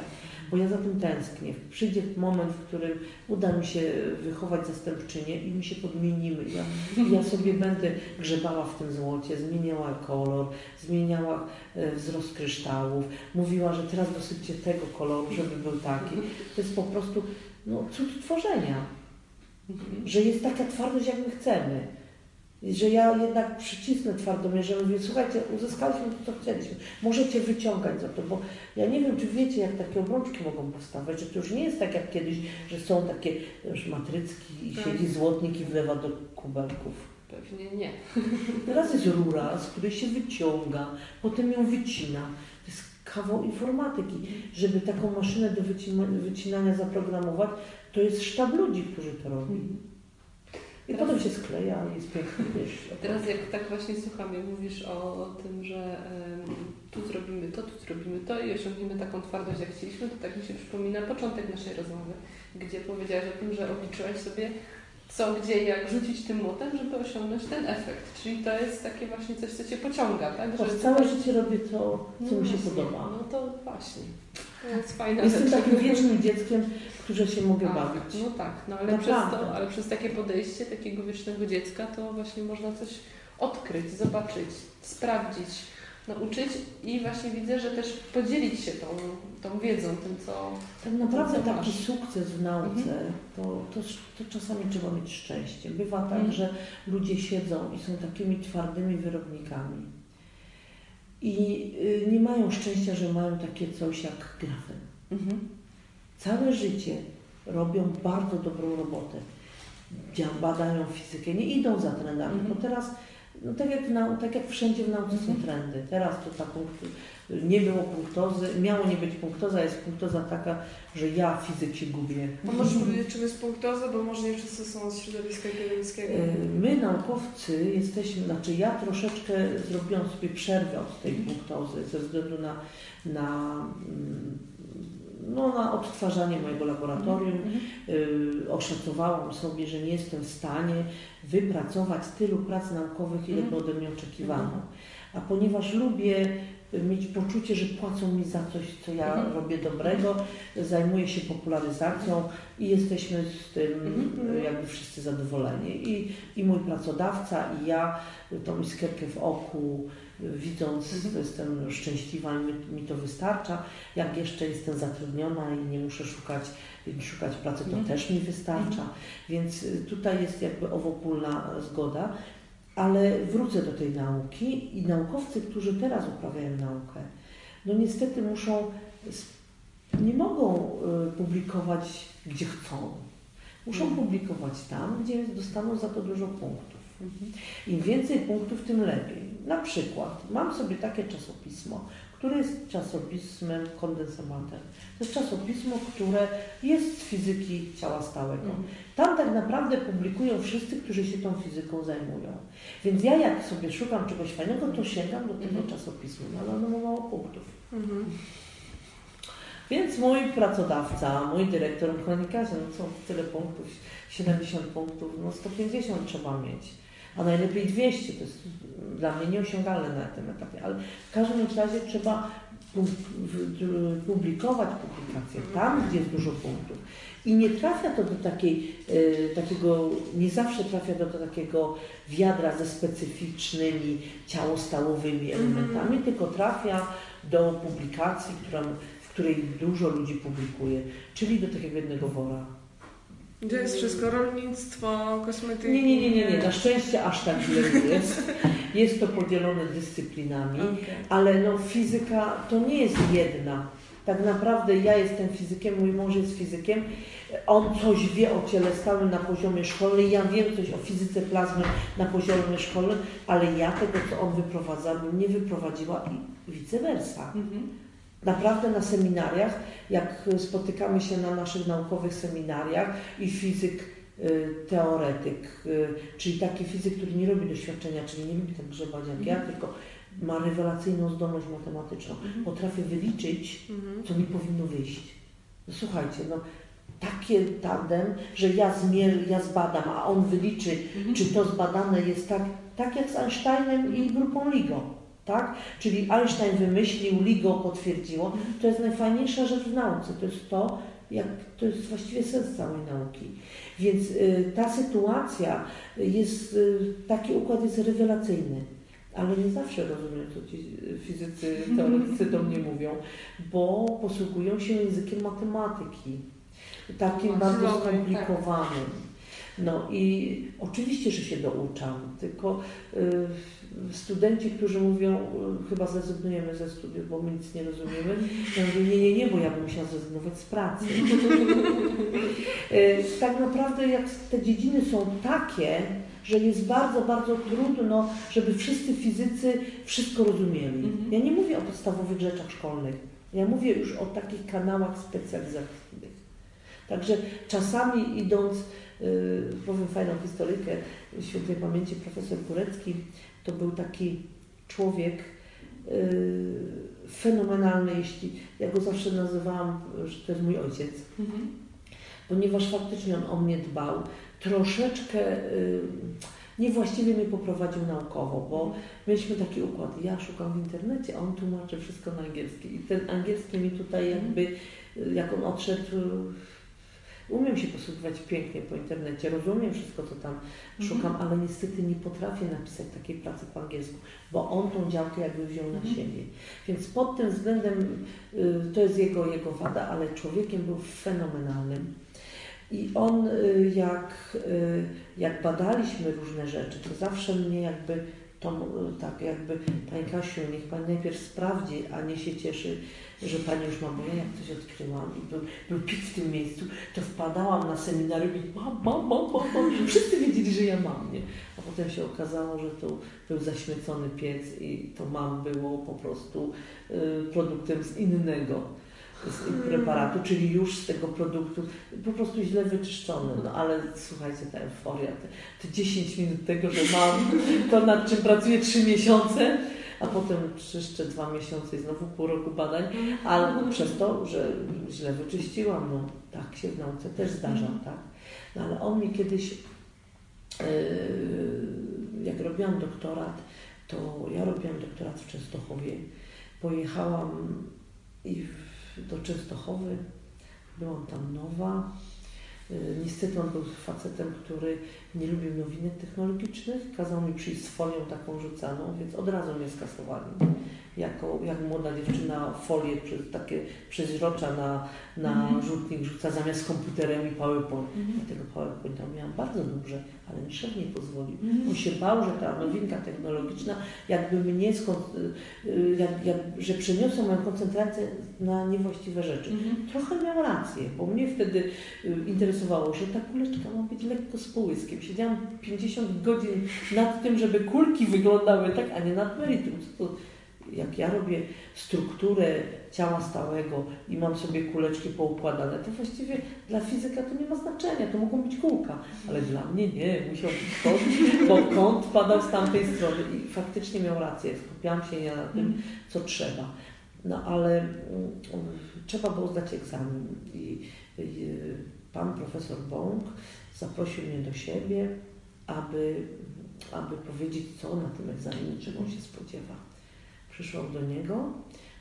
bo ja za tym tęsknię. Przyjdzie moment, w którym uda mi się wychować zastępczynię i my się podmienimy. Ja, ja sobie będę grzebała w tym złocie, zmieniała kolor, zmieniała e, wzrost kryształów, mówiła, że teraz dosyćcie tego koloru, żeby był taki. To jest po prostu no, cud tworzenia. Że jest taka twardość, jak my chcemy że ja jednak przycisnę twardomierze, mówię, słuchajcie, uzyskaliśmy to, co chcieliśmy, możecie wyciągać za to, bo ja nie wiem, czy wiecie, jak takie obrączki mogą powstawać, że to już nie jest tak jak kiedyś, że są takie już matrycki i tak. siedzi złotnik i wlewa do kubelków. Pewnie nie. Teraz jest rura, z której się wyciąga, potem ją wycina. To jest kawał informatyki. Żeby taką maszynę do wycinania zaprogramować, to jest sztab ludzi, którzy to robią. I Teraz, potem się skleja i jest piękny wiesz. Teraz jak tak właśnie słucham, jak mówisz o tym, że um, tu zrobimy to, tu zrobimy to i osiągniemy taką twardość, jak chcieliśmy, to tak mi się przypomina początek naszej rozmowy, gdzie powiedziałaś o tym, że obliczyłaś sobie co, gdzie, jak rzucić tym młotem, żeby osiągnąć ten efekt. Czyli to jest takie właśnie coś, co Cię pociąga, tak? Że całe życie robię to, co no mi się właśnie, podoba. No to właśnie. To jest fajna Jestem rzecz. takim wiecznym dzieckiem, które się mogę tak, bawić. No tak, no ale przez, to, ale przez takie podejście takiego wiecznego dziecka to właśnie można coś odkryć, zobaczyć, sprawdzić nauczyć i właśnie widzę, że też podzielić się tą, tą wiedzą, tym co. Tak naprawdę co taki sukces w nauce, mhm. to, to, to, czasami trzeba mieć szczęście. Bywa tak, mhm. że ludzie siedzą i są takimi twardymi wyrobnikami. I y, nie mają szczęścia, że mają takie coś jak grafem. Mhm. Całe życie robią bardzo dobrą robotę. Badają fizykę, nie idą za trendami, mhm. bo teraz no tak jak, na, tak jak wszędzie w nauce są trendy. Teraz to ta punkt, nie było punktozy, miało nie być punktoza, jest punktoza taka, że ja fizyk się gubię. A możesz powiedzieć, czym jest punktoza, bo może nie wszyscy są z środowiska akademickiego. E, my naukowcy jesteśmy, znaczy ja troszeczkę zrobiłam sobie przerwę od tej punktozy ze względu na, na mm, no, na odtwarzanie mojego laboratorium. Mm -hmm. Oszacowałam sobie, że nie jestem w stanie wypracować tylu prac naukowych, ile -hmm. by ode mnie oczekiwano. -hmm. A ponieważ lubię mieć poczucie, że płacą mi za coś, co ja mhm. robię dobrego, zajmuję się popularyzacją i jesteśmy z tym mhm. jakby wszyscy zadowoleni. I, I mój pracodawca, i ja, tą iskierkę w oku, widząc, mhm. jestem szczęśliwa i mi, mi, to wystarcza. Jak jeszcze jestem zatrudniona i nie muszę szukać, szukać pracy, to mhm. też mi wystarcza. Mhm. Więc tutaj jest jakby owopólna zgoda. Ale wrócę do tej nauki i naukowcy, którzy teraz uprawiają naukę, no niestety muszą, nie mogą y, publikować gdzie chcą. Muszą mhm. publikować tam, gdzie dostaną za to dużo punktów. Mhm. Im więcej punktów, tym lepiej. Na przykład mam sobie takie czasopismo, które jest czasopismem kondensomatem. To jest czasopismo, które jest z fizyki ciała stałego. Mhm. Tam tak naprawdę publikują wszyscy, którzy się tą fizyką zajmują. Więc ja jak sobie szukam czegoś fajnego, to sięgam do tego mhm. czasopisma, no ale ono ma mało punktów. Mhm. Więc mój pracodawca, mój dyrektor mechanikarza, no co, tyle punktów, 70 punktów, no 150 trzeba mieć, a najlepiej 200, to jest dla mnie nieosiągalne na tym etapie, ale w każdym razie trzeba publikować publikacje tam, gdzie jest dużo punktów. I nie trafia to do takiej, y, takiego, nie zawsze trafia do, do takiego wiadra ze specyficznymi ciałostałowymi mhm. elementami, mm -hmm. tylko trafia do publikacji, która, w której dużo ludzi publikuje, czyli do takiego jednego wora. Gdzie jest wszystko? Rolnictwo, kosmetyki? Nie, nie, nie, nie, nie. Na szczęście aż tak źle nie jest. Jest to podzielone dyscyplinami, okay. ale no, fizyka to nie jest jedna. Tak naprawdę ja jestem fizykiem, mój mąż jest fizykiem. On coś wie o ciele stałym na poziomie szkolnym, ja wiem coś o fizyce plazmy na poziomie szkolnym, ale ja tego, co on wyprowadza, bym nie wyprowadziła i vice versa. Mhm. Naprawdę na seminariach, jak spotykamy się na naszych naukowych seminariach i fizyk y, teoretyk, y, czyli taki fizyk, który nie robi doświadczenia, czyli nie lubi tak grzebać jak ja, mhm. tylko ma rewelacyjną zdolność matematyczną. Mhm. Potrafię wyliczyć, mhm. co mi powinno wyjść. No, słuchajcie, no takie tandem, że ja, zmier, ja zbadam, a on wyliczy, czy to zbadane jest tak, tak jak z Einsteinem i grupą LIGO. Tak? Czyli Einstein wymyślił, LIGO potwierdziło. To jest najfajniejsza rzecz w nauce. To jest to, jak, to jest właściwie sens całej nauki. Więc y, ta sytuacja jest, y, taki układ jest rewelacyjny ale nie zawsze rozumiem, co ci fizycy, teoretycy do mnie mówią, bo posługują się językiem matematyki, takim bardzo tak. skomplikowanym. No i oczywiście, że się douczam, tylko y, studenci, którzy mówią, y, chyba zrezygnujemy ze studiów, bo my nic nie rozumiemy, ja mówię, nie, nie, nie, bo ja bym musiała zrezygnować z pracy. y, tak naprawdę jak te dziedziny są takie, że jest bardzo, bardzo trudno, żeby wszyscy fizycy wszystko rozumieli. Mhm. Ja nie mówię o podstawowych rzeczach szkolnych, ja mówię już o takich kanałach specjalizacyjnych. Także czasami idąc, yy, powiem fajną historykę świętej pamięci profesor Kurecki, to był taki człowiek yy, fenomenalny, jeśli ja go zawsze nazywałam, że to jest mój ojciec, mhm. ponieważ faktycznie on o mnie dbał troszeczkę y, niewłaściwie mnie poprowadził naukowo, bo mieliśmy taki układ. Ja szukam w internecie, a on tłumaczy wszystko na angielski. I ten angielski mi tutaj jakby, y, jak on odszedł, umiem się posługiwać pięknie po internecie, rozumiem wszystko, co tam mhm. szukam, ale niestety nie potrafię napisać takiej pracy po angielsku, bo on tą działkę jakby wziął na mhm. siebie. Więc pod tym względem y, to jest jego, jego wada, ale człowiekiem był fenomenalnym. I on, y, jak, y, jak badaliśmy różne rzeczy, to zawsze mnie jakby to, y, tak jakby Pani Kasiu, niech Pani najpierw sprawdzi, a nie się cieszy, że Pani już ma, bo ja jak coś odkryłam i był, był pik w tym miejscu, to wpadałam na seminarium i mam, mam, mam, mam, mam. Wszyscy wiedzieli, że ja mam, nie? A potem się okazało, że to był zaśmiecony piec i to mam było po prostu y, produktem z innego z preparatu, czyli już z tego produktu po prostu źle wyczyszczony. No ale słuchajcie, ta euforia, te, te 10 minut tego, że mam to, nad czym pracuję 3 miesiące, a potem jeszcze dwa miesiące i znowu pół roku badań, ale przez to, że źle wyczyściłam, no tak się w nauce też zdarza, tak? No ale on mi kiedyś, yy, jak robiłam doktorat, to ja robiłam doktorat w Częstochowie, pojechałam i do Częstochowy. Byłam tam nowa. Y, niestety on był facetem, który nie lubił nowinek technologicznych. Kazał mi przyjść z folią taką rzucaną, więc od razu mnie skasowali jako, jak młoda dziewczyna folię, przez, takie przeźrocza na, na mm. rzutnik rzuca zamiast komputerem i PowerPoint. Mm. Ja tego PowerPointa miałam bardzo dobrze, ale mi szef nie pozwolił. Mm. On się bał, że ta nowinka technologiczna jakby mnie, skąd, y, y, jak, jak, że przeniosła moją koncentrację na niewłaściwe rzeczy. Mm. Trochę miał rację, bo mnie wtedy y, interesowało, że ta kuleczka ma być lekko z połyskiem. Siedziałam 50 godzin nad tym, żeby kulki wyglądały tak, a nie nad meritum. To, jak ja robię strukturę ciała stałego i mam sobie kuleczki poukładane, to właściwie dla fizyka to nie ma znaczenia, to mogą być kółka, ale dla mnie nie, musiał być kąt, bo kąt padał z tamtej strony i faktycznie miał rację, skupiałam się ja na tym, co trzeba. No ale mm, trzeba było zdać egzamin i, i pan profesor Bąk zaprosił mnie do siebie, aby, aby powiedzieć, co na tym egzaminie, czego on się spodziewa. Przyszłam do niego,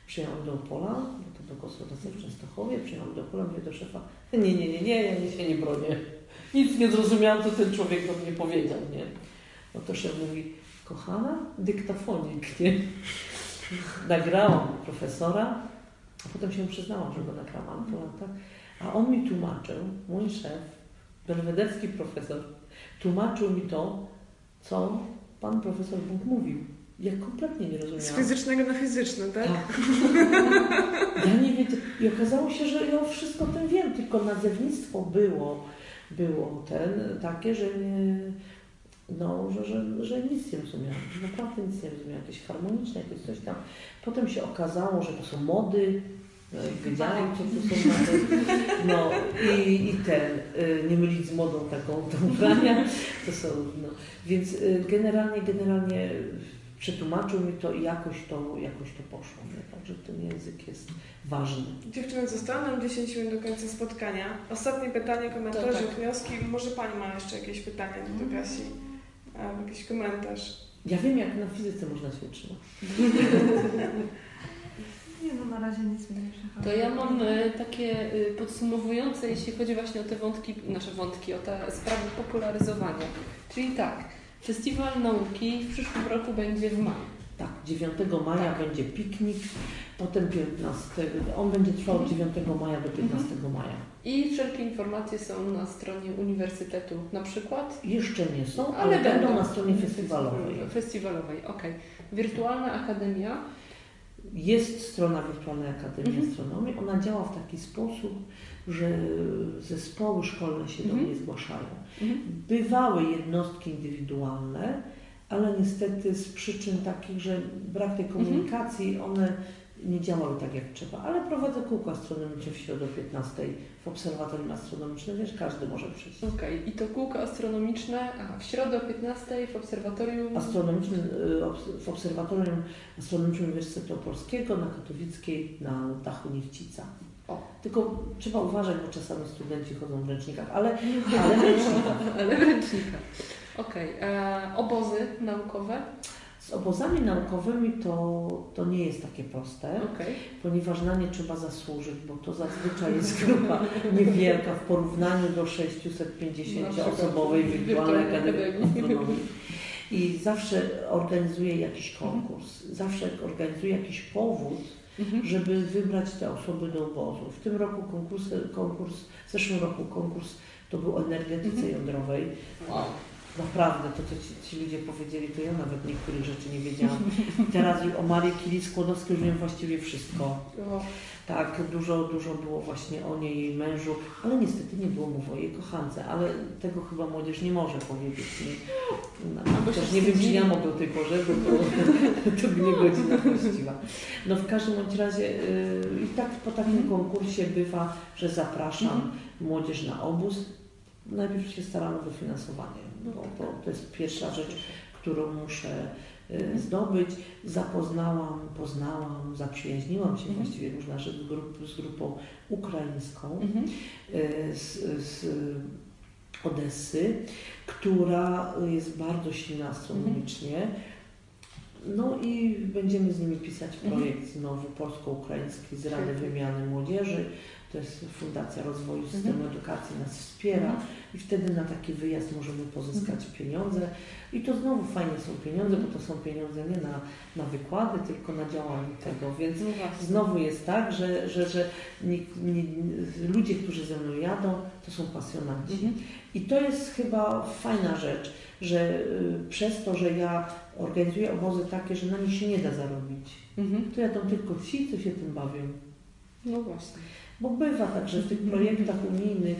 przyjechałam do Opola, bo to do konsultacji w Częstochowie, przyjechałam do Opola, mówię do szefa, nie, nie, nie, nie, ja się nie bronię. Nic nie zrozumiałam, co ten człowiek do mnie powiedział, nie? No to szef mówi, kochana, dyktafonik, nie? Nagrałam profesora, a potem się przyznałam, że go nagrałam po latach, a on mi tłumaczył, mój szef, belwederski profesor, tłumaczył mi to, co pan profesor Bóg mówił. Ja kompletnie nie rozumiałam. Z fizycznego na fizyczny, tak? tak. Ja nie wiedziałam. I okazało się, że ja wszystko o tym wiem, tylko nazewnictwo było, było ten, takie, że nie, no, że, że, że nic nie rozumiałam. Naprawdę nic nie rozumiałam. Jakieś harmoniczne, jakieś coś tam. Potem się okazało, że to są mody, wiedziałam, co to są. No i, i ten, y, nie mylić z modą taką do ubrania. To są, no. Więc y, generalnie, generalnie przetłumaczył mi to i jakoś to, jakoś to poszło. Nie? Także ten język jest ważny. Dziewczyny, zostało nam 10 minut do końca spotkania. Ostatnie pytanie, komentarze, tak. wnioski. Może Pani ma jeszcze jakieś pytania do Kasi? Albo jakiś komentarz. Ja wiem, jak na fizyce można się utrzymać. Razie nic mi nie przychodzi. To ja mam e, takie e, podsumowujące, jeśli chodzi właśnie o te wątki, nasze wątki, o te sprawy popularyzowania. Czyli tak, Festiwal Nauki w przyszłym roku będzie w maju. Tak, 9 maja będzie piknik, potem 15, on będzie trwał od 9 maja do 15 maja. I wszelkie informacje są na stronie uniwersytetu na przykład. Jeszcze nie są, ale, będą na stronie festiwalowej. Festiwalowej, okej. Wirtualna Akademia. Jest strona Wirtualnej Akademii Mhm. Astronomii. Ona działa w taki sposób, że zespoły szkolne się do Mhm. mnie zgłaszają. Mhm. Bywały jednostki indywidualne, ale niestety z przyczyn takich, że brak tej komunikacji, one nie działały tak jak trzeba. Ale prowadzę kółko astronomiczne w środę o 15 w Obserwatorium Astronomicznym, wiesz, każdy może przyjść. Okej, i to kółko astronomiczne a w środę o 15 w obserwatorium. Astronomicznym, y, w Obserwatorium Astronomicznym Uniwersytetu Opolskiego na Katowickiej na dachu Niewcica. O. Tylko trzeba uważać, bo czasami studenci chodzą w ręcznikach, ale, ale w ręcznikach. Ale w ręcznikach. Okej, e, obozy naukowe. Z obozami naukowymi to, to nie jest takie proste, Okej. ponieważ na nie trzeba zasłużyć, bo to zazwyczaj jest grupa niewielka w porównaniu do 650-osobowej Na przykład wirtualnej Akademii Akademii. Astronomii. I zawsze organizuje jakiś konkurs, zawsze organizuje jakiś powód, Mhm. żeby wybrać te osoby do obozu. W tym roku konkurs, konkurs w zeszłym roku konkurs to był o energetyce Mhm. jądrowej. Wow. Naprawdę, to co ci, ci ludzie powiedzieli, to ja nawet niektórych rzeczy nie wiedziałam. Teraz o Marii Curie-Skłodowskiej już wiem właściwie wszystko. Tak, dużo, dużo było właśnie o niej, jej mężu, ale niestety nie było mowy o jej kochance, ale tego chyba młodzież nie może powiedzieć. Nie, no, się też nie wiem, czy wstydzili. ja mogę o tej porze, bo to, to by nie godzina właściwa. No w każdym bądź razie yy, i tak po takim Mhm. konkursie bywa, że zapraszam Mhm. młodzież na obóz. Najpierw się staram o dofinansowanie, bo to, to jest pierwsza rzecz, którą muszę y, zdobyć. Zapoznałam, poznałam, zaprzyjaźniłam się Mhm. właściwie różna rzecz z, grup, z grupą ukraińską Mhm. y, z, z Odessy, która jest bardzo silna astronomicznie. No i będziemy z nimi pisać Mhm. projekt znowu polsko-ukraiński z Rady Wymiany Młodzieży. To jest Fundacja Rozwoju Systemu Mhm. Edukacji nas wspiera i wtedy na taki wyjazd możemy pozyskać Mhm. pieniądze. I to znowu fajne są pieniądze, bo to są pieniądze nie na, na wykłady, tylko na działanie tego, więc No. Znowu jest tak, że, że, że nie, nie, ludzie, którzy ze mną jadą, to są pasjonaci. Mhm. I to jest chyba fajna rzecz, że y, przez to, że ja organizuję obozy takie, że na nich się nie da zarobić, Mhm. to ja tam tylko ci, co się tym bawią. No właśnie. Bo bywa tak, że w tych projektach unijnych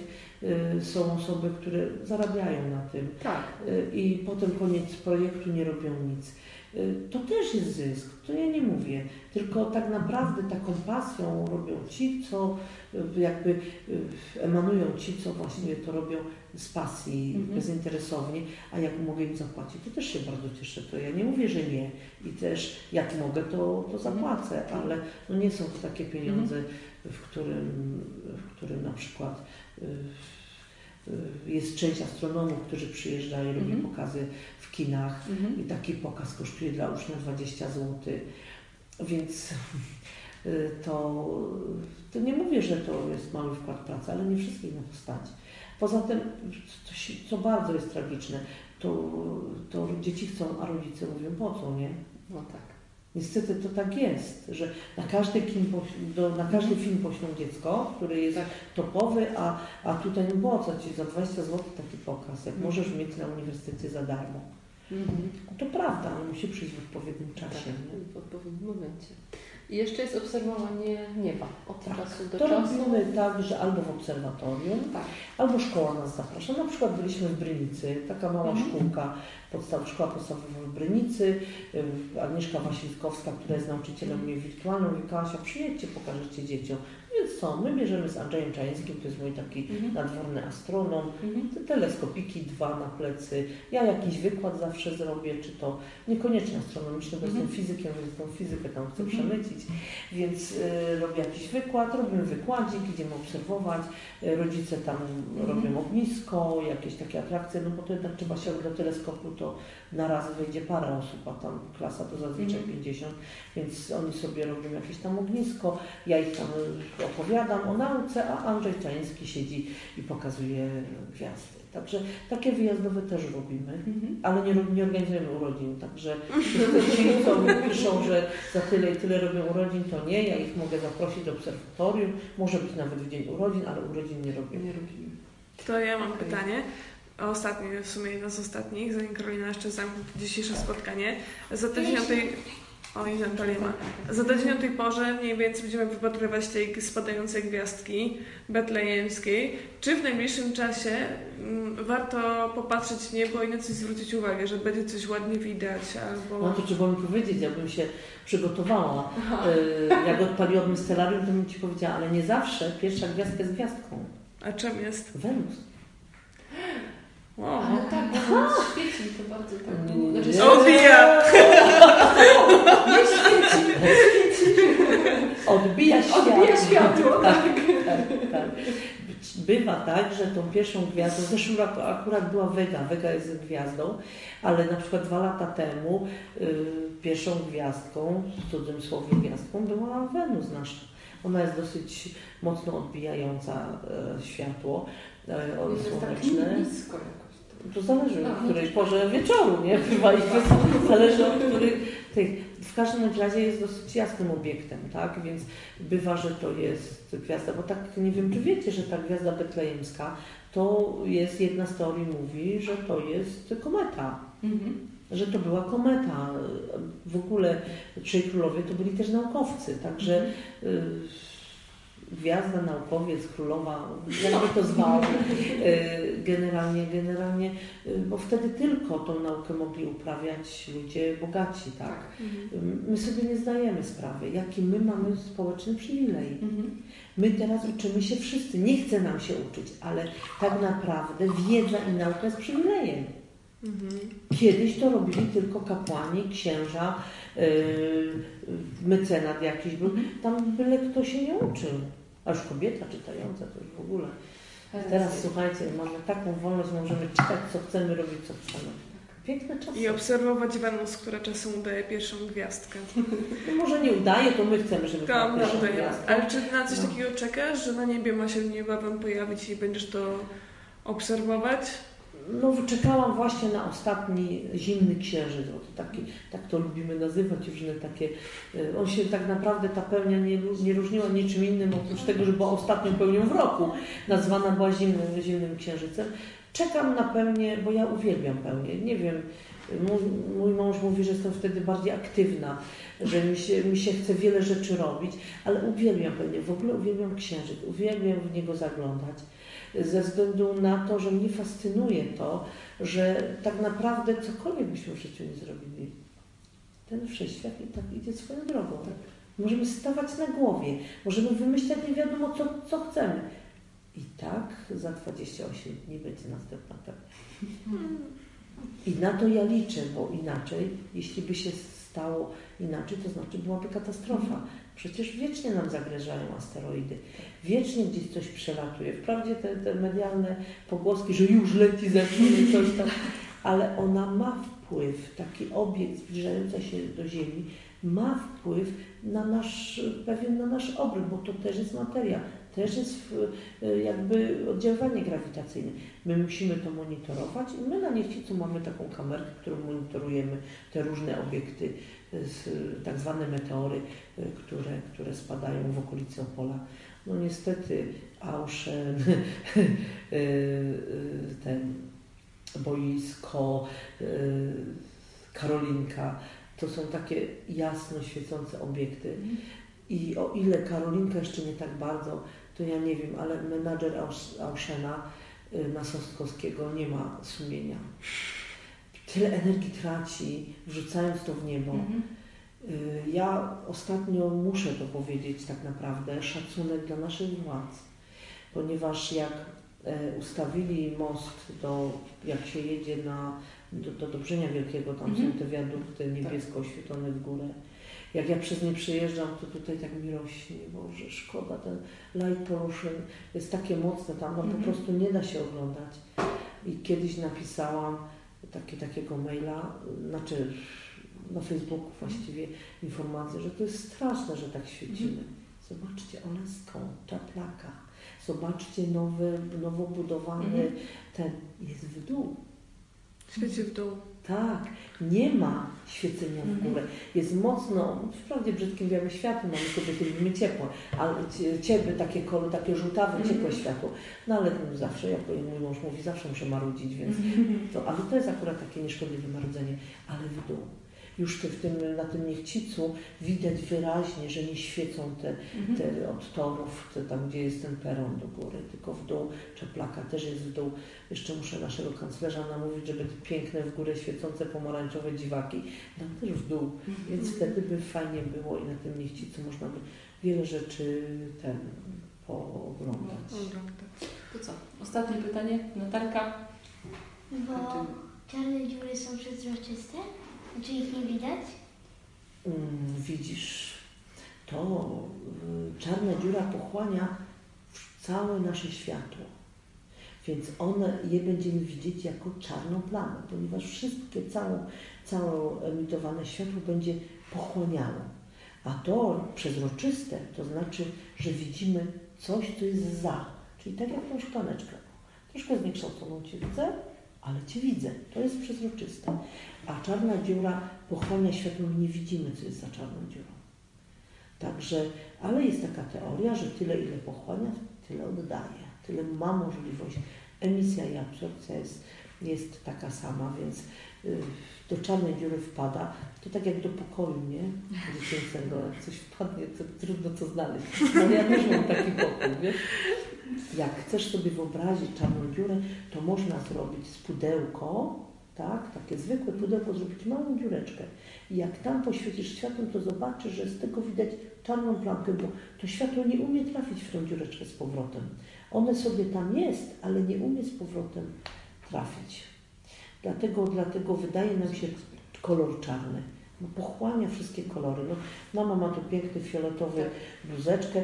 y, są osoby, które zarabiają na tym Tak. y, i potem koniec projektu nie robią nic. Y, To też jest zysk, to ja nie mówię. Tylko tak naprawdę taką pasją robią ci, co y, jakby y, emanują ci, co właśnie to robią z pasji, Mhm. bezinteresownie, a jak mogę im zapłacić, to też się bardzo cieszę. To ja nie mówię, że nie. I też jak mogę, to, to zapłacę, ale no nie są to takie pieniądze, w którym, w którym na przykład y, y, jest część astronomów, którzy przyjeżdżają i robią Mhm. pokazy w kinach Mhm. i taki pokaz kosztuje dla ucznia 20 zł. Więc y, to, to nie mówię, że to jest mały wkład pracy, ale nie wszystkich na to stać. Poza tym, co, bardzo jest tragiczne, to, to dzieci chcą, a rodzice mówią po co, nie? No tak. Niestety to tak jest, że na każdy, film, do, na każdy film poślą dziecko, który jest Tak. topowy, a, a tutaj no po co ci za 20 zł taki pokaz, jak Mhm. możesz mieć na uniwersytecie za darmo. Mhm. To prawda, ale musi przyjść w odpowiednim czasie. Tak, Nie? w odpowiednim momencie. I jeszcze jest obserwowanie nieba od Tak. czasu do To czasu. robimy tak, że albo w obserwatorium, Tak. albo szkoła nas zaprasza. Na przykład byliśmy w Brynicy, taka mała Mhm. szkółka, podstaw, szkoła podstawowa w Brynicy. Agnieszka Wasilkowska, która jest nauczycielem mnie wirtualną, mówi Kasia, przyjedźcie, pokażecie dzieciom. My bierzemy z Andrzejem Czajeńskim, to jest mój taki Mhm. nadworny astronom, Mhm. te teleskopiki dwa na plecy. Ja jakiś wykład zawsze zrobię, czy to niekoniecznie astronomiczny, bo Mhm. jestem fizykiem, więc tą fizykę tam chcę Mhm. przemycić. Więc y, robię jakiś wykład, robimy wykładzik, idziemy obserwować. Y, rodzice tam Mhm. robią ognisko, jakieś takie atrakcje, no bo to jednak trzeba się do teleskopu, to na raz wejdzie parę osób, a tam klasa to zazwyczaj Mhm. 50, więc oni sobie robią jakieś tam ognisko, ja ich tam y, opowiadam o nauce, a Andrzej Czański siedzi i pokazuje gwiazdy. Także takie wyjazdowe też robimy, Mhm. ale nie, nie organizujemy urodzin, także ci, co mi piszą, że za tyle i tyle robią urodzin, to nie, ja ich mogę zaprosić do obserwatorium, może być nawet w dzień urodzin, ale urodzin nie robię. Nie robimy. To ja mam Okej. pytanie. Ostatnie, w sumie jedno z ostatnich, zanim Karolina jeszcze zamknie dzisiejsze spotkanie. Za dziewiątej... O, i Natalia ma. Za do dziewiątej porze mniej więcej będziemy wypatrywać tej spadającej gwiazdki betlejemskiej. Czy w najbliższym czasie mm, warto popatrzeć w niebo i na coś zwrócić uwagę, że będzie coś ładnie widać albo... No to trzeba mi powiedzieć, ja bym się przygotowała. Y, Jak odpaliłabym stelarium, to bym Ci powiedziała, ale nie zawsze pierwsza gwiazdka jest gwiazdką. A czym jest? Wenus. Wow. Ale tak, bo on świeci to bardzo tak. Nie. Znaczy, Obija! Nie świeci. Odbija światło. Odbija światło, tak. tak, tak. Bywa tak, że tą pierwszą gwiazdą, w zeszłym roku akurat była Vega, Vega jest gwiazdą, ale na przykład dwa lata temu y, pierwszą gwiazdką, w cudzym słowie gwiazdką, była Wenus nasza. Ona jest dosyć mocno odbijająca e, światło e, od Jest tak słoneczne. nisko. To zależy A, od no której porze wieczoru, nie? Bywa i to zależy od których tych. W każdym razie jest dosyć jasnym obiektem, tak? Więc bywa, że to jest gwiazda, bo tak nie wiem, czy wiecie, że ta gwiazda betlejemska to jest, jedna z teorii mówi, że to jest kometa. Mhm. Że to była kometa. W ogóle trzej królowie to byli też naukowcy, także y, gwiazda, naukowiec, królowa, jakby to zwał, y, generalnie, generalnie, y, bo wtedy tylko tą naukę mogli uprawiać ludzie bogaci, tak? Tak. Mhm. My sobie nie zdajemy sprawy, jaki my mamy społeczny przywilej. Mhm. My teraz uczymy się wszyscy, nie chce nam się uczyć, ale tak naprawdę wiedza i nauka jest przywilejem. Mhm. Kiedyś to robili tylko kapłani, księża, yy, mecenat jakiś był. Tam byle kto się nie uczył. A już kobieta czytająca to już w ogóle. Teraz słuchajcie, mamy taką wolność, możemy czytać co chcemy, robić co chcemy. Piękne czasy. I obserwować Wenus, która czasem udaje pierwszą gwiazdkę. No może nie udaje, to my chcemy, żeby była Tam pierwsza udaje. gwiazdka. Ale czy na coś No. takiego czekasz, że na niebie ma się niebawem pojawić i będziesz to obserwować? No czekałam właśnie na ostatni zimny księżyc, to taki, tak to lubimy nazywać, różne takie, y, on się tak naprawdę, ta pełnia nie, nie różniła niczym innym, oprócz tego, że była ostatnią pełnią w roku, nazwana była zimnym, zimnym księżycem. Czekam na pełnię, bo ja uwielbiam pełnię, nie wiem, mój, mój mąż mówi, że jestem wtedy bardziej aktywna, że mi się, mi się chce wiele rzeczy robić, ale uwielbiam pełnię, w ogóle uwielbiam księżyc, uwielbiam w niego zaglądać ze względu na to, że mnie fascynuje to, że tak naprawdę cokolwiek byśmy w życiu nie zrobili, ten wszechświat i tak idzie swoją drogą. Możemy stawać na głowie, możemy wymyślać nie wiadomo co, co chcemy. I tak za 28 dni będzie następna pełnia. I na to ja liczę, bo inaczej, jeśli by się stało inaczej, to znaczy byłaby katastrofa. Przecież wiecznie nam zagrażają asteroidy. Wiecznie gdzieś coś przelatuje. Wprawdzie te, te medialne pogłoski, że już leci ze mną coś tam, ale ona ma wpływ, taki obiekt zbliżający się do Ziemi, ma wpływ na nasz, pewien na nasz obrót, bo to też jest materia, też jest jakby oddziaływanie grawitacyjne. My musimy to monitorować i my na Niechcicu mamy taką kamerkę, którą monitorujemy te różne obiekty, tak zwane meteory, które, które spadają w okolicy Opola. No niestety Auschen, ten boisko, Karolinka, to są takie jasno świecące obiekty. I o ile Karolinka jeszcze nie tak bardzo, to ja nie wiem, ale menadżer Auschena Nasostkowskiego nie ma sumienia. Tyle energii traci, wrzucając to w niebo. Mhm. Ja ostatnio muszę to powiedzieć tak naprawdę, szacunek dla naszych władz, ponieważ jak ustawili most, do, jak się jedzie na, do, do, do Brzenia Wielkiego, tam mhm. są te wiadukty niebiesko oświetlone w górę, jak ja przez nie przejeżdżam, to tutaj tak mi rośnie, Boże, szkoda, ten light pollution jest takie mocne tam, no po mhm. prostu nie da się oglądać. I kiedyś napisałam takie, takiego maila, znaczy na Facebooku właściwie informację, że to jest straszne, że tak świecimy. Mhm. Zobaczcie Oleską, Czaplaka, zobaczcie nowy, nowo budowany, mhm. ten jest w dół. Świeci w dół. Tak, nie ma świecenia w górę. Jest mocno, wprawdzie brzydkim białym światłem, mamy kobiety lubimy ciepło, ale ciepłe, takie kolory, takie żółtawe, mhm. ciepłe światło. No ale zawsze, jak mój mąż mówi, zawsze muszę marudzić, więc mhm. to, ale to jest akurat takie nieszkodliwe marudzenie, ale w dół już w tym, na tym niechcicu widać wyraźnie, że nie świecą te, mhm. te od torów, te, tam gdzie jest ten peron do góry, tylko w dół, czeplaka też jest w dół. Jeszcze muszę naszego kanclerza namówić, żeby te piękne w górę świecące pomarańczowe dziwaki dam też w dół, mhm. więc wtedy by fajnie było i na tym niechcicu można by wiele rzeczy ten pooglądać. To co? Ostatnie pytanie, Natalka. Bo czarne dziury są przezroczyste? Czy ich nie widać? Mm, widzisz, to y, czarna dziura pochłania całe nasze światło. Więc one je będziemy widzieć jako czarną plamę, ponieważ wszystkie, całą, całe emitowane światło będzie pochłaniało. A to przezroczyste, to znaczy, że widzimy coś, co jest za. Czyli tak jak tą szklaneczkę. Troszkę zniekształconą Cię widzę, ale Cię widzę. To jest przezroczyste. A czarna dziura pochłania światło, nie widzimy, co jest za czarną dziurą. Także, ale jest taka teoria, że tyle, ile pochłania, tyle oddaje. Tyle ma możliwość. Emisja i absorpcja jest, jest taka sama, więc do czarnej dziury wpada, to tak jak do pokoju, nie? Dziecięcego, jak coś wpadnie, to trudno to znaleźć. Ale ja też mam taki pokój, wiesz? Jak chcesz sobie wyobrazić czarną dziurę, to można zrobić z pudełko, tak, takie zwykłe pudełko, zrobić małą dziureczkę. I jak tam poświecisz światłem, to zobaczysz, że z tego widać czarną plamkę, bo to światło nie umie trafić w tą dziureczkę z powrotem. One sobie tam jest, ale nie umie z powrotem trafić. Dlatego, dlatego wydaje nam się kolor czarny. No, pochłania wszystkie kolory. No, mama ma tu piękny fioletowy bluzeczkę,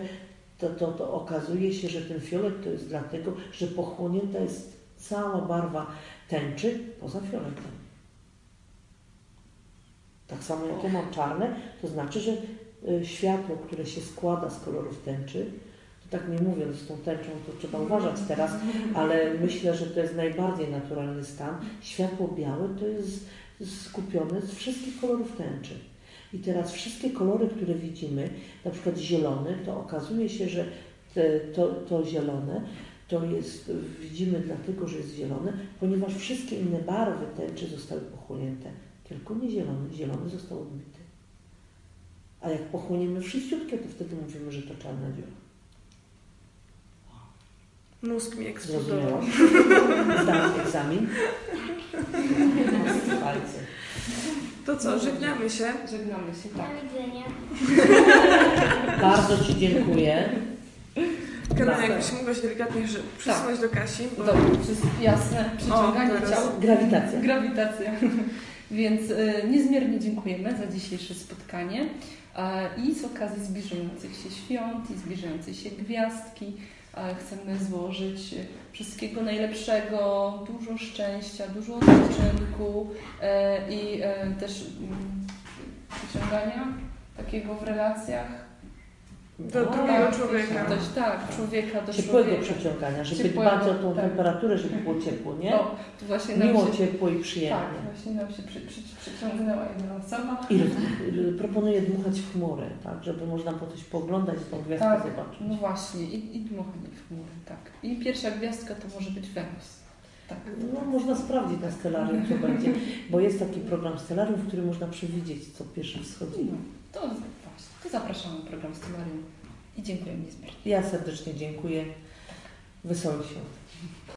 to, to, to okazuje się, że ten fiolet to jest dlatego, że pochłonięta jest cała barwa tęczy poza fioletem. Tak samo jak ja mam czarne, to znaczy, że y, światło, które się składa z kolorów tęczy, tak nie mówiąc z tą tęczą, to trzeba uważać teraz, ale myślę, że to jest najbardziej naturalny stan. Światło białe to jest skupione z wszystkich kolorów tęczy. I teraz wszystkie kolory, które widzimy, na przykład zielony, to okazuje się, że te, to, to zielone to jest, widzimy dlatego, że jest zielone, ponieważ wszystkie inne barwy tęczy zostały pochłonięte, tylko nie zielony. Zielony został odbity. A jak pochłoniemy wszystkie, to wtedy mówimy, że to czarna dziura. Mózg mi eksplodował. Zdałam egzamin? Palce. To co, żegnamy się. Żegnamy się, Do tak. widzenia. Bardzo Ci dziękuję. Karolina, Tak. jakbyś mogła się delikatnie że- przysunąć do Kasi. Bo... Dobrze, przez jasne przyciąganie O, ciał. Grawitacja. Grawitacja. Więc y, niezmiernie dziękujemy za dzisiejsze spotkanie e, i z okazji zbliżających się świąt i zbliżającej się gwiazdki chcemy złożyć wszystkiego najlepszego, dużo szczęścia, dużo odpoczynku e, i e, też mm, przyciągania takiego w relacjach. Do No, drugiego Tak, człowieka. Coś, tak, człowieka do Ciepłego człowieka. przeciągania, żeby Ciepłego, dbać o tą tak. temperaturę, żeby było ciepło, nie? O, to właśnie nam Miło, się, ciepło i tak, przyjemnie. właśnie nam się przy, przy, przyciągnęła jedna osoba. I proponuję dmuchać w chmury, tak, żeby można było coś pooglądać, tą gwiazdkę Tak, zobaczyć. no właśnie, i, i dmuchanie w chmury, tak. I pierwsza gwiazdka to może być Wenus. Tak. No, można sprawdzić na Stellarium, co będzie, bo jest taki program Stellarium, w którym można przewidzieć, co pierwszy wschodzi. No, to to zapraszamy na program Stellarium i dziękuję niezmiernie. Ja serdecznie dziękuję. Wesołych świąt.